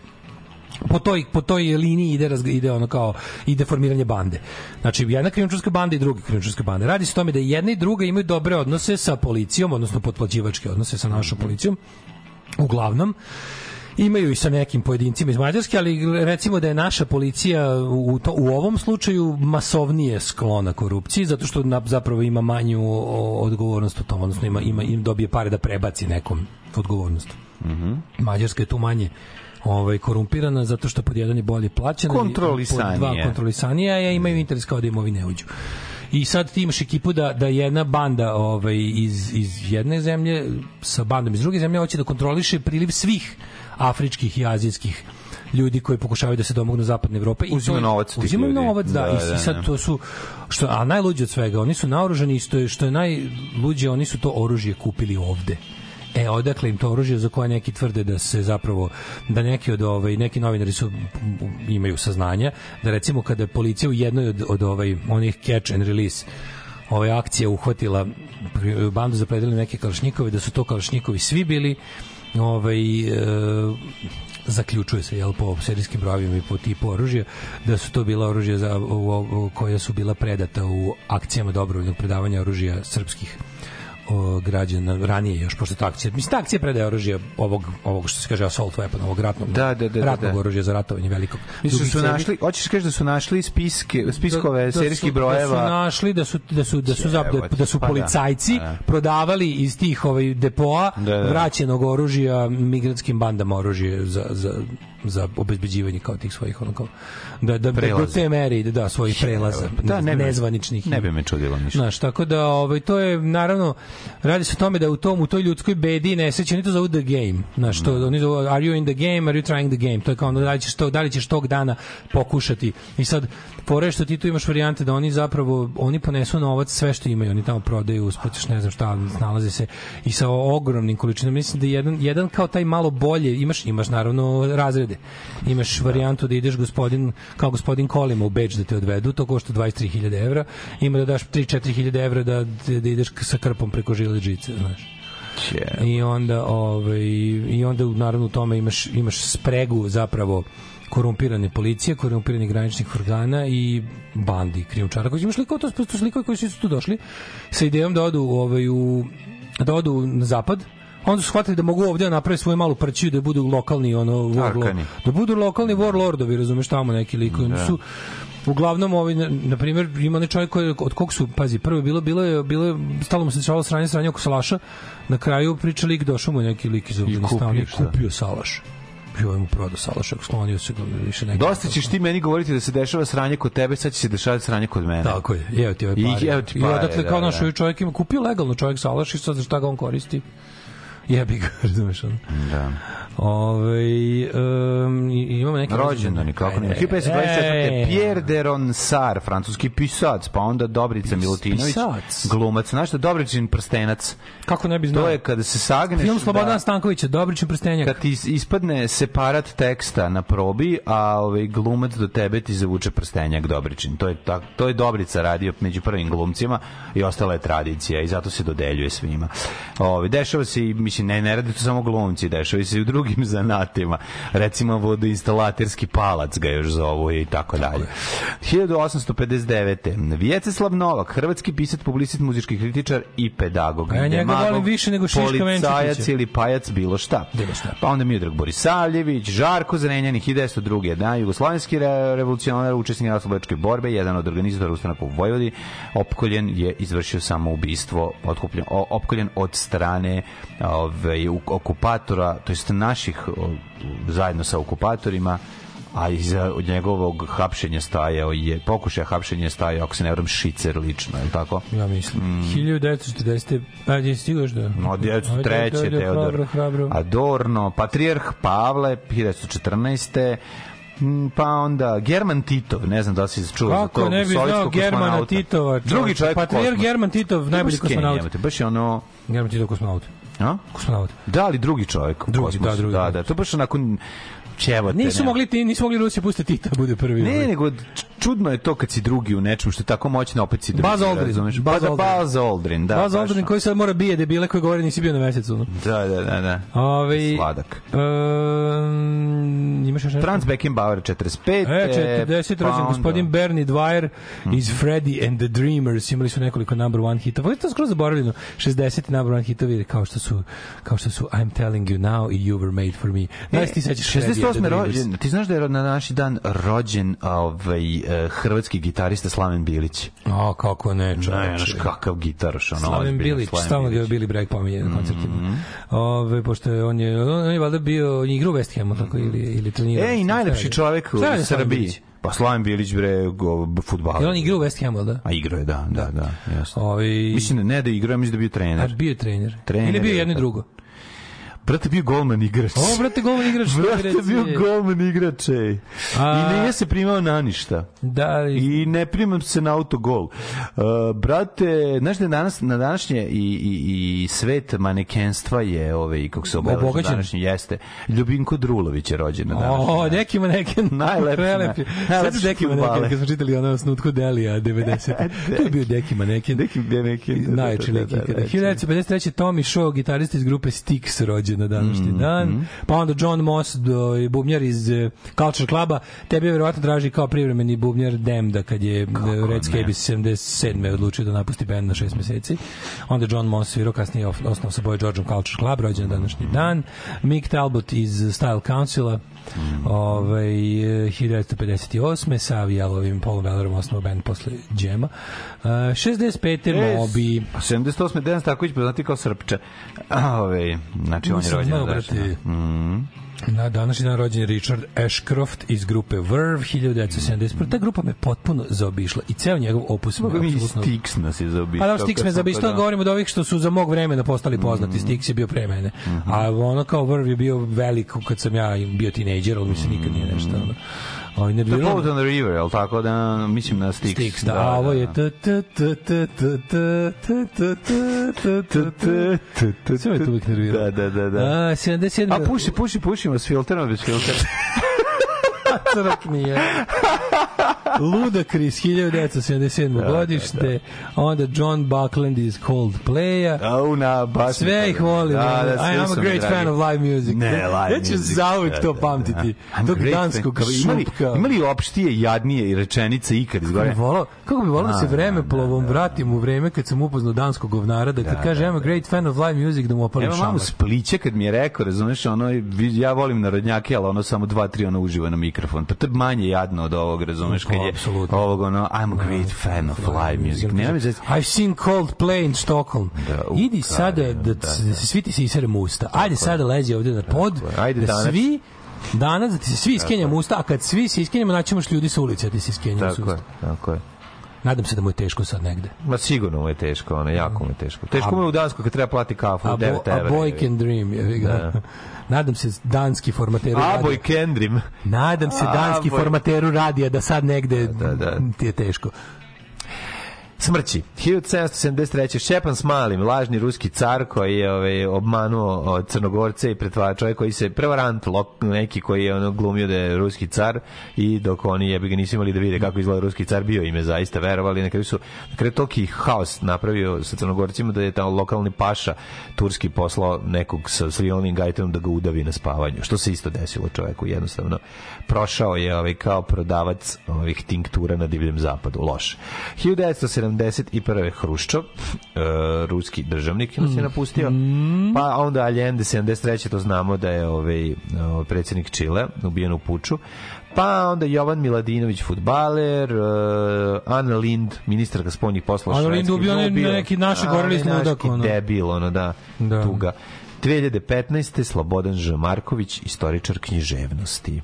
po toj po toj liniji ide razg- ide ono kao ide formiranje bande. Znači jedna krijumčarska banda i druga krijumčarska banda. Radi se o tome da jedna i druga imaju dobre odnose sa policijom, odnosno potplaćivačke odnose sa našom policijom. Uglavnom imaju i sa nekim pojedincima iz Mađarske, ali recimo da je naša policija u, to, u ovom slučaju masovnije sklona korupciji, zato što na, zapravo ima manju odgovornost u tom, odnosno ima, ima, im dobije pare da prebaci nekom odgovornost. Mađarska je tu manje ovaj korumpirana zato što pod jedan je bolje plaćena i pod dva kontrolisanija a imaju interes kao da im ovi ne uđu. I sad ti imaš ekipu da, da jedna banda ovaj, iz, iz jedne zemlje sa bandom iz druge zemlje hoće da kontroliše priliv svih afričkih i azijskih ljudi koji pokušavaju da se domognu zapadne Evrope i Uzima to je- novac uzimaju novac da, Da, i, da, i sad da. to su što a najluđe od svega oni su naoružani i što je što je najluđe oni su to oružje kupili ovde E, odakle im to oružje za koje neki tvrde da se zapravo, da neki od ovaj, neki novinari su, imaju saznanja, da recimo kada je policija u jednoj od, od ovaj, onih catch and release ove akcije uhvatila bandu za predeli neke kalašnjikove, da su to kalašnjikovi svi bili ovaj, e, zaključuje se jel po serijskim brojevima i po tipu oružja da su to bila oružja za u, u, koja su bila predata u akcijama dobrovoljnog predavanja oružja srpskih o, građana ranije još pošto ta akcija mislim ta akcija predaje oružja ovog ovog što se kaže assault weapon ovog ratnog Da, da, da, da, ratnog da. oružja za ratovanje velikog Mislim su našli, hoćeš kažeš da su našli spiske, spiskove da, serijskih su, brojeva. da su našli da su da su da su zap, da, da su pa da. policajci Da. prodavali iz tih ovaj depoa Da, da. vraćenog oružja migrantskim bandama oružje za za za obezbeđivanje kao tih svojih ono kao da da, da do te mere ide da svojih prelaza Da, ne bi- nezvaničnih Ne bi me čudilo ništa. Znaš, tako da ovaj to je naravno radi se o tome da u tom u toj ljudskoj bedi nesreći oni to zovu the game. Znaš, to oni zovu are you in the game, are you trying the game? To je kao da li ćeš to, da li ćeš tog dana pokušati. I sad fore što ti tu imaš varijante da oni zapravo oni ponesu novac sve što imaju, oni tamo prodaju, uspratiš ne znam šta, nalaze se i sa ogromnim količinama. Mislim da jedan jedan kao taj malo bolje, imaš imaš naravno razrede. Imaš varijantu da ideš gospodin kao gospodin Kolima u Beč da te odvedu, to košta 23.000 evra. Ima da daš 3-4 hiljade evra da, da ideš sa krpom preko žile žice, znaš. Će. I onda ovaj i onda naravno u tome imaš imaš spregu zapravo korumpirane policije, korumpiranih graničnih organa i bandi krijumčara koji imaš likova, to, su likovi koji su tu došli sa idejom da odu ovaj, u, da odu na zapad onda su shvatili da mogu ovdje da naprave svoju malu prćiju da budu lokalni ono warlord, da budu lokalni warlordovi razumeš tamo neki likovi Da. Su uglavnom ovaj na, primjer ima onaj čovjek koji od kog su pazi prvo bilo bilo je bilo je stalo mu se dešavalo sranje sranje oko salaša na kraju priča lik došao mu neki lik iz Afganistana i kupio salaš bio je mu prodao salaš sklonio se ga više neki Dosta ćeš ti meni govoriti da se dešava sranje kod tebe, sad će se dešavati sranje kod mene. Tako je, evo ti ove I pare. evo ti I pare, odatle da, kao da. naš ovaj čovjek ima kupio legalno čovjek salaš i sad za šta ga on koristi. Jebi ga, razumeš ono. Da. Ove, um, i- i imamo neke... Rođendani, kako ne. 1524. Pierre de Ronsard, francuski pisac, pa onda Dobrica Milutinović, pisac? glumac. Znaš što, Dobričin prstenac. Kako ne bi znao? To je kada se sagneš... Film Slobodana da- Stankovića, Dobričin prstenjak. kad ti is- ispadne separat teksta na probi, a ovaj glumac do tebe ti zavuče prstenjak Dobričin. To je tak, to je Dobrica radio među prvim glumcima i ostala je tradicija i zato se dodeljuje svima. Ovaj dešava se i mislim ne ne radi to samo glumci, dešava se i u drugim zanatima. Recimo vodoinstalaterski palac ga još zovu i tako dalje. 1859. Vjeceslav Novak, hrvatski pisac, publicist, muzički kritičar i pedagog. Ja njega volim više nego Šiška Policajac ili pajac, bilo šta. Bilo šta. Pa onda Miodrag Borisavljević, Žarko Zrenjanin, 1902. Da, jugoslovenski re, revolucionar, učesnik raslovačke borbe, jedan od organizatora ustanaka u Vojvodi, opkoljen je izvršio samoubistvo, otkupljen, o, opkoljen od strane ove, okupatora, to jest naših o, zajedno sa okupatorima, a iza od njegovog hapšenja stajao je, pokušaja hapšenja stajao, ako se ne vram, Šicer lično, je li tako? Ja mislim. Mm. 1940. Pa je stigo još da... Od 1903. Teodor Hrabro. Adorno, Patrijarh Pavle, 1914. Mm, pa onda German Titov, ne znam da li si čuo za Kako tog ne bi znao Germana. Titova? Drugi čovjek Patrijarh. German Titov, najbolji kosmonaut. Baš je ono Garantujem ti to kosmonaut. A? Kosmonaut. Da, ali drugi čovjek Drugi, kosmosu. da, drugi. Da, da, to baš onako ćevote. Nisu mogli ti, nisu mogli Rusija pustiti Tita da bude prvi. Ne, ovaj. nego čudno je to kad si drugi u nečemu što je tako moćno, opet si drugi. Buzz Aldrin. razumeš? Da, Aldrin. Buzz Aldrin, da. Baš Aldrin koji sad mora bije debile koji govore nisi bio na mesecu. Da, da, da, da. Ove, Sladak. Um, imaš još nešto? Franz Beckenbauer 45. E, 40. pa rođen gospodin Bernie Dwyer iz Freddy and the Dreamers imali su nekoliko number one hitova. Ovo je to skoro zaboravljeno. 60. number one hitovi kao što su kao što su I'm telling you now i You were made for me. Znaš ti sećaš Freddy and the 68. Dreamers? rođen, ti znaš da je na naši dan rođen ovaj, eh, hrvatski gitarista Slaven Bilić. A, kako ne, Ne, čoveče. znaš kakav gitaroš. Ono, Slaven Bilić, stalno ga. Mhm. Billy Bragg pominje na koncertima. Ove, pošto je on je, on je valjda bio igra u West Hamu, tako, ili, ili trenirao. E, i najlepši čovek u Srbiji. Pa Slaven Bilić, bre. Jel on igra u West Hamu, da? A igrao je, da, da, da, jasno. Ovi... Mislim da ne da igrao, mislim da je bio A trener. bio je trener. Trener Ili je bio je, jedno i da. drugo. Brate, bio golman igrač. O, brate, golman igrač. Brate, bio golman igrač, ej. A- I nije se primao na ništa. Da, i I ne primam se na autogol. Uh, brate, znaš da danas, na današnje i, i, i svet manekenstva je, ovaj, kako se obeleži današnji, jeste. Ljubinko Drulović je rođen na današnji. O, dan. Deki Maneken. Najlepši, Sad najlepši su Deki Maneken, kad smo čitali ono snutku Delija 90. to je bio Deki Maneken. Neki gde neki... Najjači lik ikada. 1953. Tommy Shaw, gitarista iz grupe Styx, rođen na današnji Mm, dan. Pa onda John Moss, do, bubnjar iz eh, Culture Cluba. Tebi je verovatno draži kao privremeni bubnjar Demda, kad je eh, Red Scabies 77. odlučio da napusti band na šest meseci. Onda John Moss svirao kasnije osnovao sa Boy Georgeom Culture Club, rođen na današnji dan. Mick Talbot iz Style Councila, Ovaj 1958. sa Vijalovim Paul Vellerom osnovu posle Džema. E, uh, 65. Yes. Mobi. 78. Dejan Staković poznati kao Srpče. Ovaj znači, on je rođen. Mhm. Na današnji dan rođen je Richard Ashcroft iz grupe Verve 1970. Ta grupa me potpuno zaobišla i ceo njegov opus me Mogu mi apsolutno... Stix nas je zaobišao. Pa da, Stix me zaobišla, kod- govorimo od ovih što su za mog vremena postali poznati. Mhm. Stix je bio pre mene. A ono kao Verve je bio velik kad sam ja bio tinejdžer, ali mi se nikad nije nešto. Ono. Ovaj, ne bilo- the River, jel tako da, mislim na Stix. Stix, da, ovo je t t t t t t t t t t t t Sve me uvijek nerviralo. Da, da, da, da. A, 77. A puši, puši, pušimo s filterom, bez filtera. Crk mi je. Ludacris 1977. godište, onda John Buckland iz Coldplaya. Au, na, baš Sve ih volim. Da, da, I am a great fan of live music. Ne, live Ja ću music. zauvek Da, to da, pamtiti. I'm Tog great danskog fan. Imali, šupka. imali opštije, jadnije i rečenice ikad Kako izgore? bi volao, kako bi volao da se Da, vreme da, plovom da, da. vratim u vreme kad sam upoznao danskog govnara da kad Da, kaže da, I'm a great fan of live music da mu opalim Evo mamu spliće kad mi je rekao, razumeš, ono, ja volim narodnjake, ali ono samo dva, tri ono uživo na mikrofon. Pa to je manje jadno od ovog, razumeš, kad je Apsolutno. ovog ono, I'm a great fan of live music. Nema mi za... I've seen Coldplay in Stockholm. Da, u, Idi sada da, da, da, da se svi ti se iseremo usta. Ajde sada lezi ovde na pod. Ajde da svi danas da ti se svi iskenjamo usta, a kad svi se iskenjamo, naćemo ljudi sa ulice da ti se iskenjamo Tako je, usta. tako je. Nadam se da mu je teško sad negde. Ma sigurno mu je teško, ono, jako mu je teško. Teško mu je u Danskoj kad treba plati kafu, A, 9 bo, a evra. boy can dream. Je, ga. Nadam se danski formateru A boy Kendrim. Nadam se A, danski boy. formateru radija da sad negde Da, da. ti je teško. Smrći. 1773. Šepan Smalim, lažni ruski car koji je ovaj, obmanuo Crnogorce i pretva čovjek koji se prevarant lok, neki koji je ono glumio da je ruski car i dok oni jebi ga nisu imali da vide kako izgleda ruski car bio ime zaista verovali na kraju su na kraju toliki haos napravio sa Crnogorcima da je tamo lokalni paša turski poslao nekog sa svilnim gajtenom da ga udavi na spavanju što se isto desilo čovjeku jednostavno prošao je ovaj kao prodavac ovih tinktura na divljem zapadu loše 1971. Hruščov, e, ruski državnik nas je napustio, pa onda Allende 73. to znamo da je ovaj, ovaj predsjednik Čile, ubijen u puču, pa onda Jovan Miladinović, futbaler, uh, Ana Lind, ministarka spoljnih poslova Ana Lind ubio neki naš A, gorilisni onaj ludak, naš ono. debil, ono, da, Da. tuga. 2015. Slobodan Ž. Marković, istoričar književnosti.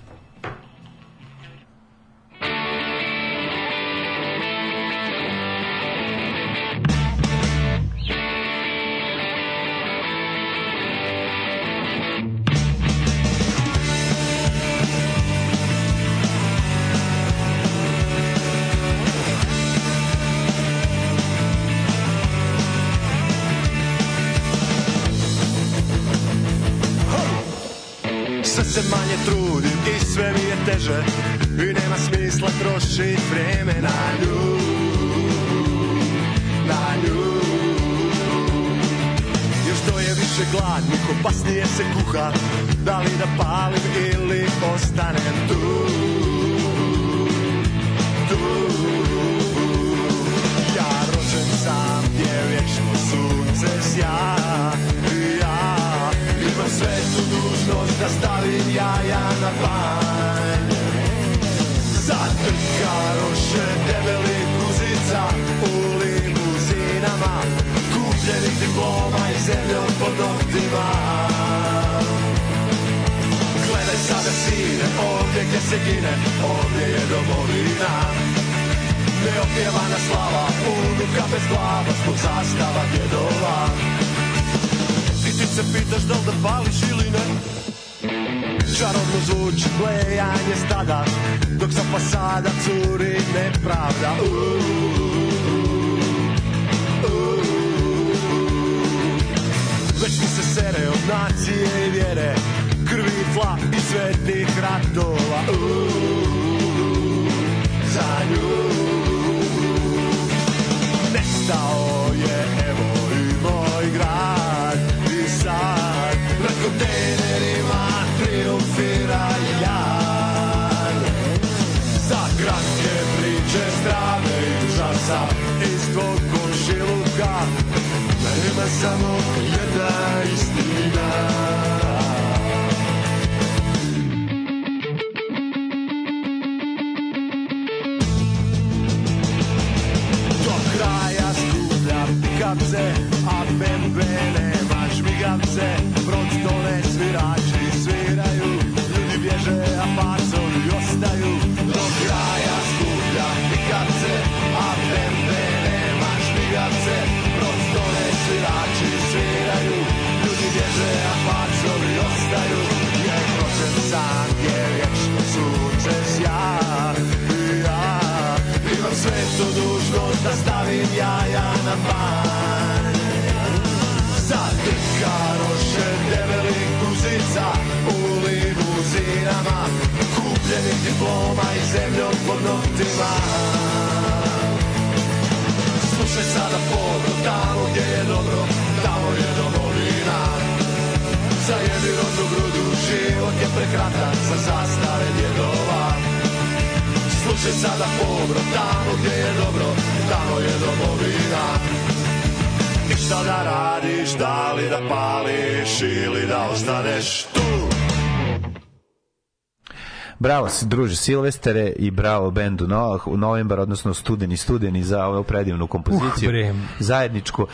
Druže Silvestere i bravo bendu no, u novembar, odnosno studeni, studeni za ovu predivnu kompoziciju. Uh, zajedničku.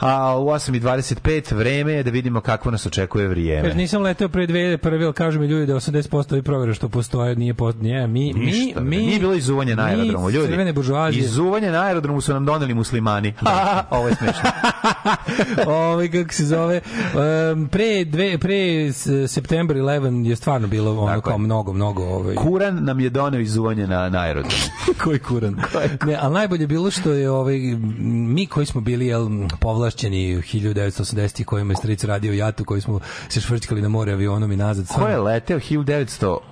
A u 8.25 vreme je da vidimo kako nas očekuje vrijeme. Kaže, nisam leteo pre dve prve, ali kažu mi ljudi da 80% ovih provjera što postoje nije post... Nije, mi, Ništa, mi, mi, nije bilo izuvanje na aerodromu, ljudi. Izuvanje na aerodromu su nam doneli muslimani. Ovo je smešno. ovaj kako se zove um, pre dve pre September 11 je stvarno bilo ono Tako je. kao mnogo mnogo ovaj Kuran nam je doneo izuvanje na, na aerodromu. koji kuran. Ne, ali najbolje je bilo što je ovaj mi koji smo bili jel povlašćeni 1980 kojima je stric radio jatu koji smo se švrćkali na more avionom i nazad. Ko je leteo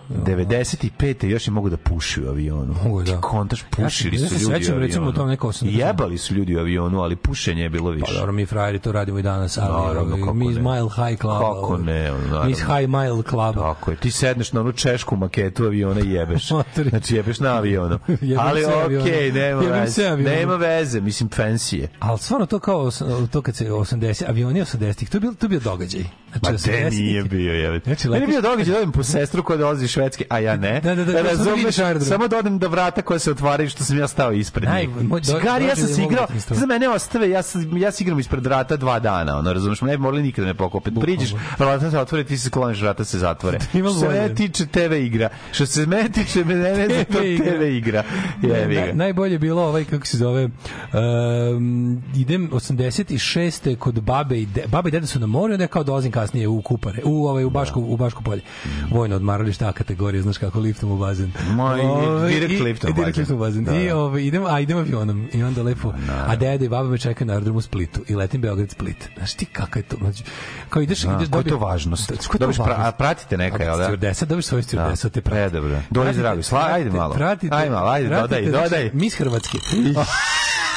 1995. još je mogu da puši u avionu. Mogu, da. Ti kontaš, pušili Ja su ja se ljudi sećam, recimo, avionu. u tom nekom 80. Jebali su ljudi u avionu, ali pušenje je bilo više. Pa dobro, mi frajeri to radimo i danas, ali Naravno, ovaj, kako mi iz ne. Mile High Club. Kako ne, ono, naravno. Mi iz High Mile Club. Tako je, ti sedneš na onu češku maketu aviona i jebeš. Znači jebeš na avionu. Ali okej, avionu. nema veze. Nema veze, mislim fancy je. Ali stvarno to kao to kad se 80 avioni 80-ih, to je bio to je bio događaj. Znači Ma te 80-ih nije bio, je. Znači, Meni je bio događaj da odem po sestru koja dolazi iz Švedske, a ja ne. Da, da, da, da, samo da Razumeš? Samo da odem do vrata koja se otvaraju što sam ja stao ispred njih. do- Gari, ja sam se igrao, za mene ostave, ja, sam, ja se igram ispred vrata dva dana, ono, razumeš, ne bi morali nikada ne pokopiti. Priđeš, vrata se otvore, ti se skloniš, vrata se zatvore. Što se mene tiče TV igra. Što se mene tiče, mene za to TV igra. Ne, ga. najbolje je bilo ovaj kako se zove um, idem 80 96. kod babe i de, babe i deda su na moru, onda kao dolazim kasnije u Kupare, u ovaj u Baško u Baško polje. Vojno odmaralište A kategorija, znaš kako liftom u bazen. I- Ovaj, direkt liftom u direkt bazen. liftom u bazen. Da, I da. ovaj idemo, a idemo avionom i onda lepo. A deda i baba me čekaju na aerodromu u Splitu i letim Beograd Split. Znaš ti kako je to? Znači, kao ideš, Da, ideš je to važnost? Da, to Dobiš pra- a pratite neka, jel da? Stewardesa, dobiš svoju stewardesa, te prati. E, dobro. Doris Pratite- Dragović, sla- ajde malo. Pratite, Ajde malo, ajde, pratite, dodaj, znači, dodaj. Mis Hrvatske.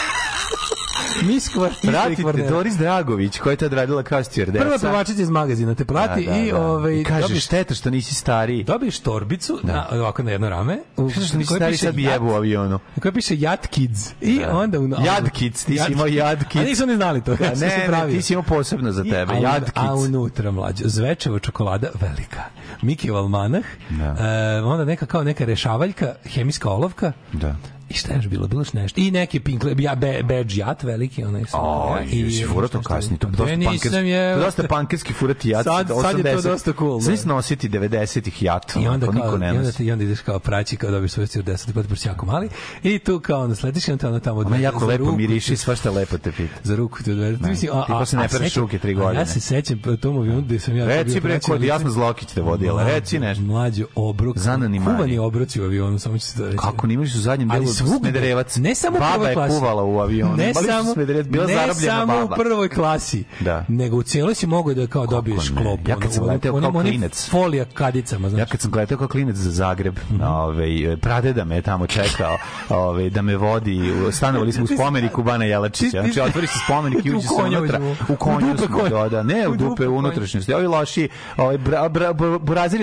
Mis Hrvatske. Pratite Doris Dragović, koja je tad radila kao stewardesa. Prva pevačica iz magazina te prati Da, da, i da. ovaj I kaže, dobiješ- šteta što nisi stariji. dobiješ torbicu na ovako na jedno rame. U Šteta što nisi stariji, sad bi jebu u avionu. Na kojoj piše Yacht Kids. I Da. onda... U, Yad Kids, ti si imao Yad Kids. A nisu oni znali to. A se ne, ne, ti si imao posebno za tebe. I- a, Yad A Kids. unutra mlađe. Zvečeva čokolada velika. Miki Valmanah. Da. E, onda neka kao neka rešavaljka, hemijska olovka. Da. I šta je još bilo? Bilo još nešto. I neki Pink ja, be, Badge Jat veliki. Onaj, sam- O, i si fura to kasnije. To dosta nisam je... To dosta pankerski furati jat. Sad- sad je to 80. dosta cool, da. Znaš nositi 90-ih jat. I onda, kao, i onda, i onda ideš kao praći, kao dobiš deset, pošto si jako mali. I tu kao onda slediš i onda ono tamo Ona jako lepo miriši i svašta lepo te pita. za ruku te odvede. Ti posle a- ne pereš ruke tri godine. Ja se sećam po tom avionu gde sam ja... Reci bre, kod. Jasna Zlokić te vodila. Reci nešto. Mlađo obrok. Zanani mani. Kuvani obroci u avionu, samo ću se to reći. Kako nimali u zadnjem delu svugde. Smederevac? Ne samo u Baba prvoj je klasi. kuvala u avionu. Ne samo, bila ne samo baba. u prvoj klasi, Da. nego u cijeloj si mogao da kao dobiješ ne? klopu. Ja kad sam leteo onim- kao onim klinac. Folija kadicama, znaš. Ja kad sam gledao kao klinac za Zagreb, Mhm. ovaj pradeda me je tamo čekao, ovaj da me vodi, u- stanovali smo u spomeniku Bana Jelačića. Znači otvori se spomenik i U uđe se unutra. U konju U dupe smo, da, da, ne, u U dupe dupe u unutrašnjosti. Ovi loši, ovaj bra,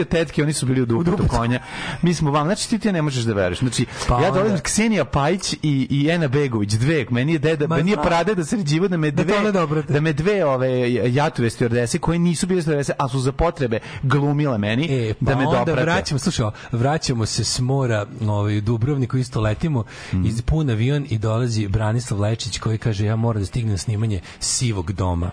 tetke, oni su bili u dupetu konja. Mi smo vam, znači ti ti ne možeš da veruješ. Znači Pa ja dolazim onda- Ksenija Pajić i i Ena Begović, dve. Meni je deda, Ma meni je znam. pradeda sređivo da me Da dve te. da me dve ove jatove stewardese koje nisu bile stewardese, a su za potrebe glumile meni E, pa da me onda doprate. vraćamo, slušaj, vraćamo se s mora ovaj, u Dubrovniku, isto letimo Mhm. iz pun avion i dolazi Branislav Lečić koji kaže ja moram da stignem snimanje sivog doma.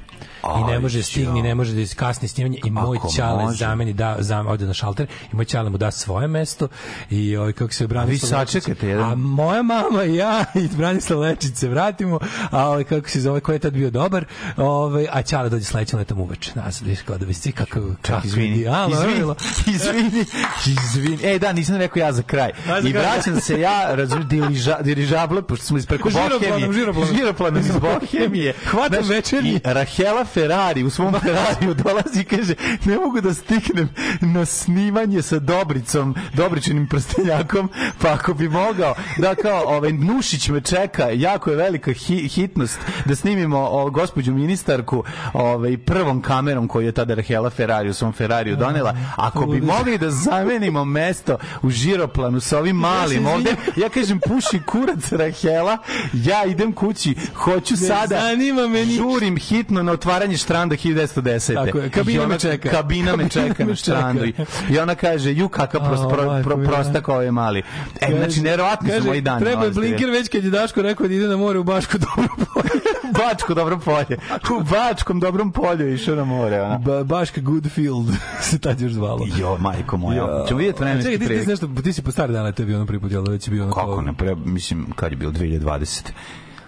I ne Aj, može stigni, ne može da iskasni snimanje i moj ćale može? zameni da zam, ode na šalter i moj ćale mu da svoje mesto i ovaj kako se Branislav Lečić- sačekate jedan- moja mama i ja i Branislav Lečić se vratimo, a ovaj kako se zove ko je tad bio dobar, ovaj a ćale dođe sledećem letom uveče. Nas vidiš kao da bi svi kako kako izvini, izvini, izvini, izvini. E, da, nisam rekao ja za kraj. I vraćam se ja, razumiješ, diriža, dirižable, pošto smo iz preko Žiroplanom, Bohemije. žiroplanom. Žiroplanom iz Bohemije. Hvatam Znaš, večernji. I Rahela Ferrari u svom Ferrariju dolazi i kaže, ne mogu da stiknem na snimanje sa Dobricom, Dobričinim prstenjakom, pa ako bi mogao, da kao, ovaj, Nušić me čeka, jako je velika hi, hitnost da snimimo o, gospođu ministarku ovaj, prvom kamerom koju je tada Rahela Ferrari u svom Ferrariju donela. Ako bi mogli da zamenimo mesto u žiroplanu sa ovim malim Ja ovde, ja kažem puši kurac Rahela, ja idem kući, hoću sada, zanima me ništa. žurim hitno na otvaranje štranda 1910. Tako je, kabina ona- me čeka. Kabina me čeka Kabina na štrandu. I, ona kaže, ju kakav prost, pro, pro, prostak ovaj mali. E, znači, su kaže, moji dani. Treba je ste blinker već kad je Daško rekao da ide na more u Baško dobro polje. Bačko dobro polje. U Bačkom dobrom polju je išao na more. Ona. Ba, Baška Goodfield se tad još zvalo. Jo, majko moja. Ja. Ćemo vidjeti A vremenski Čekaj, ti, ti, nešto, ti si po stari dana tebi ono prvi put, jel da već je bio ono Kako ne, pre, mislim, kad je bilo 2020.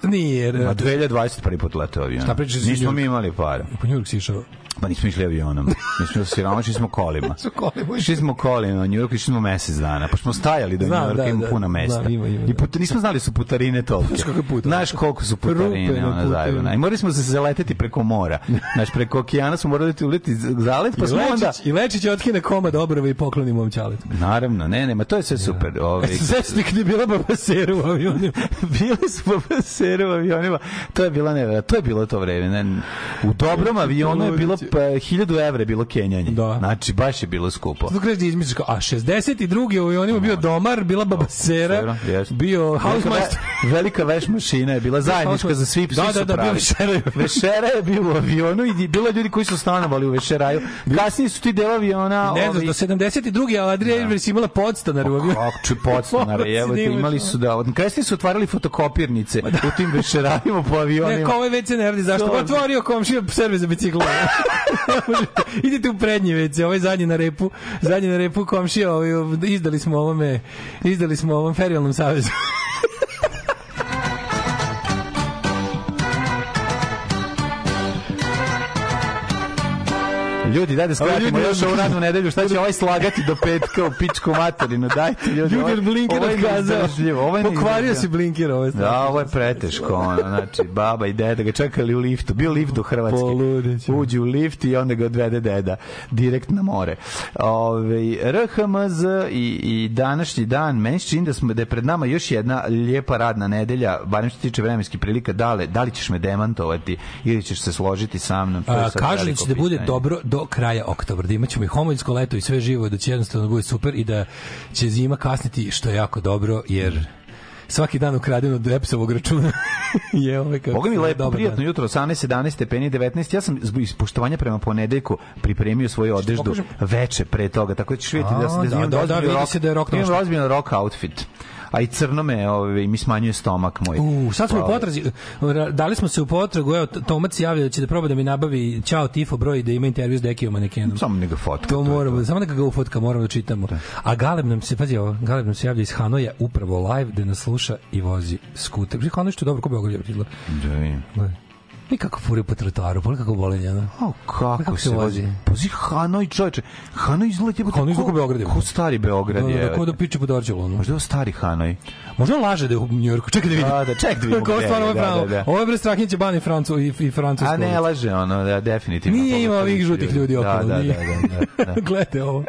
Nije. Na 2020 prvi put letao avion. Šta pričaš Nismo mi imali para. Po Njurk si išao. Pa nismo išli avionom. Mi smo siromašni smo kolima. Su kolima Išli smo kolima, u Njujorku išli smo mesec dana, pa smo stajali do Njujorka, da, ima da, puna mesta. znam, ima, ima, I put, nismo znali da su putarine tolike. Znaš kako je puta? Znaš koliko su putarine, ona zajebana. I morali smo se zaleteti preko mora. Znaš, preko okeana smo morali ti uleti zalet, pa I smo onda... Lečić, I Lečić otkine komad obrve i pokloni mom ćaletu. Naravno, ne, ne, ma to je sve super. Ovaj, Sećate kad je bila baba Sera u avionu? bili smo pasere u avionima. To je bila nevera. To je bilo to vreme. Ne, u dobrom avionu je bilo pa, 1000 evra je bilo kenjanje. Da. Znači, baš je bilo skupo. Tu krećeš da izmisliš kao, a 62. u avionima bio domar, bila baba Sera, Sera, jeste. bio housemeister. ve- velika veš mašina je bila zajednička za svi, svi Da, da, su da, pravi. bio Vešeraj. Vešera je bio u avionu i bilo ljudi koji su stanovali u Vešeraju. Kasnije su ti deo aviona... Ne znam, do 72. a Adrija Ilvers imala podstanar u avionu. Kako će podstanare, evo te, imali su da... Kasnije su otvarali fotokopirnice u tim vešerajima po avionima. Ne, kao ovaj WC ne radi, zašto? To- Pa otvorio komšija servis za bicikl. Idete u prednji WC, ovaj zadnji na repu, zadnji na repu komšija, ovaj, izdali smo ovome, izdali smo ovom ferijalnom savezu. Ljudi, daj da skratimo ljudi, još ovu radnu nedelju, šta će ovaj slagati do petka u pičku materinu, dajte ljudi. Ljuger ovo- Blinker neizdržljivo, ovo je Pokvario si Blinker, ovo je Da, ovo je preteško, ono, znači, baba i deda ga čekali u liftu, bio lift do Hrvatske. Poludeću. Uđe u lift i onda ga odvede deda, direkt na more. Ove, RHMZ i, i današnji dan, meni se čini da, smo, da je pred nama još jedna lijepa radna nedelja, barem što se tiče vremenskih prilika, dale, da li ćeš me demantovati ili ćeš se složiti sa mnom? A, kažu da će da bude dobro do kraja oktobra, da imaćemo i homoljsko leto i sve živo, da će jednostavno bude super i da će zima kasniti, što je jako dobro, jer svaki dan ukraden od Epsovog računa je ovaj kako Boga mi lepo, prijatno dan. jutro, 18, 17 stepeni, 19. Ja sam zbog ispoštovanja prema ponedeljku pripremio svoju odeždu pokažem? veče pre toga, tako da ćeš vidjeti da, A, sam- da, da, imam da, da, ozbiljan vidi rock, se da je rock imam došao. ozbiljan rock outfit. A i crno me, ovaj, mi smanjuje stomak moj. U, sad smo u potrazi, ra- dali smo se u potragu, evo, Tomac javlja da će da proba da mi nabavi Ćao Tifo broj da ima intervju s Dekijom manekenom. Samo nego fotka. To moramo, samo neka ga ufotka moramo da čitamo. A Galeb nam se, pazi ovo, Galeb nam se javlja iz Hanoja upravo live da nas sluša i vozi skuter. Hanoj što je dobro, ko je izgleda. Da vidim. I kako furi po trotoaru, pogledaj kako bolenje, ono. O, kako, Kako se vozi? Pazi, Hanoj, čoveče. Hanoj izgleda jebote. Hanoj izgleda ko- Beograd, Ko stari Beograd Da, je. da, kao da piče po Dorčelu, ono. Možda je stari Hanoj. Možda laže da je u Njujorku. Čekaj da vidim. Da, da, ček da gde je, stvarno ovo je da, pravo. da, da. Ovo je bre Strahinjić ban i Francu i, i Francusko. A ne laže ono, da, definitivno. Nije ima ovih žutih ljudi okolo. Da, da, da, da, da, da. Gledajte ovo.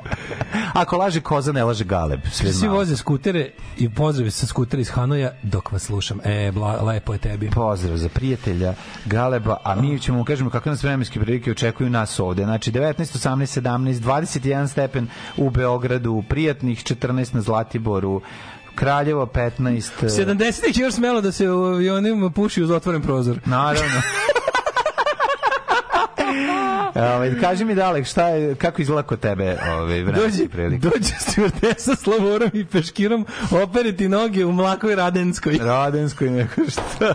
Ako laže koza, ne laže galeb. Sve Svi voze skutere i pozdravi sa skutera iz Hanoja dok vas slušam. E, bla, lepo je tebi. Pozdrav za prijatelja Galeba, a mi ćemo mu kažemo kakve nas vremenske prilike očekuju nas ovde. Znači 19, 18, 17, 21 stepen u Beogradu, prijatnih 14 na Zlatiboru, Kraljevo 15. 70-ih je još smelo da se u avionima puši uz otvoren prozor. Naravno. Ovaj kaži mi Dalek, šta je kako izgleda kod tebe ovaj vremenske Dođe, prilike? dođe stewardesa s lavorom i peškirom, operiti noge u mlakoj radenskoj. Radenskoj neko šta.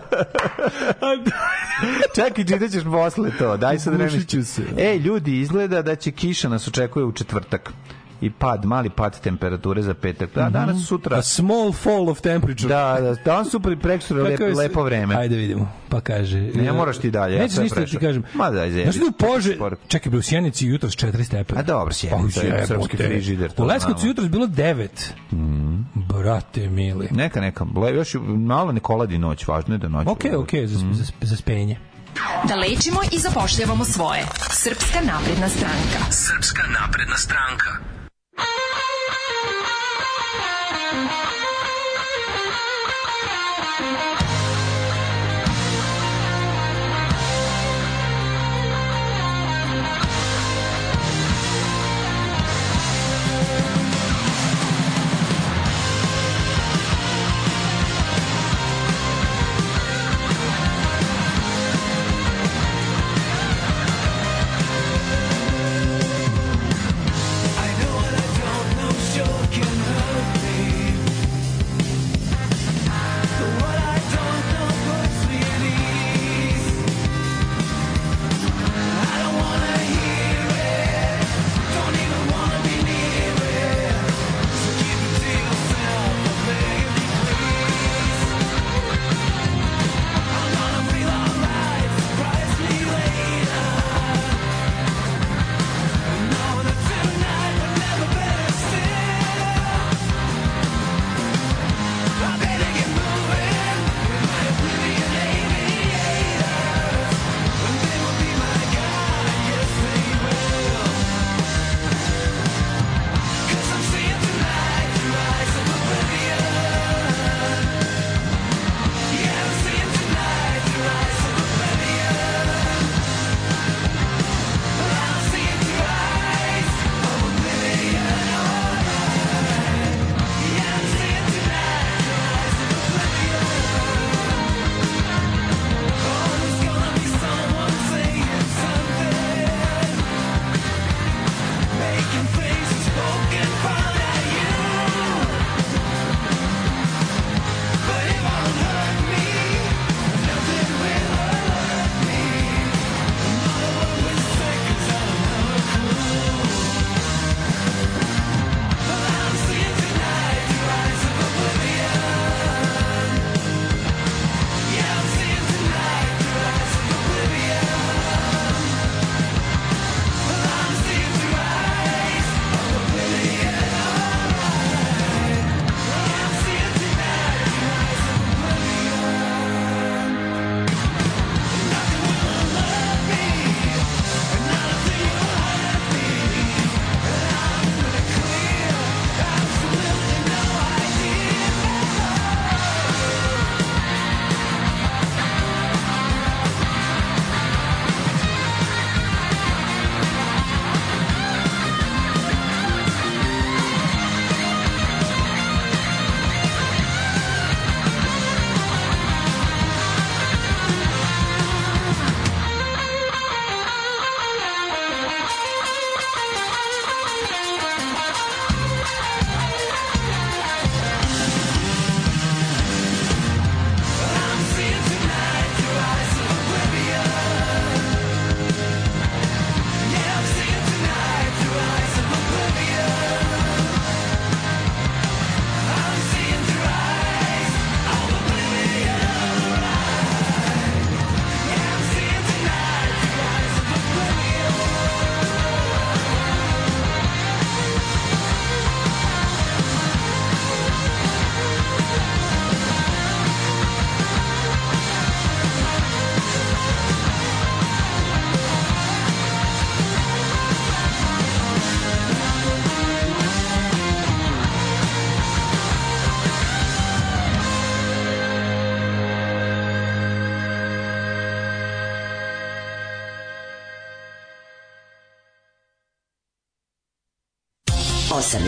Čekaj, čitat ćeš posle to. Daj sad vreme. Se. Ej, ljudi, izgleda da će kiša nas očekuje u četvrtak. I pad, mali pad temperature za petak. Da, danas, sutra. A small fall of temperature. Da, da, danas su pri Kako lepo, je se- lepo vreme. Ajde vidimo. Pa kaže. Ne moraš ti dalje, ja Neću sve ništa da ti kažem. Ma daj, zajebi. Znaš da u Pože, čekaj, bre, u Sjenici jutros 4 stepena. A dobro, Sjenica je srpski frižider, to U Leskovcu znamo. jutros bilo 9. Brate, mili. Neka, neka. Le, još i malo ne koladi noć, važno je da noć. Ok, ok, za, Mm. za, za spenje. Da lečimo i zapošljavamo svoje. Srpska napredna stranka. Srpska napredna stranka.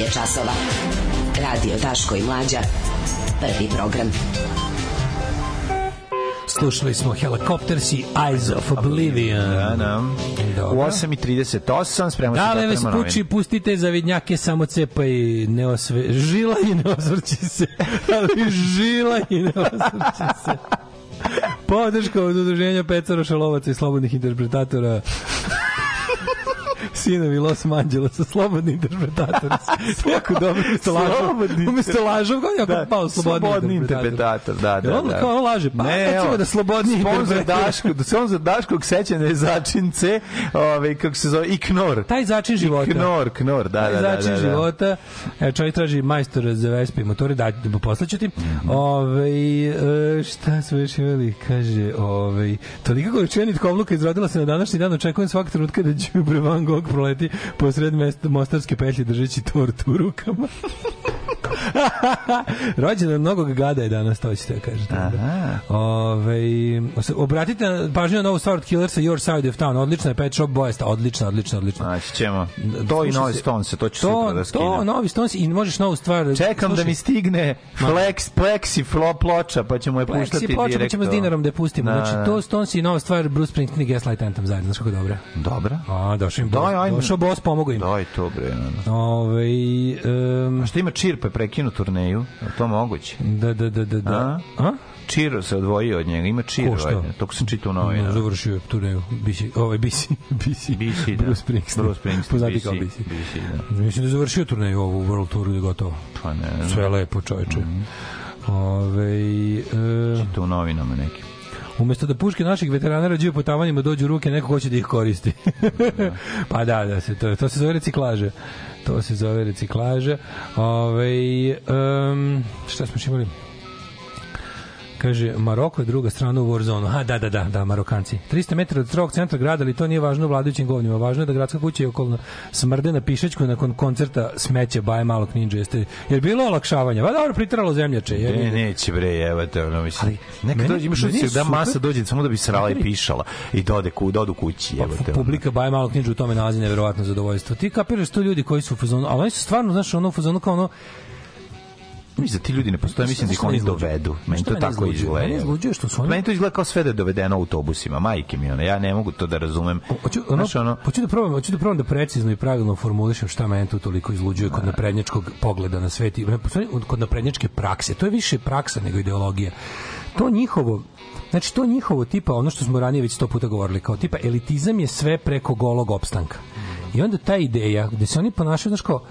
Je časova. Radio Daško i Mlađa. Prvi program. Slušali smo Helicopters i Eyes of Oblivion. Da, da. Dobro. U 8.38 spremamo se Da, da leve prema skuči, pustite zavidnjake, samo cepa i ne osve... Žila i ne osvrći se. Ali žila i ne osvrći se. Podrška od udruženja Pecora Šalovaca i slobodnih interpretatora Sinovi Los Angelesa, slobodni interpretatori. jako dobro, umesto lažov. Umesto lažov, kao jako Da, malo slobodni, slobodni interpretator, da, da, on da. kao on laže? Pa, Ne, evo, da slobodni Spon za interpretator. Daško, da spon za Daškog sećanja je začince, ovaj, kako se zove, Iknor. Taj začin života. Knor, knor, da, da, da. Da, da. života. E, čovjek traži majstora za Vespa i motore, da, da poslaću ti. Mhm. Ove, e, šta smo još imali? Kaže, ove, toliko količina nitkovluka izrodila se na današnji dan, očekujem svakog trenutka da Đubre Van Gogh proleti posred mesta, mostarske petlje držeći tortu u rukama. Rođendan mnogog gada je danas, to ćete da kažete. Ove, obratite na- pažnju na novu stvar od Killersa, Your Side of Town. Odlična je Pet Shop Boys, odlična, odlična, odlična. Naći ćemo. To i Novi Stones, to ću to, sutra da skinem. To, novi Stones i možeš novu stvar. Čekam da slušaj, mi stigne flex, plexi flo ploča, pa ćemo je puštati Plexi ploča, pa ćemo s direktno. dinarom da je pustimo. Da, Znači, da. to Stones i nova stvar, Bruce Springsteen i Gaslight Anthem zajedno. Znaš kako je dobra? Dobra. A, došao im boss. Došao boss, pomogu im. Daj to, bre. Ove, um, A što ima Čir pa je prekinu turneju? Je to moguće? da, da, da, da. da. A? Čir se odvojio od njega, ima Čir. Ko što? valjda. Toko sam čitao u No, novinama. završio je turneju. Bisi, ovaj BC, BC, BC, da. Bruce Springsteen. Bruce Springsteen, Poznati kao BC. BC, da. Mislim da je završio turneju ovu World Touru i je gotovo. Pa ne, ne. Sve lepo, čoveče. Ove, e, To u novinama neki. Umesto da puške naših veterana rađuju po tavanjima dođu ruke, neko hoće da ih koristi. pa da, da se to, to se zove reciklaže. To se zove reciklaža. Ove, um, šta smo imali? Kaže, Maroko je druga strana u Warzone. Ha, da, da, da, da, Marokanci. 300 metara od strog centra grada, ali to nije važno vladajućim govnjima. Važno je da gradska kuća je okolno smrde na pišećku nakon koncerta smeće baje malog ninja. Jeste, jer bilo olakšavanja. Va dobro, pritralo zemljače. Jer, Ne, neće bre, evo te, ono, mislim. Neka meni- dođe, imaš utisak da masa dođe samo da bi srala i pišala i dode ku, dodu kući, evo te. publika baje malog ninja u tome nalazi neverovatno zadovoljstvo. Ti kapiraš to ljudi koji su u fazonu, ali oni su stvarno, znaš, ono u fazonu kao ono, Mislim da ti ljudi ne postoje, mislim da ih oni dovedu. Meni to tako izgleda. Mene izluđuje što su oni- Meni to izgleda kao sve da je dovedeno autobusima, majke mi, ono, ja ne mogu to da razumem. Hoću, ono, Znaš, ono, hoću da probam, hoću da probam da precizno i pravilno formulišem šta mene tu toliko izluđuje kod naprednjačkog pogleda na svet i kod naprednjačke prakse. To je više praksa nego ideologija. To njihovo Znači, to njihovo tipa, ono što smo ranije već sto puta govorili, kao tipa elitizam je sve preko golog opstanka. I onda ta ideja gde se oni ponašaju, znaš kao,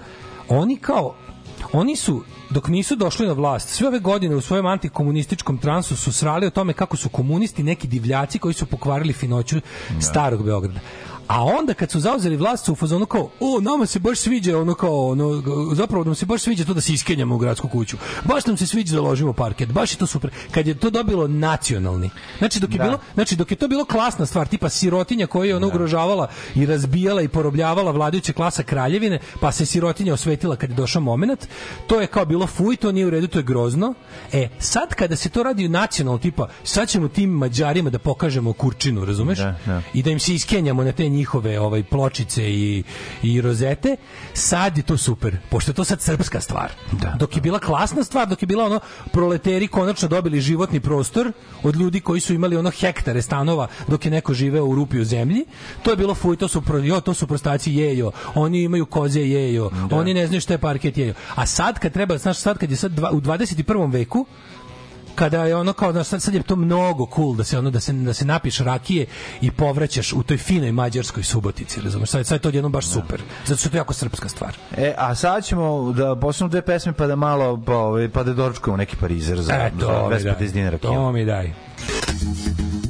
oni kao, oni su dok nisu došli na vlast, sve ove godine u svojem antikomunističkom transu su srali o tome kako su komunisti neki divljaci koji su pokvarili finoću starog Beograda. A onda kad su zauzeli vlast su u fazonu kao, o, nama se baš sviđa ono kao, ono, zapravo nam se baš sviđa to da se iskenjamo u gradsku kuću. Baš nam se sviđa da ložimo parket. Baš je to super. Kad je to dobilo nacionalni. Znači dok je Da. bilo, znači dok je to bilo klasna stvar, tipa sirotinja koja je ono ugrožavala i razbijala i porobljavala vladajuća klasa kraljevine, pa se sirotinja osvetila kad je došao momenat, to je kao bilo fuj, to nije u redu, to je grozno. E, sad kada se to radi nacionalno, tipa, sad ćemo tim Mađarima da pokažemo kurčinu, razumeš? Da, da. I da im se iskenjamo na te njihove ovaj pločice i, i rozete, sad je to super, pošto je to sad srpska stvar. Da. Dok je bila klasna stvar, dok je bila ono proleteri konačno dobili životni prostor od ljudi koji su imali ono hektare stanova dok je neko živeo u rupi u zemlji, to je bilo fuj, to su pro, jo, to su prostaci jejo, oni imaju koze jejo, oni ne znaju šta je parket jejo. A sad kad treba, znaš, sad kad je sad dva, u 21. veku, kada je ono kao da sad, sad je to mnogo cool da se ono da se da se napiš rakije i povraćaš u toj finoj mađarskoj subotici razumeš sad sad je to jedno baš super zato što je to jako srpska stvar E, a sad ćemo da poslušamo dve pesme pa da malo pa, ovaj, pa da doručkujemo neki parizer za, e, za to 250 daj dinara kilo. to mi daj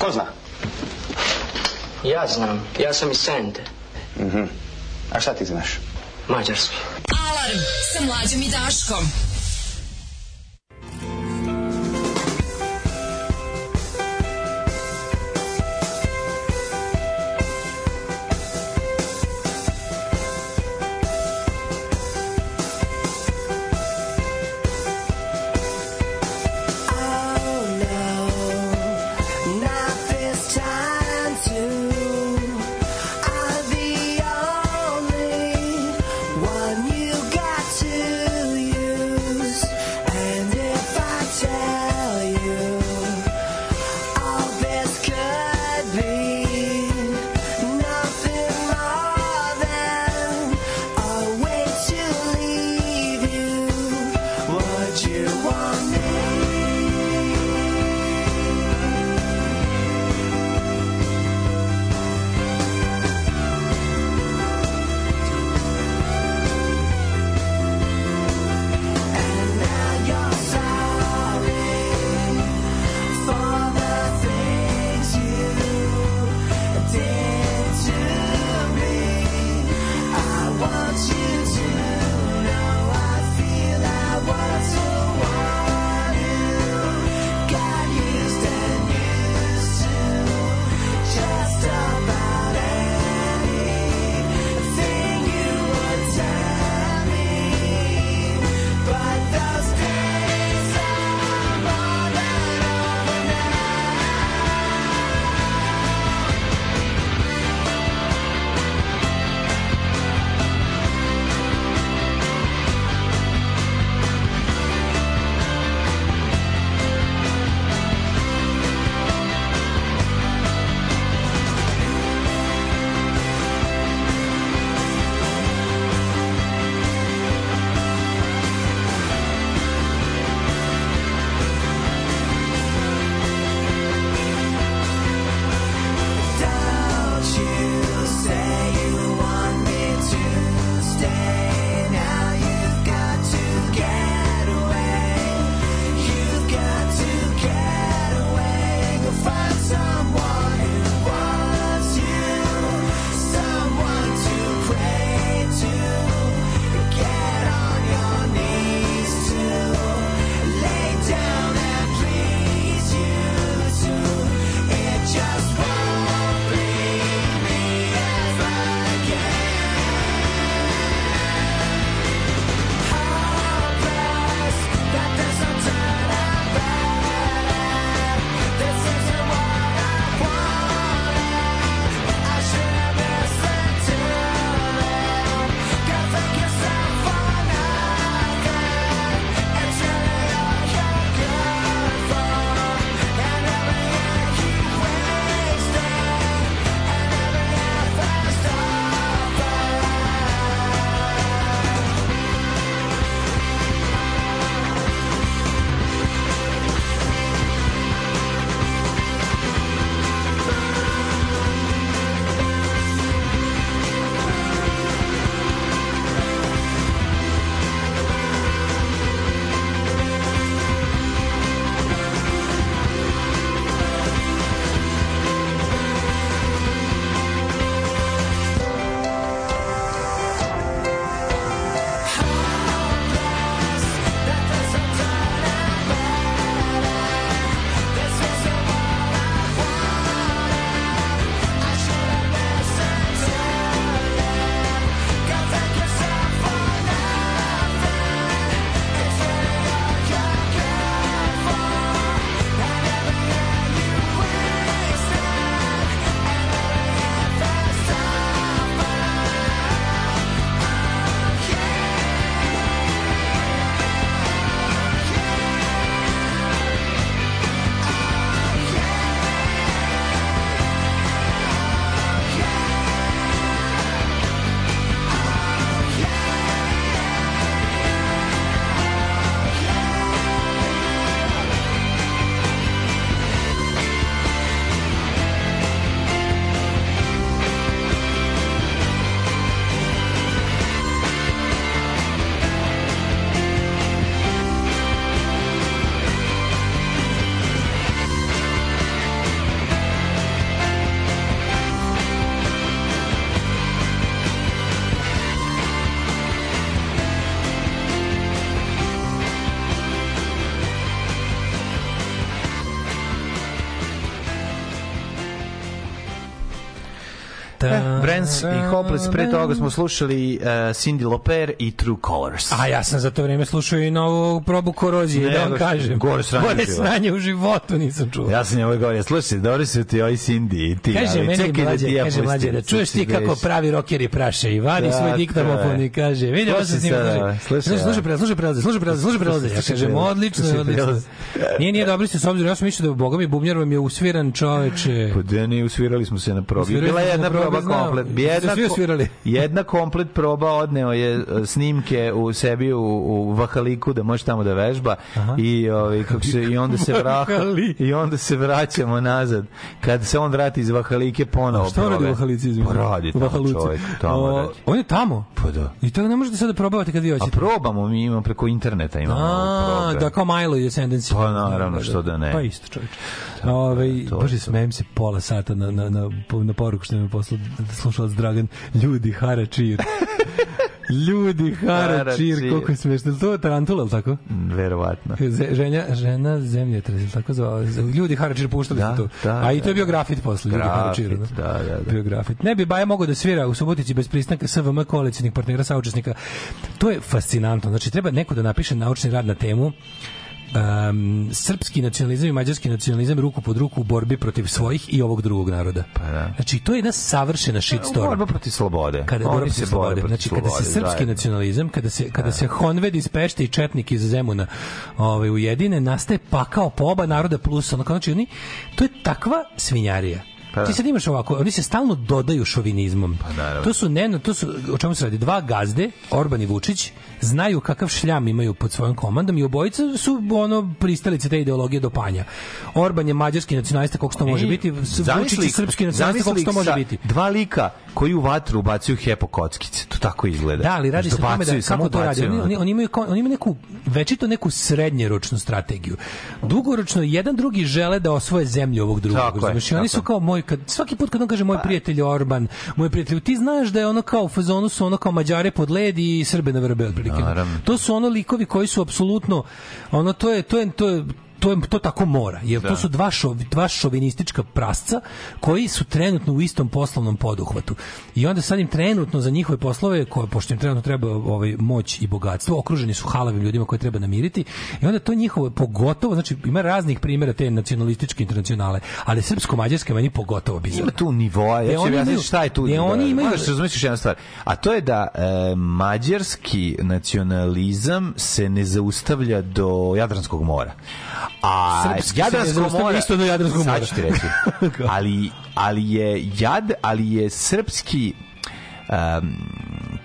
Ko zna? Ja znam. Ja sam iz Sende. Mhm. A šta ti znaš? Mađarski. Alarm sa mlađom i Daškom. Brands i Hopeless, pre toga smo slušali uh, Cindy Loper i True Colors. A ja sam za to vreme slušao i novu probu korozije, Ne, da vam kažem. gore sranje Gore životu. sranje u životu nisam čuo. Ja sam njegove govorio, slušaj, dobri su ti ovi Cindy i ti, Kaže ali meni čekaj mlađe, ti ja kaže mlađe, da čuješ ti kako veš. pravi rokeri praše i vadi svoj Tako diktamofon i kaže, vidi, ovo se kaže, ovo, slušaj, slušaj, prelaze, slušaj prelaze, slušaj prelaze, slušaj prelaze. Ja kažem, odlično, odlično. Nije, nije dobro s obzirom, ja sam mislio da boga mi bubnjar vam je usviran čoveče. Pa da ne, usvirali smo se na probi. Bila je jedna proba komplet. Jedna, jedna komplet proba odneo je e, snimke u sebi u, u Vahaliku da može tamo da vežba i ovaj kako se i onda se vraća i onda se vraćamo nazad. Kad se on vrati iz Vahalike ponovo. Šta radi. Vahalici? Pa radi tamo čovjek, tamo O, radi. On je tamo? Pa da. I to ne možete sada probavati kad vi A hoćete. probamo, mi imamo preko interneta imamo A, da kao Milo i Ascendancy. Pa naravno, što da ne. Pa isto čovječ. Ove, to bože, je to. smijem se pola sata na, na, na, na poruku što mi je poslao slušalac Dragan. Ljudi, haračir. Ljudi, haračir, Haračir. koliko je smešno. To je tarantula, ili tako? Verovatno. Ze- ženja, žena zemlje, tako zvao. Ljudi Haračir puštali Da, su to. da, A i to da, je bio da. grafit posle, Ljudi Grafit, Haračir. da, da, da. Bio grafit. Ne bi Baja mogao da svira u Subotici bez pristanka SVM koalicijnih partnera saučesnika. To je fascinantno. Znači, treba neko da napiše naučni rad na temu um, srpski nacionalizam i mađarski nacionalizam ruku pod ruku u borbi protiv svojih i ovog drugog naroda. Pa da. Znači, to je jedna savršena shitstorm Borba protiv slobode. kada Oni borba protiv slobode. Znači kada se slobode, srpski zajedno. nacionalizam, kada se kada se Honved iz Pešte i četnik iz Zemuna, ovaj ujedine nastaje pakao po oba naroda plus ono znači oni to je takva svinjarija. Pa da. Ti sad imaš ovako, oni se stalno dodaju šovinizmom. Pa naravno. to su ne, to su o čemu se radi, dva gazde, Orban i Vučić, znaju kakav šljam imaju pod svojom komandom i obojica su ono pristalice te ideologije do panja. Orban je mađarski nacionalista koliko što može biti, Vučić je srpski nacionalista koliko što može biti. Dva lika koji u vatru ubacuju hepo kockice. To tako izgleda. Da, ali radi se o tome da kako to radi. Oni, oni, oni imaju oni imaju neku večito neku srednjeročnu strategiju. Dugoročno jedan drugi žele da osvoje zemlju ovog drugog. Tako je, razumeš? I oni su kao moj kad svaki put kad on kaže moj prijatelj Orban, moj prijatelj, ti znaš da je ono kao u fazonu su ono kao Mađare pod led i Srbe na vrbe otprilike. To su ono likovi koji su apsolutno ono to je to je to je to, je, to tako mora, jer to Da. su dva, šov, dva šovinistička prasca koji su trenutno u istom poslovnom poduhvatu. I onda sad im trenutno za njihove poslove, koje, pošto im trenutno treba ovaj, moć i bogatstvo, okruženi su halavim ljudima koje treba namiriti, i onda to njihovo, pogotovo, znači ima raznih primjera te nacionalističke internacionale, ali srpsko-mađarska je meni pogotovo bizarno. Ima tu nivoa, ja ću oni objasniti šta je tu. gde oni imaju- Moraš razumjeti još jedna stvar. A to je da e, mađarski nacionalizam se ne zaustavlja do Jadranskog mora. A Srpski Jadransko more isto do Jadranskog mora. Sad ću ti reći. ali, ali je jad, ali je srpski um,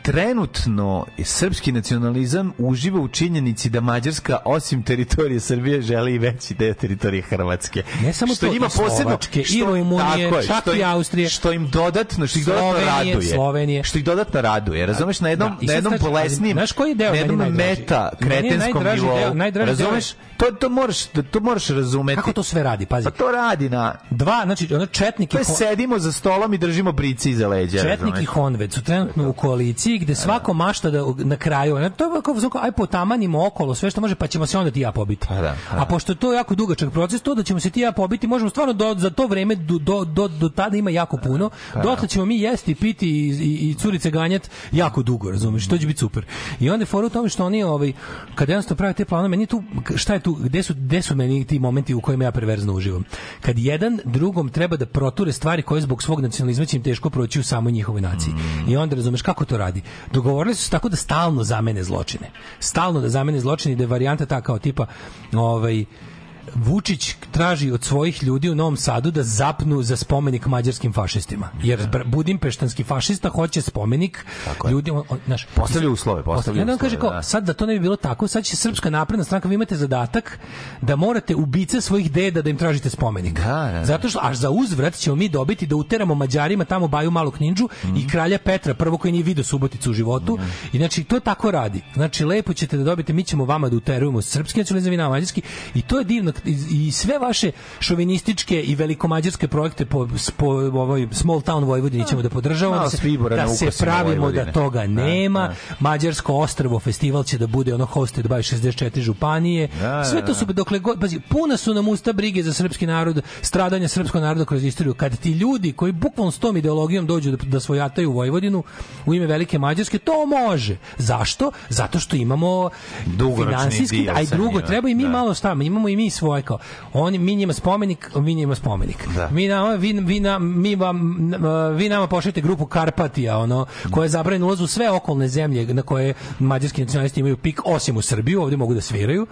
trenutno srpski nacionalizam uživa u činjenici da Mađarska osim teritorije Srbije želi i veći deo teritorije Hrvatske. Ne samo što to, njima i posebno Slovačke, i što- Rumunije, tako je, čak što i Austrije. Što im dodatno, što ih dodatno Slovenije, raduje. Slovenije. Što ih dodatno raduje. Razumeš na jednom Da, na jednom znači, ali bolesnijem, znaš koji je deo na jednom meta je kretenskom nivou. deo- najdraži deo je- Razumeš? To to moraš to moraš razumeti. Kako to sve radi, pazi. Pa to radi na Dva, znači, ono četnik to i je Hon- sedimo za stolom i držimo brici iza leđa. Četnik razumeš? i Honved su trenutno u koaliciji gde svako mašta da na kraju, to je kao, aj potamanimo okolo sve što može pa ćemo se onda ti ja pobiti. Pa da, pa A pošto je to jako dugačak proces, to da ćemo se ti ja pobiti, možemo stvarno do, za to vreme do, do, do, do tada ima jako puno. Pa Dotle ćemo mi jesti, piti i, i, i curice ganjat jako dugo, razumeš? To će biti super. I onda je fora u tome što oni ovaj kad jednostavno prave te planove, meni tu šta je tu, gde su gde su meni ti momenti u kojima ja perverzno uživam. Kad jedan drugom treba da proture stvari koje zbog svog nacionalizma će im teško proći u samoj njihovoj naciji. I onda razumeš kako to radi. Dogovorili su se tako da stalno zamene zločine. Stalno da zamene zločine i da je varijanta ta kao tipa ovaj Vučić traži od svojih ljudi u Novom Sadu da zapnu za spomenik mađarskim fašistima. Jer br- budimpeštanski fašista hoće spomenik ljudi, on, on, znaš, Postavlja uslove, postavlja onda on uslove, kaže kao, da. sad da to ne bi bilo tako, sad će Srpska napredna stranka, vi imate zadatak da morate ubice svojih deda da im tražite spomenik. Da, da, da. Zato što, a za uzvrat ćemo mi dobiti da uteramo Mađarima tamo Baju Malu Knindžu Mhm. i kralja Petra, prvo koji nije video Suboticu u životu. I znači, to tako radi. Znači, lepo ćete da dobijete, mi ćemo vama da uterujemo srpski nacionalizam i nama mađarski. I to je divno. I, i sve vaše šovinističke i velikomađarske projekte po, po ovoj small town Vojvodini ćemo da podržavamo, da se, da se pravimo da Vojvodine. toga nema. Mađarsko ostrvo festival će da bude ono hosted by 64 županije. Da, Sve da, to da. su dokle god, pazi, puna su nam usta brige za srpski narod, stradanja srpskog naroda kroz istoriju. Kad ti ljudi koji bukvalno s tom ideologijom dođu da, da svojataju Vojvodinu u ime Velike Mađarske, to može. Zašto? Zato što imamo finansijski, a i drugo, treba i mi Da. malo stavimo, imamo i mi svoje kao. Oni, mi njima spomenik, mi njima spomenik. Da. Mi nama, vi, vi, nam, mi vam, vi nama pošaljete grupu Karpatija, ono, koja zabrane ulaz u sve okolne zemlje na koje mađarski nacionalisti imaju pik, osim u Srbiju, ovdje mogu da sviraju.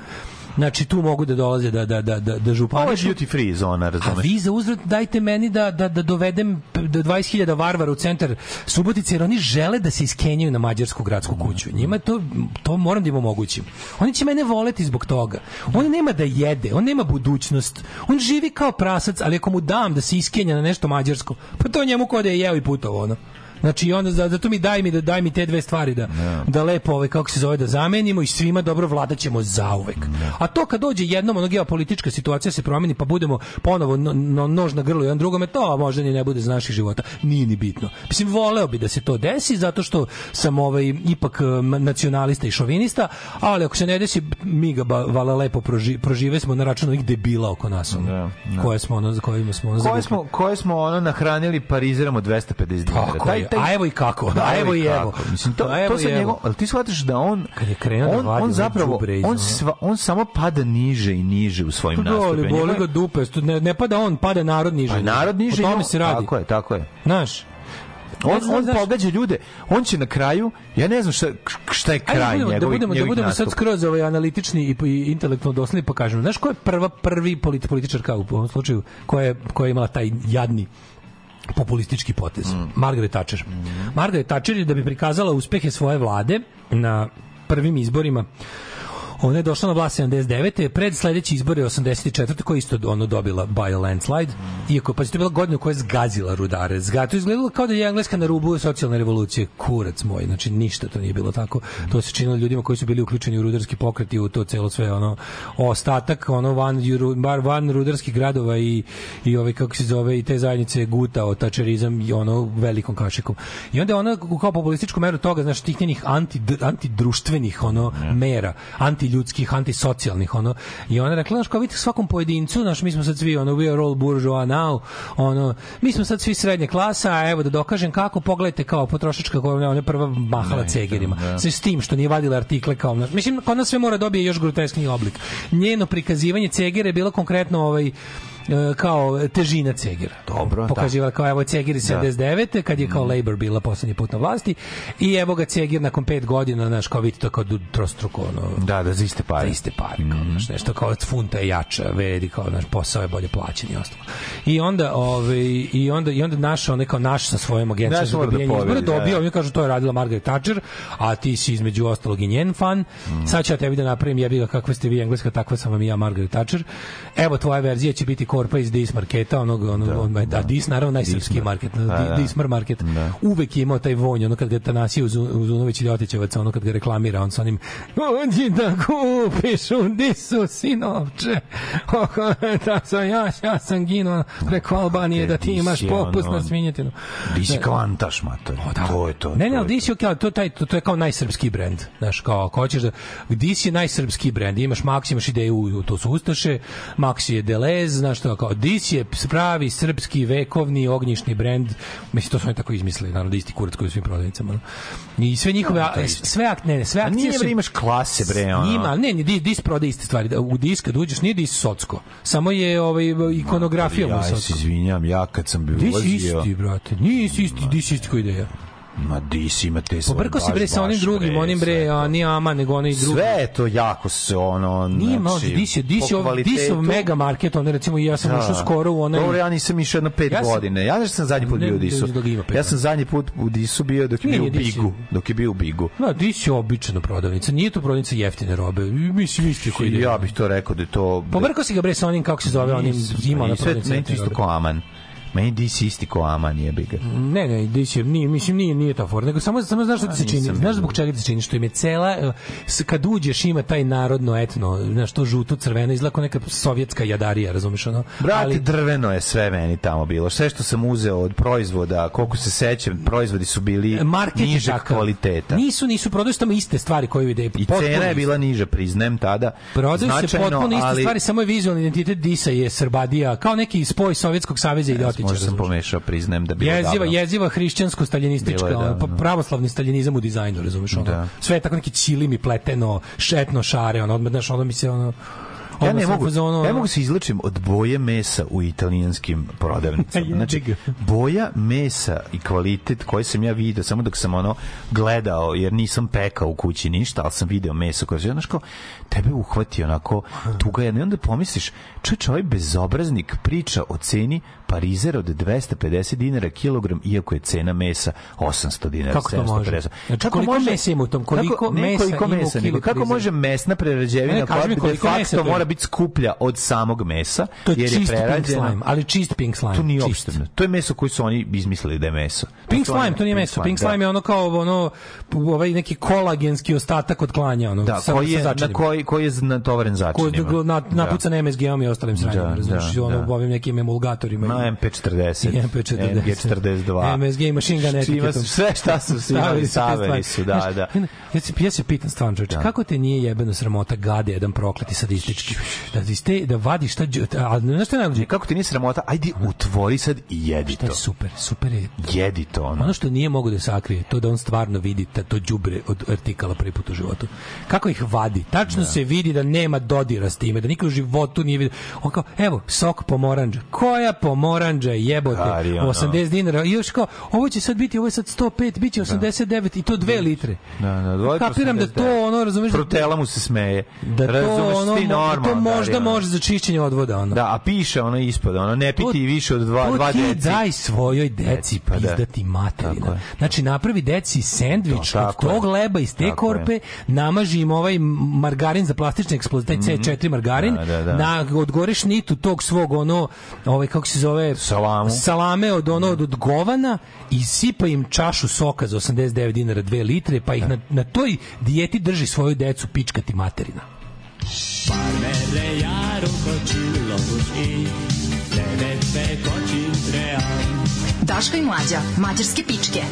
Znači tu mogu da dolaze da da da da da Ovo je duty free zona, A razumeš? vi za uzvrat dajte meni da, da, da dovedem p- da 20.000 varvara u centar Subotice, jer oni žele da se iskenjaju na mađarsku gradsku kuću. Njima to, to moram da im omogućim. Oni će mene voleti zbog toga. On nema da jede, on nema budućnost. On živi kao prasac, ali ako mu dam da se iskenja na nešto mađarsko, pa to njemu kod da je jeo i putovo, ono. Znači onda za- zato mi daj mi da daj mi te dve stvari da da lepo ovaj kako se zove da zamenimo i svima dobro vladaćemo zauvek. A to kad dođe jednom ono geopolitička situacija se promeni pa budemo ponovo no, no- nož na grlu jedan drugome to možda ni ne bude za naših života. Nije ni bitno. Mislim voleo bi da se to desi zato što sam ovaj ipak nacionalista i šovinista, ali ako se ne desi mi ga ba, vala lepo proži, prožive smo na račun ovih debila oko nas ono, koje smo ono za kojima smo ono Koje smo, koje smo ono nahranili Parizerom od 250 dinara. Tako je. A evo i kako. A evo i evo. Mislim, to, A to evo. njegov, ali ti shvataš da on, Kad je krenuo da on, on zapravo, on, sva, on samo pada niže i niže u svojim Pa da, nastupima. boli ga dupe, ne, ne pada on, pada narod niže. Pa narod niže. O tome se radi. Tako je, tako je. Znaš, On, znam, on znaš- pogađa ljude, on će na kraju, ja ne znam šta, šta je kraj da budemo, da njegovih, budemo, da njegovih budemo sad skroz ovaj analitični i, i intelektualno dosledni pa kažemo, znaš ko je prva, prvi politi, političarka u ovom slučaju koja je, koja je imala taj jadni populistički potez. Margaret Thatcher. Margaret Thatcher je da bi prikazala uspehe svoje vlade na prvim izborima Ona je došla na vlast 79. Pred sledeći izbore 84. koji je isto ono dobila by a landslide. Iako, pa to je bila godina koja je zgazila rudare. Zga, to je izgledalo kao da je Engleska na rubu socijalne revolucije. Kurac moj, znači ništa to nije bilo tako. To se činilo ljudima koji su bili uključeni u rudarski pokret i u to celo sve ono ostatak ono van bar van rudarskih gradova i i ove kako se zove i te zajednice gutao tačerizam i ono velikom kašikom. I onda je ona kao populističku meru toga, znaš, tih njenih anti, antidruštvenih ono mera, antiljudskih, antisocijalnih ono. I ona rekla, znaš, kao vidite svakom pojedincu, znaš, mi smo sad svi ono we are all bourgeois now, ono, mi smo sad svi srednja klasa, a evo da dokažem kako, pogledajte kao potrošačka koja ona prva mahala cegerima. Sve s tim što nije vadila artikle kao, znaš, mislim, kod nas sve mora dobije još groteskniji oblik. Njeno prikazivanje cegere je bilo konkretno ovaj kao težina Cegera. Dobro, Pokazivala kao evo Ceger iz Da. 79. kad je kao Labor bila poslednji put na vlasti i evo ga Ceger nakon pet godina, znaš, kao vidite to kao trostruko, ono, Da, da, za iste pare. za iste pare, kao, znaš, nešto kao funta je jača, vedi, kao, naš posao je bolje plaćen i ostalo. I onda, ovaj, i onda, i onda naš, onaj kao naš sa svojom agencijom za mora da dobijanje izbora da. dobio, oni kažu to je radila Margaret Thatcher, a ti si između ostalog i njen fan. Mm. Sad ću ja tebi da napravim jebi ga kakva ste vi engleska, takva sam vam i ja Margaret Thatcher. Evo tvoja verzija će biti korpa iz Dis marketa, onog, onog, da, on, da, Dis naravno najsrpski market, Da, da. Di- Dismar market. Uvek je imao taj vonj, ono kad ga Tanasije uz, Uzunović ili Otićevac, ono kad ga reklamira, on sa onim Dođi da kupiš u Disu, sinovče. Oko, da sam ja, ja sam ginuo preko Albanije da ti imaš Dis je popust na svinjetinu. Di si Da. kvantaš, mater. To je to. Ne, ne, ali je je to, taj, to, to je kao najsrpski brend. Znaš, kao, ako hoćeš da... DC je najsrpski brend. Imaš Maxi, imaš ideju, to su Ustaše, Maxi je Delez, znaš što, kao, DC je pravi srpski, vekovni, ognjišni brend. Mislim, to su oni tako izmislili, naravno, da isti kurac koji u svim prodavnicama. no. I sve njihove, to je a, isto. sve, ak, ne, ne, sve akcije nije, su... imaš klase, bre, ono. Ima, ne, ne, dis prodaje iste stvari. Da, U dis kad uđeš, nije dis socko. Samo je ovaj, ikonografija mu Ja se izvinjam, ja kad sam bio Dis ulazio... isti, brate. Nije isti, isti, dis isti koji ideja. Ma dis ima te svoje Pobrko baš, bre sa onim drugim, onim bre, a nije Ama, nego onaj drugi. Sve je to jako se ono... Nije malo, znači, je, po ov- dis je kvalitetu- mega market, on recimo i ja sam Da. ušao skoro u onaj... Dobro, ja nisam išao jedno pet Ja sam- godine. Ja znaš sam zadnji put Ne, bio u Disu. Ja sam zadnji put u Disu bio dok je bio u Bigu. Dok je bio u Bigu. Da, dis je obična prodavnica, nije to prodavnica jeftine robe. Mislim, isti koji ide. Ja bih to rekao da je to... Pobrko si ga bre sa onim, kako se zove, onim, Nisam, ima ona i sve, isto kao Aman. Meni DC isti ko Aman jebi ga. Ne, ne, DC, nije, mislim, nije, nije ta fora, nego samo, samo znaš što ti se čini, znaš zbog čega ti se čini, što im je cela, eh, kad uđeš ima taj narodno etno, znaš, to žuto, crveno, izgleda kao neka sovjetska jadarija, razumiješ, ono? Brate, Ali- drveno je sve meni tamo bilo. Sve što sam uzeo od proizvoda, koliko se sećam, proizvodi su bili market je nižeg takav. kvaliteta. Nisu, nisu, prodaju tamo iste stvari koje vide. I cena je bila niža, priznajem tada. Prodaju se potpuno iste ali- stvari, samo je vizualni identitet Disa je Srbadija, kao neki spoj Sovjetskog saveza i Ljotića. Možda sam pomešao, priznajem da bilo Jeziva, davno. jeziva hrišćansko staljinistička, Bilo je ono, pravoslavni staljinizam u dizajnu, razumeš ono. Da. Sve je tako neki ćilimi pleteno, šetno šare, ono, odmah znaš, ono mi se ono Ja ne mogu, fazonu, ja mogu se izlučim od boje mesa u italijanskim prodavnicama. Znači, boja mesa i kvalitet koji sam ja video samo dok sam ono gledao, jer nisam pekao u kući ništa, ali sam video meso koje znaš kao, tebe uhvati onako tuga jedna. I onda pomisliš, čovječ, ovaj bezobraznik priča o ceni parizer od 250 dinara kilogram, iako je cena mesa 800 dinara, Kako to može? 750. Znači, koliko mesa ima u tom? Koliko kako, ne, mesa koliko ima u mesa, kili nego kako parizer? može mesna prerađevina koja mi de facto to je. mora biti skuplja od samog mesa, To je jer je čist pink prerađeno. slime, ali čist pink slime. To nije opšte. To je meso koje su oni izmislili da je meso. Pink je slime, to nije meso. Pink slime je ono kao ono ovaj neki kolagenski ostatak od klanja, ono. Da, koji je, na koji, koji je natovaren začinima. na, napucan MSG-om i ostalim sranjima, Da, razumiješ, da, ono, da. ovim nekim emulgatorima. Na i- MP40, i MP40. MG42. MSG i machine gun etiketom. sve šta su svi imali, saveli su, da, da. Ja se, ja se pitam stvarno, čoveče, kako te nije jebeno sramota gade jedan prokleti sadistički, da, iz te, da vadi šta, a znaš šta najluđe? Kako ti nije sramota? Ajde, utvori sad i jedi Šta je to. super, super je Jedi to, ono. Ono što nije mogu da sakrije, to da on stvarno vidi ta, to đubre od artikala prvi put u životu. Kako ih vadi? Tačno se vidi da nema dodira s time, da niko u životu nije vidio. On kao, evo, sok pomoranđa. Koja pomoranđa jebote? Kari, ono. 80 dinara. I još kao, ovo će sad biti, ovo je sad 105, bit će 89 i to 2 litre. Da, da, po Kapiram da 89. to, ono, razumeš, da- Protela mu se smeje. da to, Razumeš, ono, ti da normalno, to možda Dari, ono. može za čišćenje odvoda, ono. Da, a piše ono ispod, ono, ne piti To- više od dva, to dva ti deci. daj svojoj deci pa da. pizdati Tako materina. je. Znači, napravi deci sendvič To, od tako je. tog leba iz te Tako je. korpe, namaži im ovaj margarin za plastične eksploziv, taj C4 margarin, Da, da, da. na odgoreš nitu tog svog ono, ovaj, kako se zove, Salamu. salame od ono od govana i sipa im čašu soka za 89 dinara 2 litre, pa ih na, na toj dijeti drži svoju decu pičkati materina. Parmele járok a csillagos ég, nevetve kacsint reám. Daško i mlađa, mađarske pičke.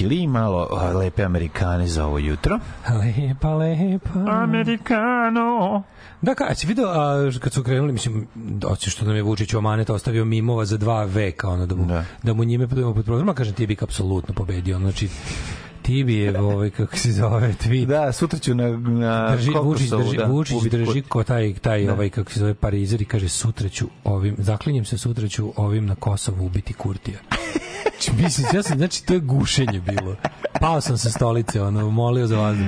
Frankie Lee, malo lepe Amerikane za ovo jutro. Lepa, lepa. Amerikano. Da, ka, a si video, a, kad su krenuli, mislim, oće što nam je Vučić u amanet ostavio mimova za dva veka, ono, da mu, da. da mu njime podujemo pod programa, kažem, ti bi apsolutno pobedio, ono, znači, ti bi je, ovaj, kako se zove, tweet. Da, sutra ću na, na drži, Vučić, drži, da, Vučić drži ko taj, taj Da. ovaj, kako se zove, parizer i kaže, sutra ću ovim, zaklinjem se, sutra ću ovim na Kosovu ubiti Kurtija. Mislim, ja sam, znači, to je gušenje bilo. Pao sam sa stolice, ono, molio za vazduh.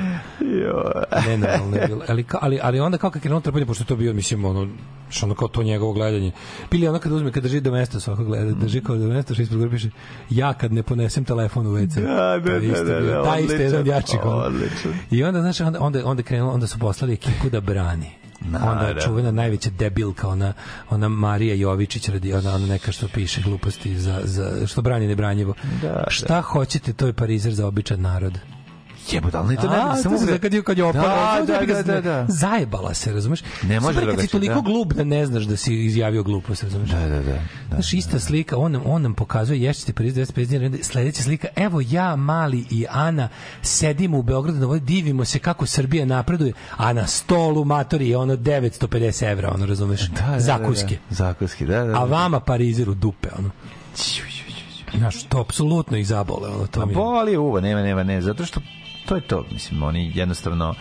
Nenormalno je bilo. Ali, ali, ali onda kao kad krenuo trpanje, pošto to bio, mislim, ono, što ono kao to njegovo gledanje. Pili ono kad uzme, kad drži do mesta svako gleda, drži kao do mesta, što ispod gore piše, ja kad ne ponesem telefon u WC. Da, da, da, da, da, Taj jedan od odličan, jačih. ono. odličan. I onda, znaš, onda, onda, onda, krenulo, onda su poslali ekipu da brani. Onda Naravno. čuvena najveća debilka, ona, ona Marija Jovičić, radi, ona, ona neka što piše gluposti, za, za, što brani nebranjivo. Da, Šta hoćete, to je parizer za običan narod. Jebote, ali to ne A, samo se kad je kad je opala, Da, da, da, da, da. Zajebala se, razumeš? Ne može kad si drugačije, toliko da. glup da ne znaš da si izjavio glupost, razumeš? Da, da, da. da. Znaš, ista slika, on on nam pokazuje ješćete Pariz 25 dinara, sledeća slika, evo ja, Mali i Ana sedimo u Beogradu vodi, divimo se kako Srbija napreduje, a na stolu matori je ono 950 evra, ono, razumeš? Da, da, da, Zakuske. Da, da, da. A da. vama Parizeru dupe, ono. Znaš, to apsolutno ih zabole, ono, to Pa mi je. boli uvo, nema, nema, ne, zato što to je to, mislim, oni jednostavno,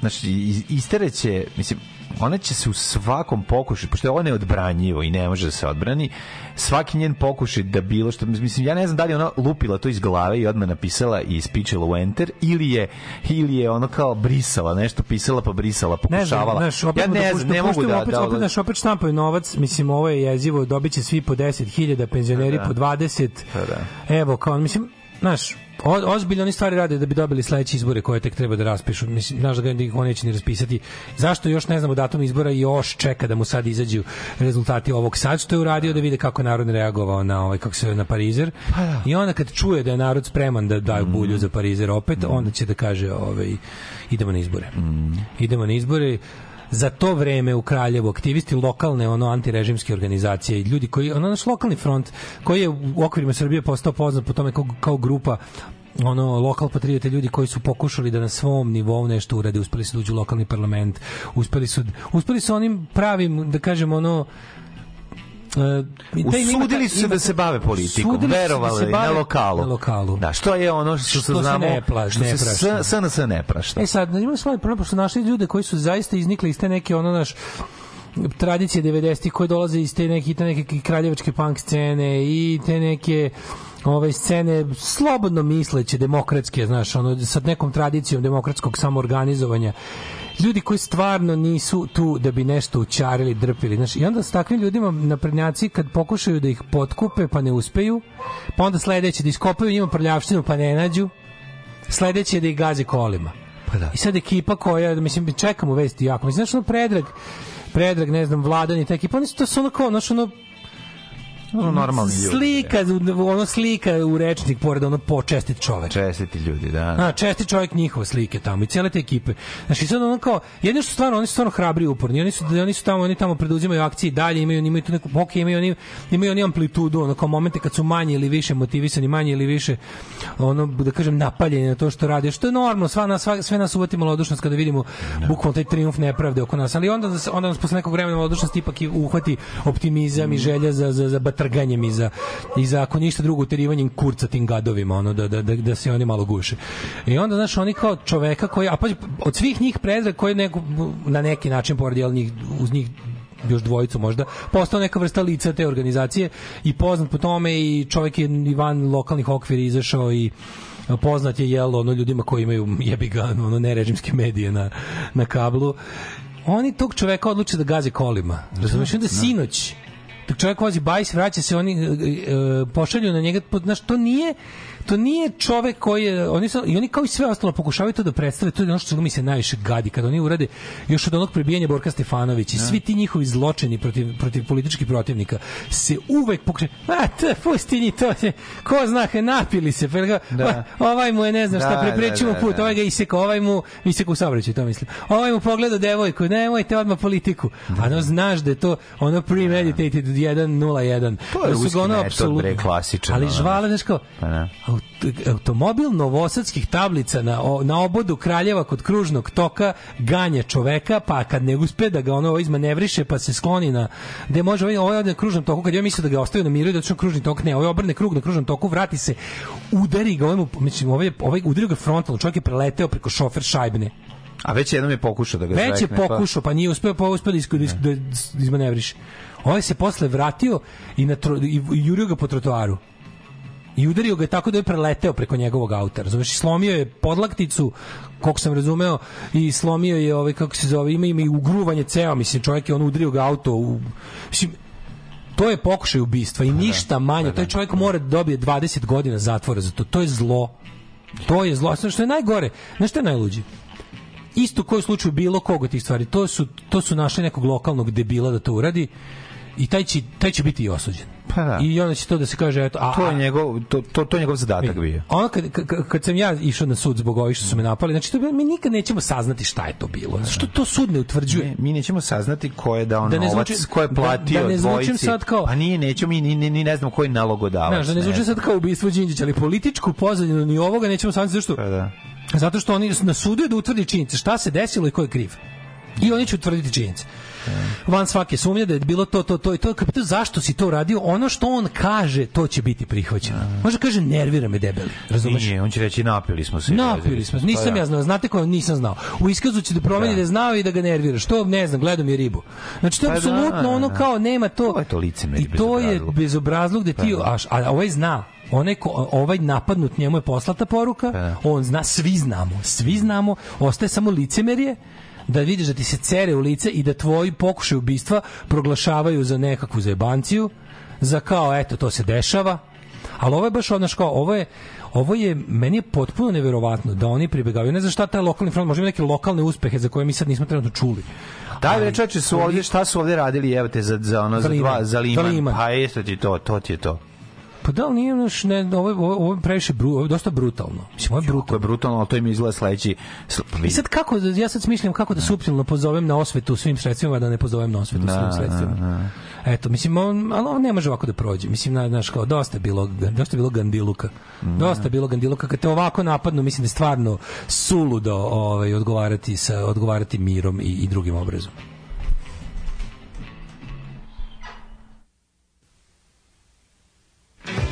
znači, istereće, mislim, ona će se u svakom pokušaju, pošto je ovo neodbranjivo i ne može da se odbrani, svaki njen pokušaj da bilo što, mislim, ja ne znam da li ona lupila to iz glave i odmah napisala i ispičila u enter, ili je, ili je ono kao brisala, nešto pisala pa brisala, Ne znam, pokušavala. znaš, opet ja ne dopušta- znam, ne mogu da... opet, da, opet, znaš, opet štampaju novac, mislim, ovo je jezivo, dobit će svi po 10.000, penzioneri da. po 20. Pa da. Evo, kao, mislim, znaš, o, ozbiljno oni stvari rade da bi dobili sledeće izbore koje tek treba da raspišu. Mislim, znaš da ga on neće ni raspisati. Zašto još ne znamo datum izbora i još čeka da mu sad izađu rezultati ovog sad što je uradio da vide kako je narod reagovao na ovaj kako se na Parizer. I onda kad čuje da je narod spreman da daju bulju za Parizer opet, onda će da kaže ovaj idemo na izbore. Idemo na izbore za to vreme u Kraljevu aktivisti lokalne ono antirežimske organizacije i ljudi koji ono naš lokalni front koji je u okvirima Srbije postao poznat po tome kao, kao grupa ono lokal patriote ljudi koji su pokušali da na svom nivou nešto urade, uspeli su da uđu u lokalni parlament, uspeli su uspeli su onim pravim da kažem ono e, taj ima Usudili su se da se bave politikom, se da se verovali na bave lokalu. na lokalu. Da, što je ono što, Što se se znamo, ne pla- što ne se SNS ne prašta. E sad, imamo svoj problem, pošto našli ljude koji su zaista iznikli iz te neke, ono, naš, tradicije 90-ih koje dolaze iz te neke, te neke kraljevačke punk scene i te neke ove scene slobodno misleće, demokratske, znaš, ono, sa nekom tradicijom demokratskog samoorganizovanja ljudi koji stvarno nisu tu da bi nešto učarili, drpili. Znaš, I onda s takvim ljudima naprednjaci kad pokušaju da ih potkupe pa ne uspeju, pa onda sledeće da iskopaju njima prljavštinu pa ne nađu, sledeće da ih gaze kolima. Pa da. I sad ekipa koja, mislim, čekamo vesti jako. Mislim, znaš, ono Predrag, Predrag, ne znam, Vladan i ta ekipa, oni su to su ono kao, znaš, ono, Ono normalni ljudi. slika, ono slika u rečnik pored ono počestit čovek. Čestiti ljudi, da. A, česti čovjek njihove slike tamo i cijele te ekipe. Znači sad ono kao, jedino što stvarno, oni su stvarno hrabri i uporni. Oni su, oni su tamo, oni tamo preduzimaju akcije i dalje, imaju, imaju tu neku, ok, imaju oni, imaju oni amplitudu, ono kao momente kad su manje ili više motivisani, manje ili više, ono, da kažem, napaljeni na to što rade, što je normalno, sva nas, sva, sve nas uvati malodušnost kada vidimo bukvalno taj triumf nepravde oko nas, ali onda, onda nas posle nekog vremena malodušnost ipak i uhvati optimizam i želja za, za, za batrganjem i za, i za ako ništa drugo uterivanjem kurca tim gadovima ono da, da, da, da se oni malo guše. I onda znaš oni kao čoveka koji a pazi od svih njih predrag koji neko, na neki način pored jel njih uz njih još dvojicu možda, postao neka vrsta lica te organizacije i poznat po tome i čovjek je i van lokalnih okvira izašao i poznat je jel ono ljudima koji imaju jebi ga ono nerežimske medije na, na kablu. Oni tog čoveka odluče da gaze kolima razumeš? I onda sinoć dok čovjek vozi bajs, vraća se, oni e, e, pošalju na njega, znaš, to nije to nije čovek koji je, oni su, i oni kao i sve ostalo pokušavaju to da predstave, to je ono što mi se najviše gadi, kada oni urade još od onog prebijanja Borka Stefanović i svi ti njihovi zločini protiv, protiv političkih protivnika se uvek pokušaju, a te, pusti njih to, se, ko zna, he, napili se, pa Da. ovaj mu je ne znam šta, Da, preprečimo da, da, put, da. ovaj ga isekao, ovaj mu isekao u saobraćaju, to mislim. Ovaj mu pogleda devojku, nemojte odmah politiku. A no znaš da je to ono premeditated 101. To je da su ga ono apsolutno- Ali ono. žvale, znaš kao, Pa aut- automobil novosadskih tablica na, na obodu Kraljeva kod kružnog toka ganja čoveka, pa kad ne uspe da ga ono izmanevriše, pa se skloni na gde može ovaj, ovaj na kružnom toku, kad ja mislio da ga ostavi na miru i da će kružni tok, ne, ovaj obrne krug na kružnom toku, vrati se, udari ga, ovaj, mu- mislim, ovaj, ovaj udari ga frontalno, čovjek je preleteo preko šofer šajbne. A već jednom je pokušao da ga Već je pa- pokušao, pa nije uspeo, pa uspeo da, isko, da, da izmanevriše. Ovaj se posle vratio i, na tro, i, i jurio ga po trotoaru. I udario ga je tako da je preleteo preko njegovog auta. Razumeš, slomio je podlakticu, koliko sam razumeo, i slomio je, ovaj, kako se zove, ima, ima i ugruvanje ceo, mislim, čovjek je on udario ga auto u... Mislim, to je pokušaj ubistva i ništa manje. Taj čovjek mora da dobije 20 godina zatvora za to. To je zlo. To je zlo. Znaš što je najgore? Znaš što je najluđe? isto koji slučaju bilo koga tih stvari. To su, to su našli nekog lokalnog debila da to uradi i taj će, taj će biti i osuđen. Pa da. I onda će to da se kaže, eto, a, To je a- njegov, to, to, to je njegov zadatak bio. ono kad, kad, kad sam ja išao na sud zbog ovih što su me napali, znači to mi nikad nećemo saznati šta je to bilo. Što to sud ne utvrđuje? Ne, mi nećemo saznati ko je dao Da ne novac, zvuči- ko je da- platio da ne zvučim dvojici. sad kao- Pa nije, nećemo, mi ni, ni, ni ne znamo ko je nalogodavac. Znaš, da ne zvuči sad kao ubistvo Đinđića, ali političku pozadinu ni ovoga nećemo saznati zašto. Pa da. Zato što oni na sudu je da utvrdi činjenice, šta se desilo i ko je kriv. I oni će utvrditi činjenice. Van svake sumnje da je bilo to, to, to i to. Kad pitaju zašto si to uradio, ono što on kaže, to će biti prihvaćeno. Može kaže, nervira me debeli. Razumeš? Nije, on će reći napili smo se. Napili smo. se. Nisam Pa da. ja znao. Znate ko nisam znao? U iskazu će da promeni da, je znao i da ga nervira. Što ne znam, gledam je ribu. Znači to je Pa da, apsolutno ono da. kao nema to. Je to licemerje, I to je bezobrazluk. bezobrazluk da ti a, a ovaj zna onaj ko, ovaj napadnut njemu je poslata poruka, on zna, svi znamo, svi znamo, ostaje samo licemerje da vidiš da ti se cere u lice i da tvoji pokušaj ubistva proglašavaju za nekakvu zajebanciju, za kao, eto, to se dešava, ali ovo je baš ono kao, ovo je, ovo je, meni je potpuno neverovatno da oni pribegavaju, ne znam šta taj lokalni front, možda ima neke lokalne uspehe za koje mi sad nismo trenutno čuli. Daj bre čoveče su ovdje šta su ovdje radili evo te za za ono Za za, dva za liman. Za Liman. Pa jeste ti to, to ti je to. Pa da nije naš, ne, ovo, ovo, ovo je previše, bru, ovo je dosta brutalno. Mislim, ovo je brutalno. To je brutalno, ali to im izgleda sledeći. sl- I sad kako, da- ja sad smišljam kako da suptilno pozovem na osvetu svim sredstvima, da ne pozovem na osvetu Da, svim sredstvima. da, da. Eto, mislim, on, ali on ne može ovako da prođe. Mislim, na- znaš, kao, dosta je bilo, dosta bilo gandiluka. Dosta je bilo gandiluka. Kad te ovako napadnu, mislim da je stvarno suludo ovaj, odgovarati, sa, odgovarati mirom i, i drugim obrazom. When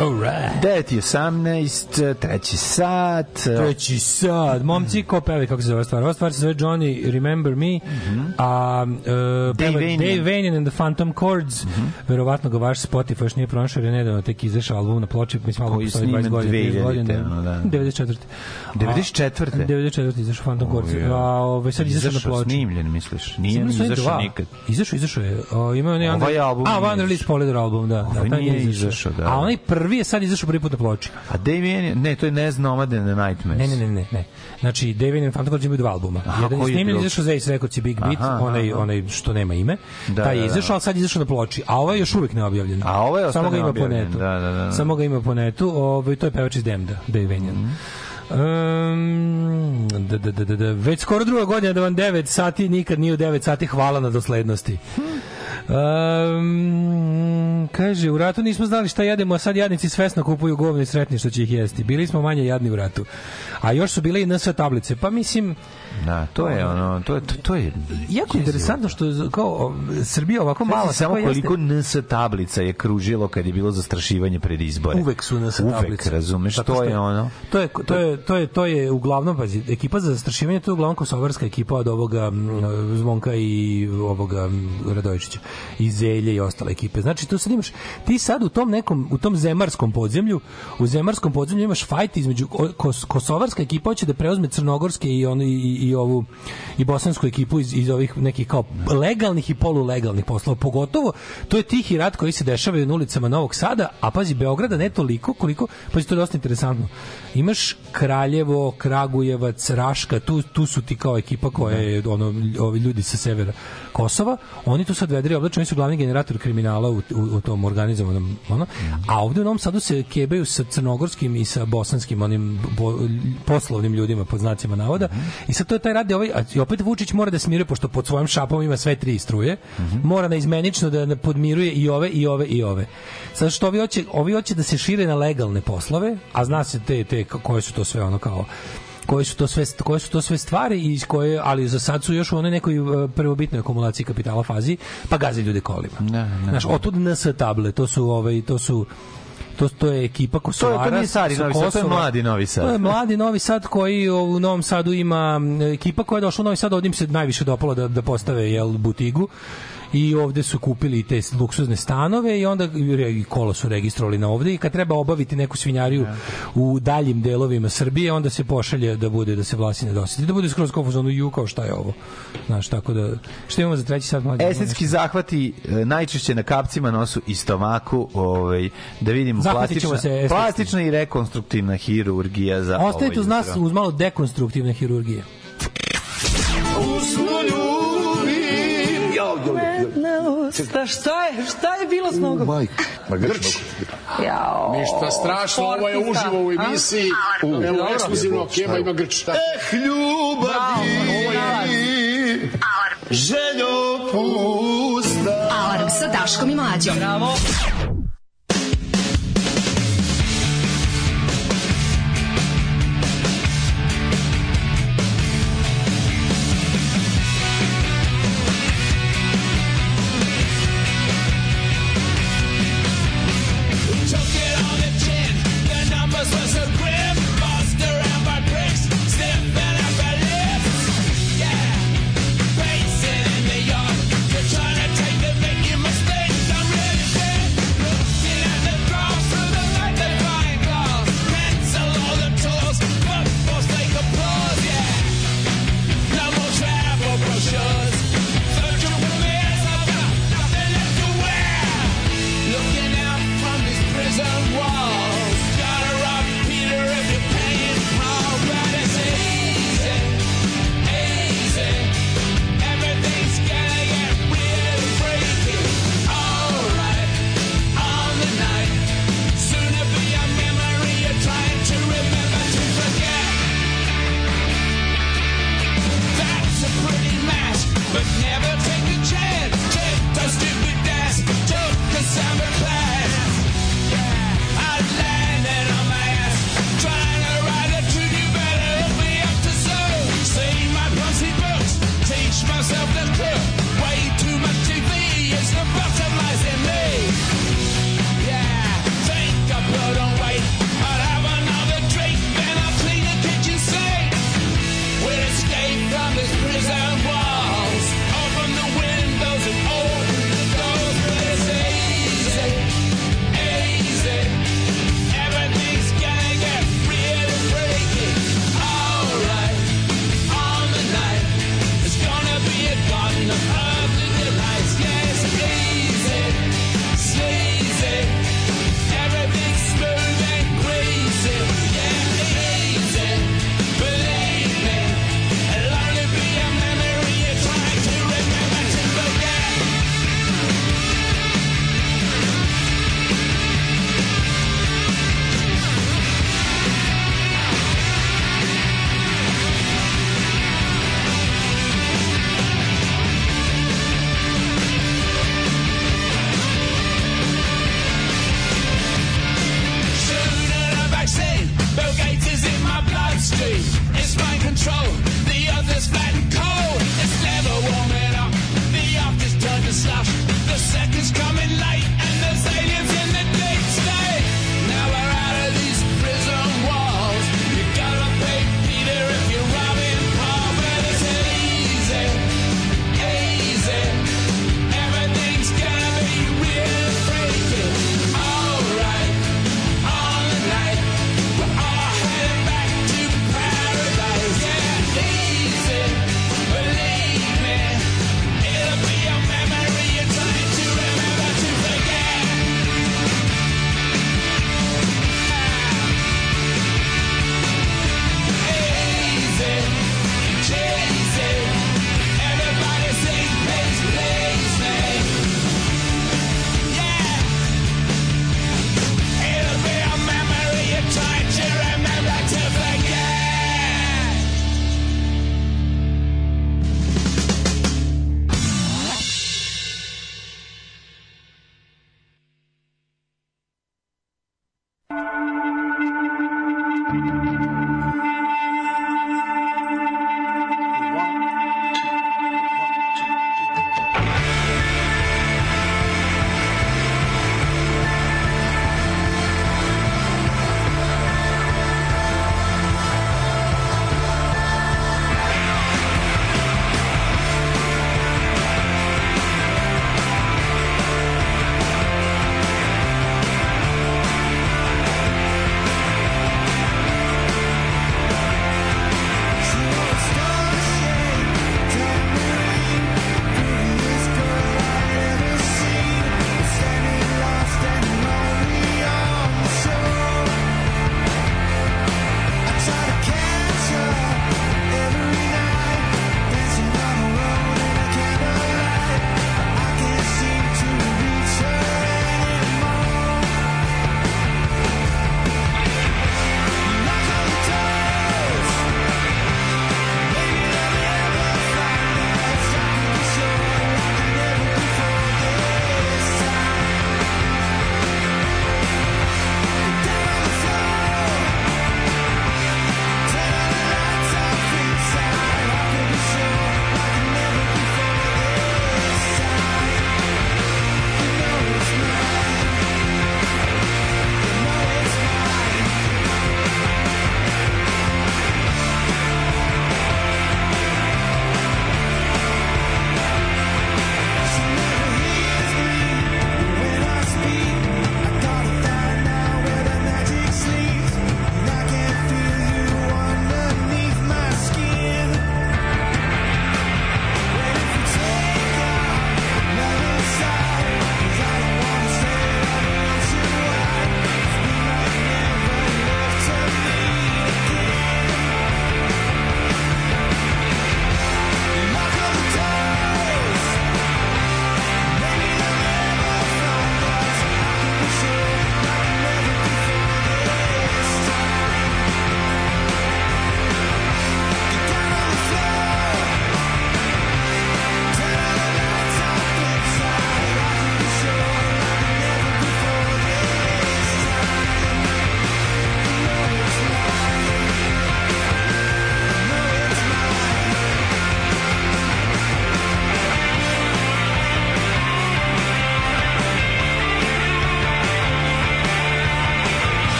Alright. 9 i 18, treći sat. Treći sad. Momci, ko peva kako se zove stvar? Ova stvar se zove Johnny Remember Me, a uh, peva Vanian. Dave Vanian and the Phantom Chords. Verovatno ga vaš Spotify još nije pronašao, jer je nedavno tek izašao album na ploči, mislim, album Koji postoji sniman 20 godina, 30 2000-te, godina. ono, da. 94. 94. 94. izašao Phantom Chords. A ovaj, sad izašao na ploči. snimljen, misliš? Nije izašao nikad. Izašao, izašao je. O, ima onaj Ovaj album A, One Release Polydor album, da. da Ovaj nije izašao, da. A onaj prvi je sad izašao prvi put na ploči. A Damien, je- ne, to je Nez Nomad and the Nightmares. Ne, ne, ne, ne, ne. Znači, David and Phantom Chords imaju dva albuma. Aha, Jedan je je snimljen, drugi? izašao za Ace Records i Big Beat, Aha, onaj, aha. onaj što nema ime. Da, Taj je da, da. izašao, ali sad je izašao na ploči. A ovaj je još uvek neobjavljen. A ovaj je Samo ga ima po netu. da, da, da. Samo ga ima po netu. Ovaj, to je pevač iz Demda, Vanian. Mhm. Um, da, da, da, da, da. Već skoro druga godina da vam 9 sati, nikad nije u 9 sati, hvala na doslednosti. Um, kaže, u ratu nismo znali šta jedemo, a sad jadnici svesno kupuju govno i sretni što će ih jesti. Bili smo manje jadni u ratu. A još su bile i NS tablice. Pa mislim, Da, to je ono, to je, to, to je jako interesantno što kao Srbija ovako mala samo koliko. NS tablica je kružilo kad je bilo zastrašivanje pred izbore. Uvek su NS Uvek, tablice. razumeš, Zato to je ono. To je, to je, to je, to je uglavnom, pazi, ekipa za zastrašivanje, to je uglavnom kosovarska ekipa od ovoga Zvonka i ovoga Radojičića, i Zelje i ostale ekipe. Znači, tu sad imaš, ti sad u tom nekom, u tom zemarskom podzemlju, u zemarskom podzemlju imaš fajt između, ko- kos, kosovarska ekipa hoće da preuzme crnogorske i, ono, i, i, i ovu i bosansku ekipu iz, iz ovih nekih kao legalnih i polulegalnih poslova. Pogotovo, to je tihi rat koji se dešava na ulicama Novog Sada, a pazi, Beograda ne toliko koliko, pazi, to je dosta interesantno. Imaš Kraljevo, Kragujevac, Raška, tu, tu su ti kao ekipa koja je, ono, ovi ljudi sa severa Kosova, oni tu sad vedri oblače, oni su glavni generator kriminala u, u, u tom organizovanom, ono, a ovde u Novom Sadu se kebaju sa crnogorskim i sa bosanskim onim bo, poslovnim ljudima pod znacima navoda i sad to je taj radi ovaj, a i opet Vučić mora da smiruje pošto pod svojim šapom ima sve tri struje mora na izmenično da da podmiruje i ove i ove i ove sad što ovi hoće, ovi hoće da se šire na legalne poslove a zna se te, te koje su to sve ono kao koje su to sve koje su to sve stvari i koje ali za sad su još u onoj nekoj e, prvobitnoj akumulaciji kapitala fazi pa gaze ljude kolima. Ne, ne. Znaš, otud NS table, to su ovaj to su to, to je ekipa Kosovara. To nije stari sa Novi Sad, to je mladi Novi Sad. To je mladi Novi Sad koji u Novom Sadu ima ekipa koja je došla u Novi Sad, ovdje im se najviše dopalo da, da postave jel, butigu i ovde su kupili te luksuzne stanove i onda i kolo su registrovali na ovde i kad treba obaviti neku svinjariju u daljim delovima Srbije, onda se pošalje da bude da se vlasi ne doseti, da bude skroz konfuzno ju kao šta je ovo. Znaš, tako da šta imamo za treći sat mlađe? Estetski zahvati e, najčešće na kapcima, nosu i stomaku, ovaj, da vidimo plastična, se estetski. plastična i rekonstruktivna hirurgija za Ostajte ovo uz nas uz malo dekonstruktivne hirurgije. Usno ljubim. Jo, jo, jo. Šta, šta je? Šta je bilo s nogom? Majk. Ma grč. Jao. Ništa strašno, ovo je uživo u emisiji. A? Evo, ekskluzivno, Kema ima grč. Šta? Eh, ljubavi. Željo pusta. Alarm sa Daškom i Mlađom. Bravo.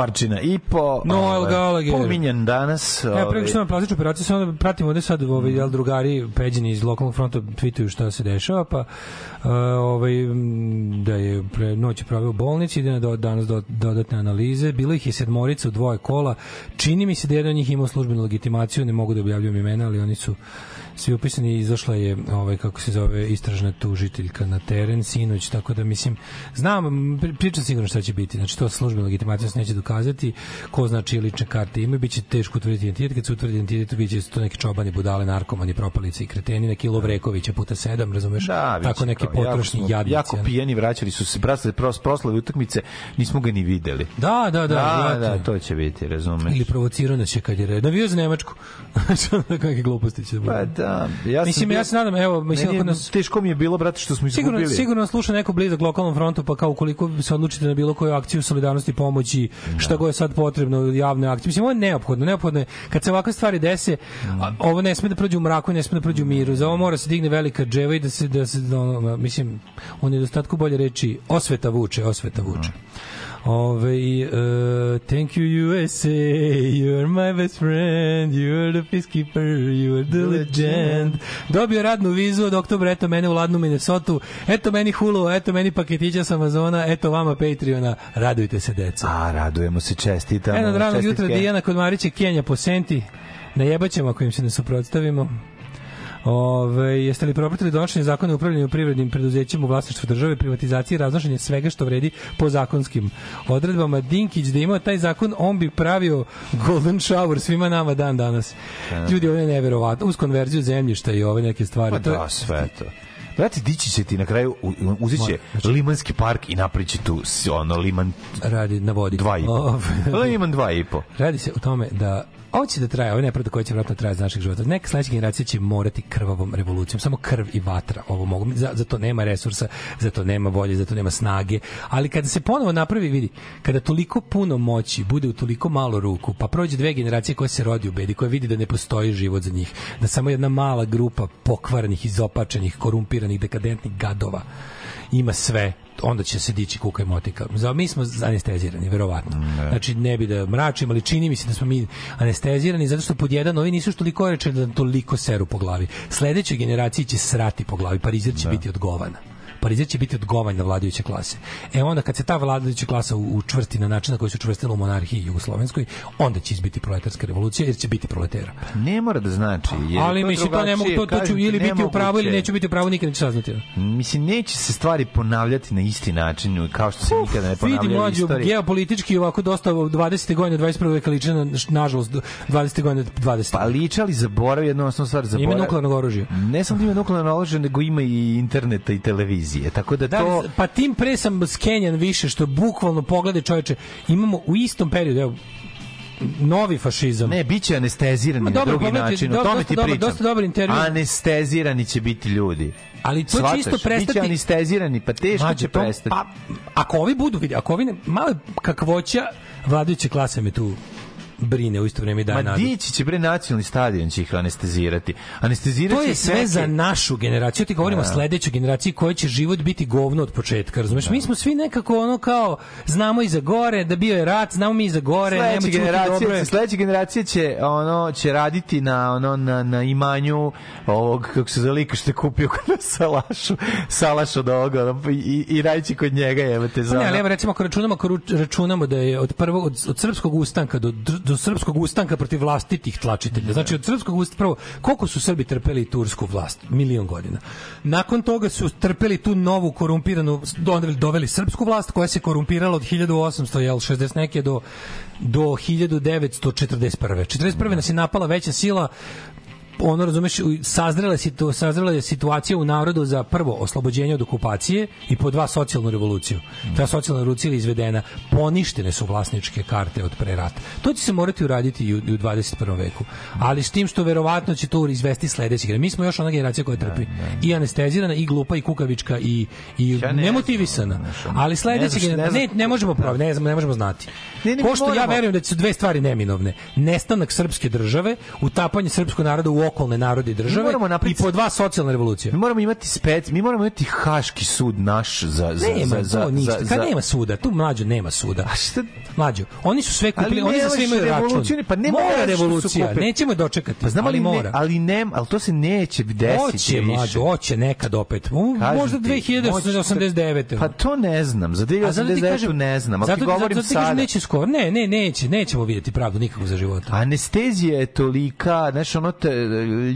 Stvarčina i po Noel ovaj, Gallagher. pominjan danas Ja pre ovaj, što na plastičnu operaciju samo da pratimo ovde sad ovaj jel drugari peđeni iz lokalnog fronta tvituju šta se dešava pa uh, ovaj da je pre noć proveo u bolnici ide na do, danas do, dodatne analize. Bilo ih je sedmorica u dvoje kola. Čini mi se da jedan od njih imao službenu legitimaciju ne mogu da objavljujem imena ali oni su svi upisani izašla je ovaj kako se zove istražna tužiteljka na teren sinoć tako da mislim znam pri- pričam sigurno šta će biti znači to službena legitimacija se neće dokazati ko zna čije lične karte ima biće teško utvrditi identitet kad se utvrdi identitet biće da to neki čobani budale narkomani propalice i kreteni neki Lovrekovića puta sedam razumeš Da, tako neki jako potrošni smo- jadnici Jako pijeni vraćali su se proslave, pros, proslave utakmice, nismo ga ni videli. da da da, da, brate. da, to će biti, razumeš. ili provocirao nas je kad je red. Navio za Nemačku. Znači, kakve gluposti će da. Pa da, ja sam Mislim, bio- ja se nadam, evo, mislim, ako nas... teško mi je bilo, brate, što smo izgubili. Sigurno, sigurno sluša neko blizak lokalnom frontu, pa kao ukoliko se odlučite na bilo koju akciju solidarnosti pomoći, šta god je sad potrebno, javne akcije. Mislim, ovo je neophodno. Neophodno je, kad se ovakve stvari dese, a, ovo ne sme da prođe u mraku, ne sme da prođe u miru. Za ovo mora se digne velika dževa i da se, da se da ono, mislim, u nedostatku bolje reči, osveta vuče, osveta vuče. Ove, uh, thank you USA, you are my best friend, you are the peacekeeper, you are the legend. Dobio radnu vizu od oktobra, eto mene u ladnu Minnesota, eto meni Hulu, eto meni paketića sa Amazona, eto vama Patreona, radujte se deca. A, radujemo se, čestitamo. Eno od ranog jutra čestitke. Dijana kod Marića Kenja po senti, najebaćemo ako im se ne suprotstavimo. Ove, jeste li propratili donošenje zakona o upravljanju privrednim preduzećima u vlasništvu države, privatizaciji i raznošenje svega što vredi po zakonskim odredbama? Dinkić da imao taj zakon, on bi pravio golden shower svima nama dan danas. Ljudi, ovo je neverovatno. Uz konverziju zemljišta i ove neke stvari. Pa da, sve to. Brate, dići će ti na kraju, u- u- uzet će Limanski park i naprići tu ono Liman radi na vodi. dva i po. Liman dva i po. Radi se o tome da ovo će da traje, ovo je nepravda koja će vratno trajati za naših života. Neka sledeća generacija će morati krvavom revolucijom, samo krv i vatra ovo mogu. Za, za to nema resursa, za to nema volje, za to nema snage. Ali kada se ponovo napravi, vidi, kada toliko puno moći bude u toliko malo ruku, pa prođe dve generacije koje se rodi u bedi, koje vidi da ne postoji život za njih, da samo jedna mala grupa pokvarnih, izopačenih, korumpiranih, dekadentnih gadova ima sve onda će se dići kuka i motika. Za mi smo anestezirani, verovatno. Znači ne bi da mračim, ali čini mi se da smo mi anestezirani zato što pod jedan ovi nisu toliko rečeni da toliko seru po glavi. Sledećoj generaciji će srati po glavi, Parizer će biti odgovana. Parizer će biti odgovan na vladajuće klase. E onda kad se ta vladajuća klasa učvrsti na način na koji se učvrstila u monarhiji jugoslovenskoj, onda će izbiti proletarska revolucija jer će biti proletera. Ne mora da znači. jer Ali mislim to ne mogu to, to ću ili biti u pravu ili neću biti u pravu nikad neću saznati. Mislim, neće se stvari ponavljati na isti način, kao što se nikada ne Vidi ponavljaju u mlađu, geopolitički ovako dosta 20. godine 21. veka liči na, nažalost, 20. godine 20. Pa ličali zaborav jednu osnovnu stvar. Zaborav... Ima nuklearnog oružja. Ne samo da ima nuklearno oružje, nego ima i interneta i televizije. Tako da, Da, to... pa tim pre sam skenjan više što bukvalno pogledaj čoveče imamo u istom periodu evo, novi fašizam. Ne, bit će anestezirani Ma na dobro, drugi pogledajte, način. O do- tome dosta ti pričam. dosta dobar intervju. Anestezirani će biti ljudi. Ali to će Shvataš? isto Biće prestati- anestezirani, pa teško Mlađe, će to- prestati. Pa, ako ovi budu, vidi, ako ovi ne, malo kakvoća vladajuće klase me tu brine u isto vreme i daje Ma nadu. dići će bre nacionalni stadion će ih anestezirati. Anestezirat To je sve za našu generaciju. Ti govorimo o Da. sledećoj generaciji koja će život biti govno od početka, razumeš? Mi smo svi nekako ono kao znamo i za gore, da bio je rat, znamo mi i za gore, čuti dobro je. sledeća generacija će ono će raditi na ono na, na imanju ovog kako se zove lika što je kupio kod salašu, salaš od ovoga ono, i, i, i radiće kod njega jevate za Pa ne, ali evo recimo ako računamo, ako računamo da je od prvog od, od srpskog ustanka do, do srpskog ustanka protiv vlastitih tlačitelja. Znači od srpskog ustanka prvo koliko su Srbi trpeli tursku vlast? Milion godina. Nakon toga su trpeli tu novu korumpiranu doveli, doveli srpsku vlast koja se korumpirala od 1800 jel 60 neke do do 1941. 41. nas je napala veća sila ono razumeš sazrela situ, sazrela je situacija u narodu za prvo oslobođenje od okupacije i po dva socijalnu revoluciju. Ta socijalna revolucija je izvedena, poništene su vlasničke karte od pre rata. To će se morati uraditi i u, i u 21. veku. Ali s tim što verovatno će to izvesti sledeći. Mi smo još ona generacija koja trpi i anestezirana i glupa i kukavička i i Ja ne nemotivisana. Ali ne sledeća znaš- generacija ne ne, znam- ne možemo pravi, ne ne možemo znati. Ne, ne, Ko mi što ja verujem da su dve stvari neminovne. Nestanak srpske države, utapanje srpskog naroda u okolne narode i države moramo i po dva socijalna revolucija. Mi moramo imati spec, mi moramo imati haški sud naš za za Nema za za to ništa. za- Kad nema suda, tu mlađo nema suda. A šta Mlađo, oni su sve kupili, oni za sve imaju račun. pa nema mora revolucija, nećemo dočekati. Pa znam ali, ali ne, mora. ali ne, ali to se neće desiti Hoće, mlađo, hoće nekad opet. Možda ti, 2089. Pa to ne znam, za A zato ti 2089 kažem, ne znam, ti govorim sada. neće skoro. Ne, ne, neće, nećemo vidjeti pravdu nikako za života. Anestezija je tolika, znaš, ono te,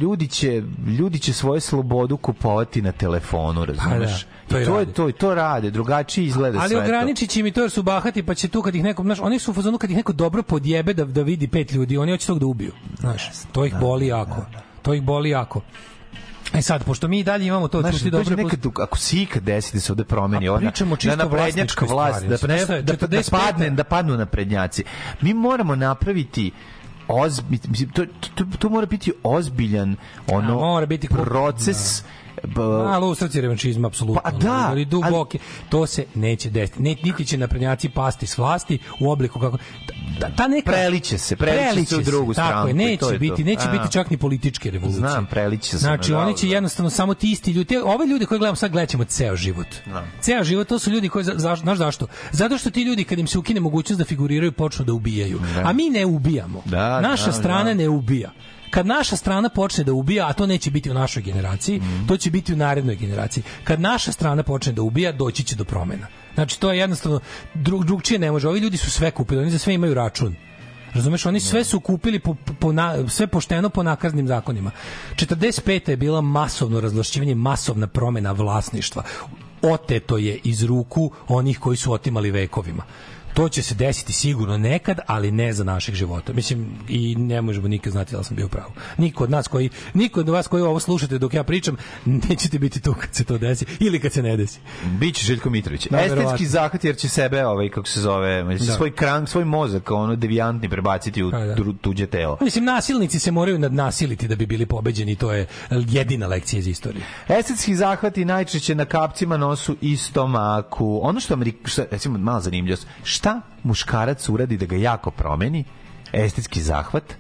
ljudi će, ljudi će svoju slobodu kupovati na telefonu, razumeš? to I to je to, to rade, drugačije izgleda Ali sve to. ograničit će mi to jer su bahati, pa će tu kad ih neko, znaš, oni su u fazonu kad ih neko dobro podjebe da, da vidi pet ljudi, oni hoće tog da ubiju. Znaš, to ih boli jako. To ih boli jako. E sad, pošto mi i dalje imamo to, Znaš, čuti dođe dobro, nekad, ako se ikad desi da se ovde promeni ona, da naprednjačka vlasničkoj vlast, stvari. da, je, da, da, 45. padne, da padnu naprednjaci. Mi moramo napraviti ozbi, mislim, to, to, to mora biti ozbiljan ono, A, mora biti proces b- Malo u srci revanšizma, apsolutno. Pa da, ali duboki. To se neće desiti. Ne, niti će naprednjaci pasti s vlasti u obliku kako... Ta, ta neka... Preliće se, preliće se u drugu Tako stranku je, i neće to je to. biti, neće A. biti čak ni političke revolucije. Znam, preliće se, Znači, oni će da. jednostavno samo ti isti ljudi, te, ove ljude koje gledamo sad gledaćemo ceo život. Ceo život, to su ljudi koji, za, znaš zašto? Zato što ti ljudi kad im se ukine mogućnost da figuriraju, počnu da ubijaju. A mi ne ubijamo. Da, Naša da, strana da. ne ubija. Kad naša strana počne da ubija, a to neće biti u našoj generaciji, Mhm. to će biti u narednoj generaciji. Kad naša strana počne da ubija, doći će do promena. Znači, to je jednostavno, drug, drugčije ne može. Ovi ljudi su sve kupili, oni za sve imaju račun. Razumeš, oni sve su kupili po, po na, sve pošteno po nakaznim zakonima. 45. je bila masovno razvlašćivanje, masovna promena vlasništva. Oteto je iz ruku onih koji su otimali vekovima. To će se desiti sigurno nekad, ali ne za naših života. Mislim, i ne možemo nikad znati da sam bio pravo. Niko od nas koji, niko od vas koji ovo slušate dok ja pričam, nećete biti tu kad se to desi ili kad se ne desi. Biće Željko Mitrović. Da, Estetski zahvat jer će sebe, ovaj, kako se zove, Da. svoj krank, svoj mozak, ono, devijantni prebaciti u Pa, da. dru- tuđe telo. Mislim, nasilnici se moraju nadnasiliti da bi bili pobeđeni, to je jedina lekcija iz istorije. Estetski zahvati najčešće na kapcima, nosu i stomaku. Ono što, Amerik, što recimo, malo zanimljivost, šta muškarac uradi da ga jako promeni? Estetski zahvat,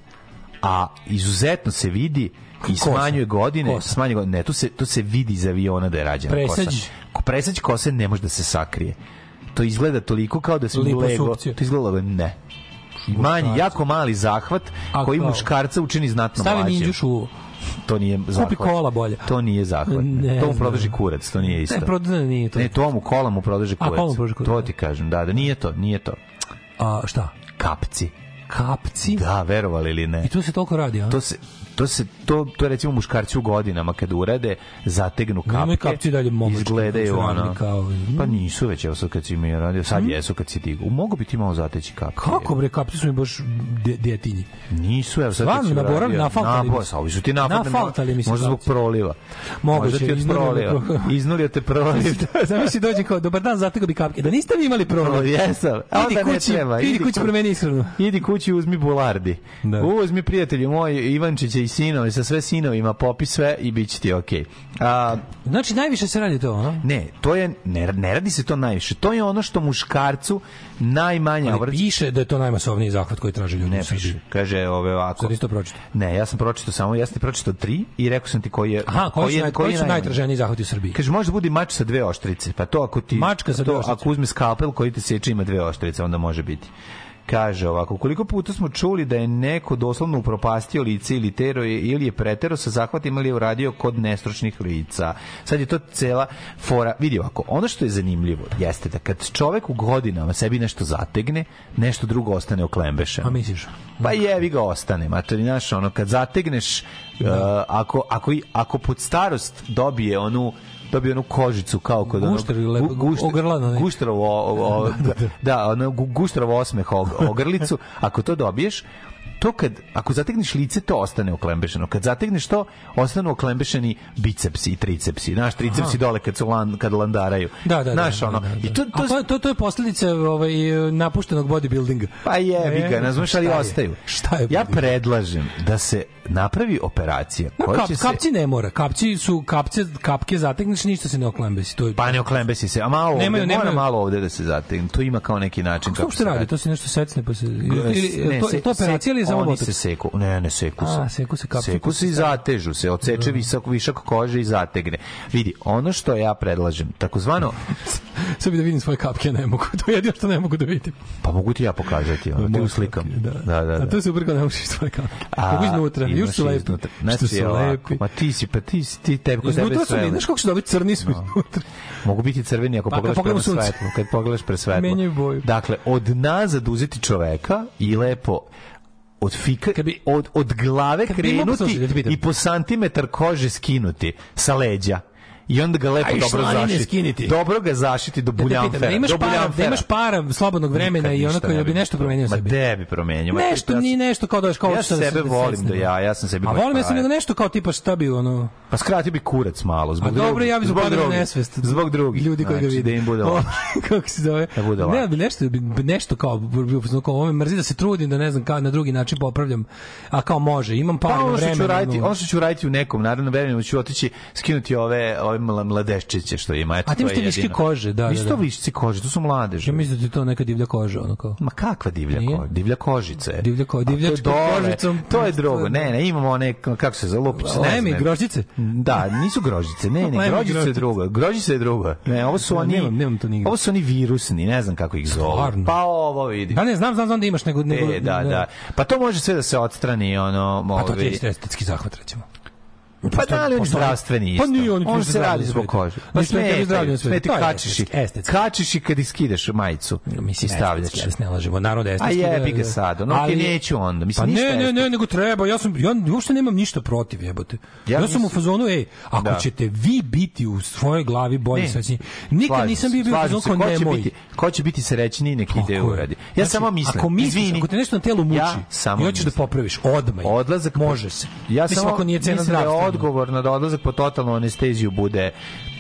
a izuzetno se vidi i smanjuje godine, Kosa. smanjuje godine. Ne, tu se, tu se vidi iz aviona da je rađena Presać. kosa. Ko presać kose ne može da se sakrije. To izgleda toliko kao da se Lego. To izgleda ne. Manji, jako mali zahvat A koji muškarca učini znatno Stavi mlađim. ninđu šuvu. To nije zahvat. kola bolje. To nije zahvat. Ne to mu prodaži kurac, to nije isto. Ne, prodaje nije to. Ne, to mu kola mu prodaži A, kurac. kola mu prodaži kurac. To ti kažem, da, da nije to, nije to. A šta? Kapci. Kapci? Da, verovali ili ne. I to se toliko radi, a? To se to se to to je recimo muškarci u godinama kad urade zategnu kapke kapci dalje momački, izgledaju su radili ono kao- pa nisu već evo sad kad si mi radio sad jesu kad si digu mogu bi ti malo zateći kapke Kako bre, kapci su mi baš de, detinji. nisu evo sad Stvarno, kad si uradio- nafaltali mi se. ovi su ti napadni Nafaltali mi se možda zbog proliva Moguće, možda ti od proliva pro- iznulio te proliv Zamisli dođe kao, dobar dan, zategao bi kapke. Da niste vi imali? Proliv, jesam. Idi kući, treba, idi kući. promeni ishranu. Idi kući uzmi bulardi. Da. Uzmi prijatelju moj Ivančića i sinovi sa sve sinovima, popi sve i bit će ti okej. A, Znači, najviše se radi to, a? ne, to je, ne, ne radi se to najviše. To je ono što muškarcu najmanje Ali obraća. piše da je to najmasovniji zahvat koji traže ljudi Ne u Srbiji. piše. Kaže ove ovako. Sad isto pročito. Ne, ja sam pročitao samo, ja sam ti pročitao tri i rekao sam ti koji je... Aha, koji, su, naj, koji su najmanji. najtraženiji zahvati u Srbiji? Kaže, može da bude mač sa dve oštrice. Pa to ako ti... Mačka sa to, dve oštrice. Ako uzme skalpel koji te seče ima dve oštrice, onda može biti. Kaže ovako, koliko puta smo čuli da je neko doslovno upropastio lice ili tero je, ili je pretero sa zahvatima ili je uradio kod nestručnih lica. Sad je to cela fora. Vidi ovako, ono što je zanimljivo jeste da kad čovek u godinama sebi nešto zategne, nešto drugo ostane oklembešeno. A misliš? Pa jevi ga ostane, matori, znaš, ono, kad zategneš, uh, ako, ako, ako pod starost dobije onu dobije onu kožicu kao kod onog- Gušter ili lepo- gu- gušter- ogrlano, ne? gušterovo o- o- da, ono gu- gušterovo osmeh og- ogrlicu, ako to dobiješ, to kad, ako zategneš lice, to ostane oklembešeno. Kad zategneš to, ostanu oklembešeni bicepsi i tricepsi. Znaš, tricepsi dole kad, su lan, kad landaraju. Da, da, Znaš, da, ono, da, da. I to, A to, to, to, to je posljedica ovaj, napuštenog bodybuildinga. Pa jebi ga, E, nazvaš, ali šta je? ostaju. Šta je? Ja predlažem da se napravi operacija No, koja kap, će se... kapci ne mora. Kapci su kapce, kapke zategneš, ništa se ne oklembesi. To je Pa ne oklembesi se, a malo ovde, Nemaju- mora nemaju- malo ovde da se zategne. To ima kao neki način Kako se se radi? To se nešto secne pa se... Ili, ne, to, se- to operacija ili samo Oni botoks? se seku. Ne, ne seku se. A, seku se kapsulke Seku se i se zatežu se. Odseče visok, višak kože i zategne. Vidi, ono što ja predlažem, takozvano, Sad bi da vidim svoje kapke, ne mogu. To je jedino što ne mogu da vidim. pa mogu ti ja pokazati, ono, ti uslikam. kapke, Da, da, A da. to je super kao ne možeš svoje kapke. A, Kako iznutra, još su lepi. iznutra. Što Znači, su lepi. Ma ti si, pa ti si, ti tebe, kod tebe Iznutra su sve. znaš kako su dobiti crni su iznutra. Mogu biti crveni ako Pa, pogledaš prema sunce. svetlu. Kad pogledaš pre svetlo. Menjaju boju. Dakle, od nazad uzeti čoveka i lepo od fika, od, od glave bi krenuti da i po santimetar kože skinuti sa leđa. I onda ga lepo dobro skiniti. Dobro ga zašiti do Da pitam, buljamfera. da imaš do para, da imaš para slobodnog vremena Nikad i onako da bi nešto promenio Ma sebi. de bi promenio. Ma Nešto, ja sam- ni nešto kao da kao Ja da se- sebe da volim sesne. da ja, ja sam sebi A volim ja sam nego nešto kao tipa šta bi ono... Pa skratio bi kurac malo. Zbog A dobro, ja bi Zbog drugih. nesvest. Zbog drugih. Ljudi koji ga Znači, vide. Da im bude kako se zove? Da bude Ne, bi nešto, bi nešto kao, kao ovo me mrzi da se trudim, da ne znam, kao na drugi način popravljam, a kao može, imam Pa par ono što ću vremena. raditi, ono. što ću raditi u nekom narednom vremenu ću otići skinuti ove ove mla- mladeščiće što ima. Eto, A ti imaš to te je viške kože, da, da, Nisu da. višci kože, to su mladeži. Ja mislim da je to neka divlja koža, ono kao. Ma kakva divlja Nije? koža? Divlja kožica je. Divlja ko- A to je divljačka dole, kožicom. To je drugo. Ne, ne, imamo one, kako se zove, lupić. ne znam. grožđice? Da, nisu grožice. Ne, ne, grožice je grožice. drugo. Grožice je drugo. Ne, ovo su Ja, oni... nemam- nemam to nigde. Ovo su oni virusni, ne znam kako ih zovu. Pa ovo vidi. Da ne, znam, znam, znam da imaš nego... nego E, da, da. Pa to može sve da se odstrani, ono, Pa to ti je estetski zahvat, recimo. Pa da li on je zdravstveni Pa isto? nije on on se radi zbog kože. Pa smete, je kačiš i, kačiš i kad iskidaš majicu Mislim, stavljaš. ja se ne lažemo, narod A estetski. jebi da, ga da. sad, ono, Ali- neću onda. Mislim, Pa ne, ne, ne, nego treba. Ja sam ja uopšte nemam ništa protiv, jebote. Ja Ja, sam u mislim- fazonu, ej, ako Da. ćete vi biti u svojoj glavi bolji srećni. Nikad nisam bio bio u fazonu kao nemoj. ko će biti srećniji nek ide je. uradi. Ja Znači, samo mislim, Ako misliš, ako te nešto na telu muči, Ja i hoćeš da mislim. popraviš odmah. odlazak može se. Ja Mislim, samo ako nije cena mislim da je zdravstvena. Odgovorno da odlazak po totalnu anesteziju bude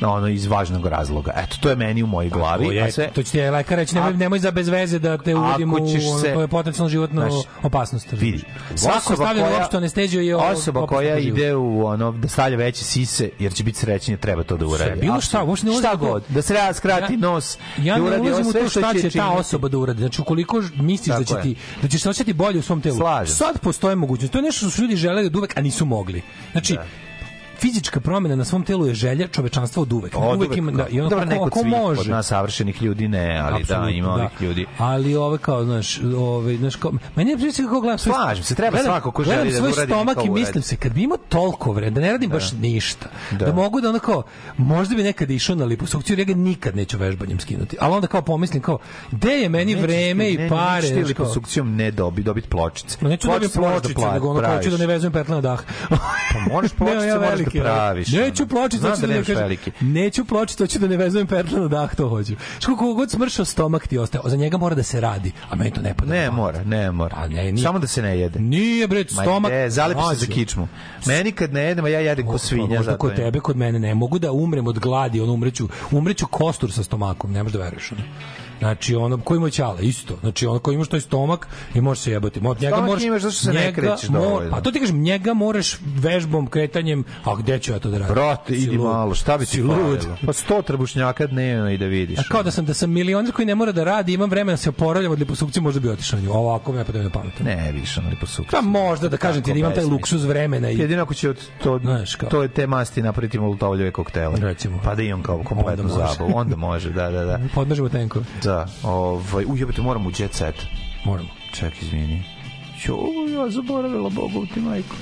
ono iz važnog razloga. Eto, to je meni u mojoj glavi. Je, a sve, to će ti lekar reći, nemoj, nemoj za bez veze da te uvodimo u ono, se- to je potencijalno životno Znaš, opasnost. vidi. Svako koja- uopšte anesteziju je ovo- osoba koja ide u ono da stavlja veće sise jer će biti srećnije treba to da uradi. bilo šta, uopšte ne šta ulazim to. god, da se ja skrati nos, Ja da ne uradi sve to šta će ta osoba da uradi. Znači, ukoliko misliš da će je. ti da ćeš se osjetiti bolje u svom telu. Slažem. Sad postoje mogućnost. To je nešto što su ljudi želeli od uvek, a nisu mogli. Znači, fizička promena na svom telu je želja čovečanstva od uvek. Od uvek ima da i ono Dobro, kako, ne kod ako može. Kod nas savršenih ljudi ne, ali da, ima ovih ljudi. Ali ove kao, znaš, ove, znaš, kao, meni je priča kako gledam svoj Slažem se, treba gledam- svako ko želi da svoj uradi, stomak neka i mislim se, kad bi imao toliko vremena, da ne radim baš ništa, da. Da. mogu da ono kao, možda bi nekad išao na liposukciju, jer ja ga nikad neću vežbanjem skinuti. Ali onda kao pomislim kao, gde je meni vreme i pare? Nećeš ti liposukcijom ne dobi, dobiti pločice. Ma neću da dobijem Pločice nego ono kao praviš. ću da ne vezujem petle na dah. Pa možeš pločice, velike, praviš. Neću Znam hoću da da, kažem. veliki. Neću pločicu, hoću da ne vezujem petle na dah, to hoću. Što koliko god smršao stomak ti ostaje, za njega mora da se radi, a meni to ne pada. Ne mora, ne mora. A ne, nije. Samo da se ne jede. Nije bre, Ma stomak. ne, zalepiš se za kičmu. Meni kad ne jedem, a ja jedem ko svinja. Možda zato kod tebe, kod mene ne mogu da umrem od gladi, ono umreću, umreću kostur sa stomakom, ne možeš da veruješ. Znači, ono, ko ima ćala, isto. Znači, ono ko imaš taj stomak i može se jebati. Mo, njega Stomak moraš, imaš zato što se ne krećeš dovoljno. Pa to ti kažem, njega moraš vežbom, kretanjem, a gde ću ja to da radim? Brate, idi lud. malo, šta bi ti lud. Pa sto trbušnjaka dnevno i da vidiš. A kao da sam da sam milioner koji ne mora da radi, imam vremena da se oporavljam od liposukcije, možda bi otišao na nju. Ovako me pada na pamet. Ne, više ono liposukcije. Pa možda da kažem ti da imam taj luksuz vremena i Jedino ako će od to, Znaš, kao- to je te masti napraviti molotovljeve koktele. Recimo. Pa da imam kao kompletnu zabavu. Onda može, da, da, da. podnožimo tenkove. Da, ovaj, ujebate, moramo u jet set. Moramo. Ček, izvini. Jo, ja zaboravila Bogu ti majku.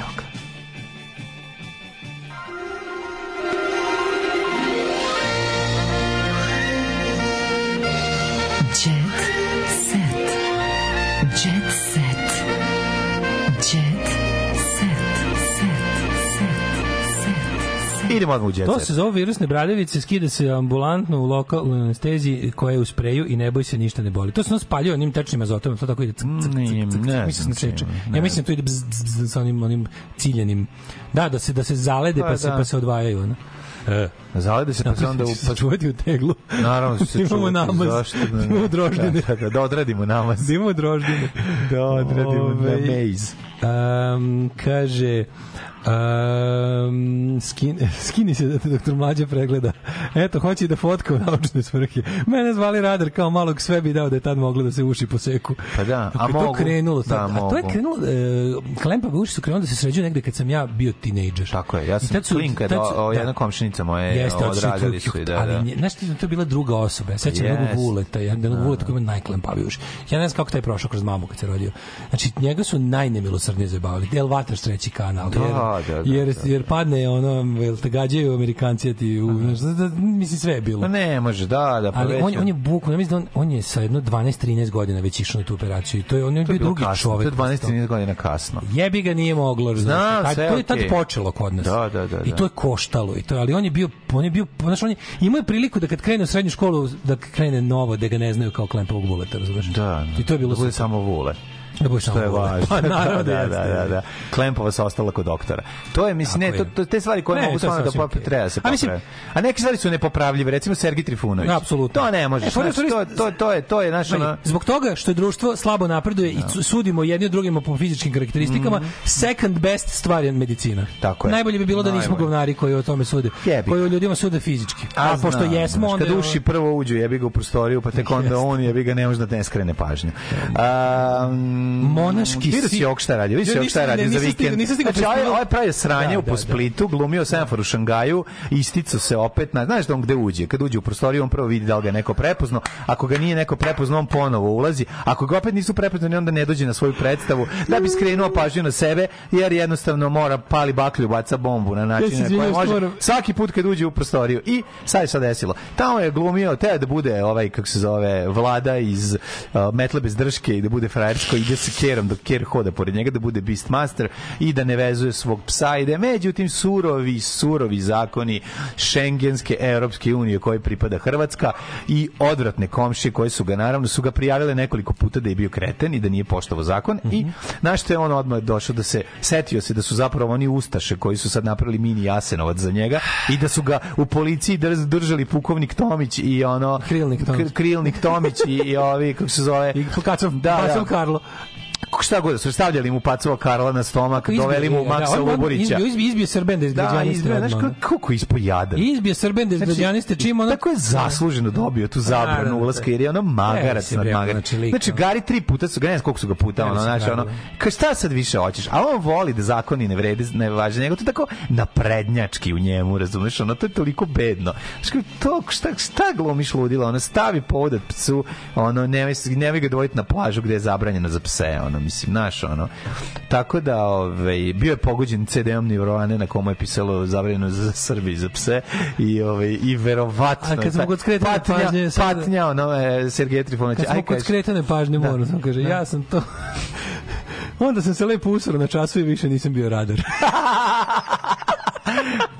Evo ga. Set. Idemo odmah u jet To set. se zove virusne bradavice, skida se ambulantno u lokalnoj anesteziji koja je u spreju i ne boj se ništa ne boli. To se ono spaljuje onim tečnim azotom, to tako ide. Cik, cik, ne mislim da čime, Ja mislim da to ide bzz, bzz, bzz, sa onim onim ciljenim. Da, da se da se zalede Pa pa, se da. pa se odvajaju, ono. E. Zalede se pa se onda u... Pa čuvati u teglu. Naravno se Imamo čuvati, namaz. zašto ne? Imamo droždine. Da, da, da, odradimo namaz. Da imamo droždine. Da odradimo Ovaj, na mejz. Um, kaže Um, skin, skini se da te doktor Mlađa pregleda. Eto, hoće da fotka u naučne svrhe. Mene zvali radar kao malog sve bi dao da je tad moglo da se uši poseku. Pa da, a to mogu. krenulo? Da, a to je krenulo, e, klempave uši su krenule da se sređuju negde kad sam ja bio tinejdžer. Tako je, ja sam su- klinka, da, o, da. jedna komšinica moja je Jeste, odradili su i da, ali da. znaš ti, to je bila druga osoba. Ja sećam jednog Jest. vuleta, jednog vuleta koji ima najklempavi uši. Ja ne znam kako taj prošao kroz mamu kad se rodio. Znači, njega su najnemilosrdnije zabavili. Del Vatar treći kanal. Da, da, da, jer, da. jer padne ono, jel te gađaju Amerikanci, ti, u, da, da, mislim, sve je bilo. Ma ne može, da, da, pa Ali on, on je bukvalno, ja mislim da on, on je sa jedno 12-13 godina već išao na tu operaciju i to je on je bio drugi kasno, čovek. To je 12 godina kasno. Jebi ga nije moglo, razumeš. Znam, Tad- sve to je tad okej. počelo kod nas. Da, da, da, I da. to je koštalo i to, ali on je bio on je bio znaš on je imao je priliku da kad krene u srednju školu da krene novo da ga ne znaju kao klempovog vuleta, razumeš? Da, I to je bilo da bude samo vule. Da bude Što je važno. Pa naravno da, da, da, da, da. Klempova se ostala kod doktora. To je, mislim, ne, to, to, te stvari koje Ne, mogu stvarno da pop, treba da se A mislim-. A neke stvari su nepopravljive, recimo Sergij Trifunović. Apsolutno. To ne može. E, Znači, to, to, to, je, to je naš, Vidi, ono, Zbog toga što je društvo slabo napreduje i cu- sudimo jedni od drugima po fizičkim karakteristikama, second best stvar je medicina. Tako je. Najbolje bi bilo da nismo Najbolje. govnari koji o tome sude. Jebi. Koji o ljudima sude fizički. A, pošto znam, jesmo, onda... Kad uši prvo uđu, jebi ga u prostoriju, pa tek onda on jebi ga ne može da ne skrene pažnju. Um, Monaški Vidio si si- ovog šta radi, vidio si ovog šta radi za vikend. nisam stigao Znači, ovaj, pošto- ovaj pravi sranje Da, u da, po da. Splitu, glumio semafor u Šangaju, isticao se opet, na, znaš da on gde uđe, kad uđe u prostoriju, on prvo vidi da li ga je neko prepozno, ako ga nije neko prepozno, on ponovo ulazi, ako ga opet nisu prepoznani, onda ne dođe na svoju predstavu, da bi skrenuo pažnju na sebe, jer jednostavno mora pali baklju, baca bombu na način na koji može. moram- Svaki put kad uđe u prostoriju. I sad je sad desilo. Tamo je glumio, teo da bude ovaj, kako se zove, vlada iz uh, metle bez drške i da bude frajersko, ide sa kerom dok ker hoda pored njega, da bude Beastmaster i da ne vezuje svog psa i da je međutim surovi, surovi zakoni šengenske Europske unije koje pripada Hrvatska i odvratne komšije koje su ga naravno su ga prijavile nekoliko puta da je bio kreten i da nije poštovao zakon i na što je on odmah došao da se setio se da su zapravo oni ustaše koji su sad napravili mini Jasenovac za njega i da su ga u policiji drž- držali pukovnik Tomić i ono Krilnik Tomić. Kr- Krilnik Tomić i, i ovi kako se zove I Kacov, Da, da. Karlo. Šta god su stavljali mu pacova Karla na stomak Izbio- doveli mu da, Maksa on Luborića Izbio, izbio, izbio Srbenda iz da, Građaniste. izbio, znaš kako, je ispojadan Izbio Srbenda iz Građaniste čim ono... Tako je zasluženo dobio tu Da, da, zabranu da. ulaska jer je ono magarac nad magarac. znači, Znači. Gari tri puta su ne znam koliko su ga puta, ono, znači, ono, ka šta sad više hoćeš? A on voli da zakoni ne vrede, ne važe njega, to je tako naprednjački u njemu, razumeš, ono, to je toliko bedno. Znači, to, šta, šta glumiš ludila, ono, stavi povodat psu, ono, nemoj, nemoj ga dovojiti na plažu gde je zabranjeno za pse, ono, mislim, naš, ono. Tako da, ovaj, bio je pogođen CD-om Nirvane na komu je pisalo zabranjeno za Srbi i za pse i, ovaj, i verovatno... A kad smo kod skretanja patnja, pažnje, sad- patnja, ono, e, Sergej Trifunović. Kad smo aj, kod kaži. skretane pažnje, Da. moram sam kaže, Da. ja sam to... Onda sam se lepo usro na času i više nisam bio radar.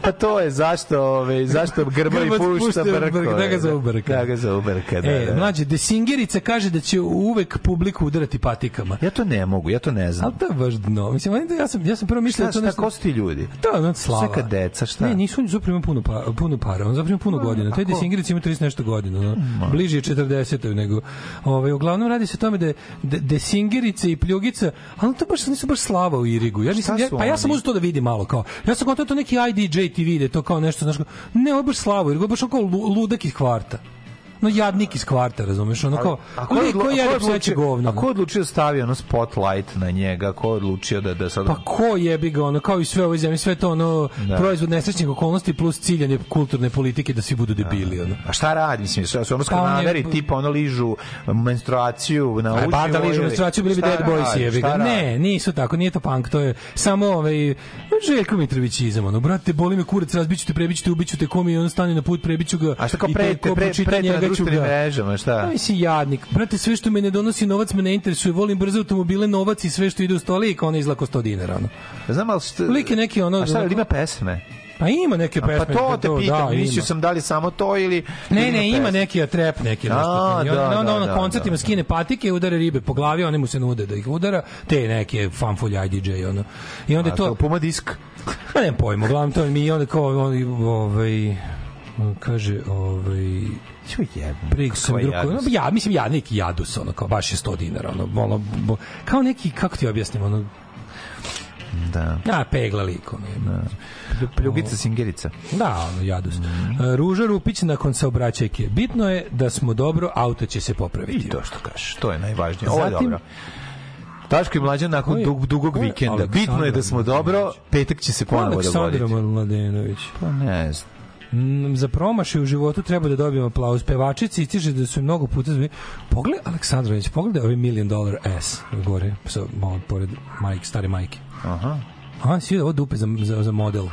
Pa to je zašto, ovaj, zašto Grbavi pušta brko. brk, da ga zaubrka. Da ga zaubrka, da, e, da. mlađe, desingerica kaže da će uvek publiku udarati patikama. Ja to ne mogu, ja to ne znam. Ali to je baš dno. Mislim, ja sam, ja sam prvo mislio Šta, da šta, ko su ti ljudi? To je ono slava. Sveka deca, šta? Ne, nisu oni zapravo puno, pa, puno para, on zapravo puno godina. Taj Desingeric ima 30 nešto godina, no. bliže je 40 nego. Ovaj uglavnom radi se o tome da je de, Desingerica i Pljugica, ali to baš nisu baš slava u Irigu. Ja nisam ja, pa ja sam uzeo to da vidim malo kao. Ja sam kao to neki IDJ TV da je to kao nešto, znaš, ne, ovo baš u Irigu, ovo baš kao lu- ludak iz kvarta. No jadnik iz kvarta, razumeš, ono kao, A ko, lik je koji a ko jede je pseće govno. a ko je odlučio da stavi ono spotlight na njega? Ko je odlučio da, da sad... Pa ko jebi ga, ono, kao i sve ove zemlje, sve to ono, Da. proizvod nesrećnih okolnosti plus ciljanje kulturne politike da svi budu debili, ono. A šta radi, mislim, šta su ono Pa on je- tipa ono ližu menstruaciju na A uđu? bar da ližu menstruaciju bili bi Dead Boys jebi ga. Ne, nisu tako, nije to punk, to je samo ovaj Željko Mitrovićizam, ono, brate, boli me kurac, razbiću te, prebiću te, ubiću te, komi, on stane na put, prebiću ga. A šta kao i ko pre, pročita prete na društvenim mrežama, šta? Aj si jadnik. Brate, sve što me ne donosi novac me ne interesuje. Volim brze automobile, novac i sve što ide u stoli, kao ono izlako 100 dinara. Ono. Znam, ali šta... Lik je neki ono... A šta, ima pesme? Pa ima neke A pesme. Pa to te pitam, da, mislio sam da li samo to ili... Ne, ili ne, ima neki trap, neki A, nešto. Onda, da, onda on da, na da, koncertima da. skine patike, udare ribe po glavi, one mu se nude da ih udara, te neke fanfulj IDJ, ono. I onda A, to... Puma disk. Ma nemam pojma, uglavnom to mi i onda kao, on, ovaj, on kaže, ovaj, Čuj jebem. Prig sam drugo, jadnost. ja mislim ja neki jadus ono kao baš je 100 dinara ono, ono kao neki kako ti objasnim ono Da. Ja, pegla likom. Da. Pljugica singerica. Da, ono, jadus. Mm. Ruža Rupić nakon saobraćajke. Bitno je da smo dobro, auto će se popraviti. I to što kažeš, to je najvažnije. Ovo je Zatim- dobro. Daško i mlađan nakon Ko je- dug, dugog je vikenda. Aleksandar Bitno je da smo dobro, petak će se ponovo Aleksandra dogoditi. Mladenović. Pa ne znam. Mm, za promašaj u životu treba da dobijemo aplauz. Pevačici istiže da su mnogo puta zbili. Pogledaj Aleksandrović, pogledaj ovaj million dollar ass gore, sa, malo pored majke, stare majke. Aha. A, svi ovo dupe za, za, za model.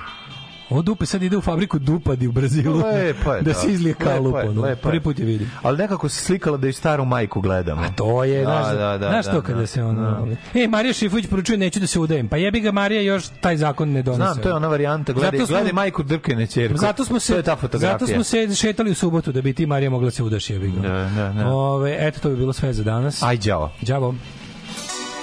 Ovo dupe sad ide u fabriku dupadi u Brazilu. Lepo je, da se izlije kalup. Lepo je, lepo je. Prvi put je vidim. Ali nekako se slikala da je staru majku gledamo. A To je, da, znaš, da, da, znaš da, to kada da, se ono... da. E, Marija Šifović poručuje, neću da se udajem. Pa jebi ga Marija, još taj zakon ne donese. Znam, to je ona varijanta. Gledaj, smo- gledaj majku drkene ćerku. Zato smo se To je ta fotografija. Zato smo se šetali u subotu da bi ti Marija mogla da se udaš jebi ga. Da, da, da. Ove, eto to bi bilo sve za danas. Aj, đavo. Đavo.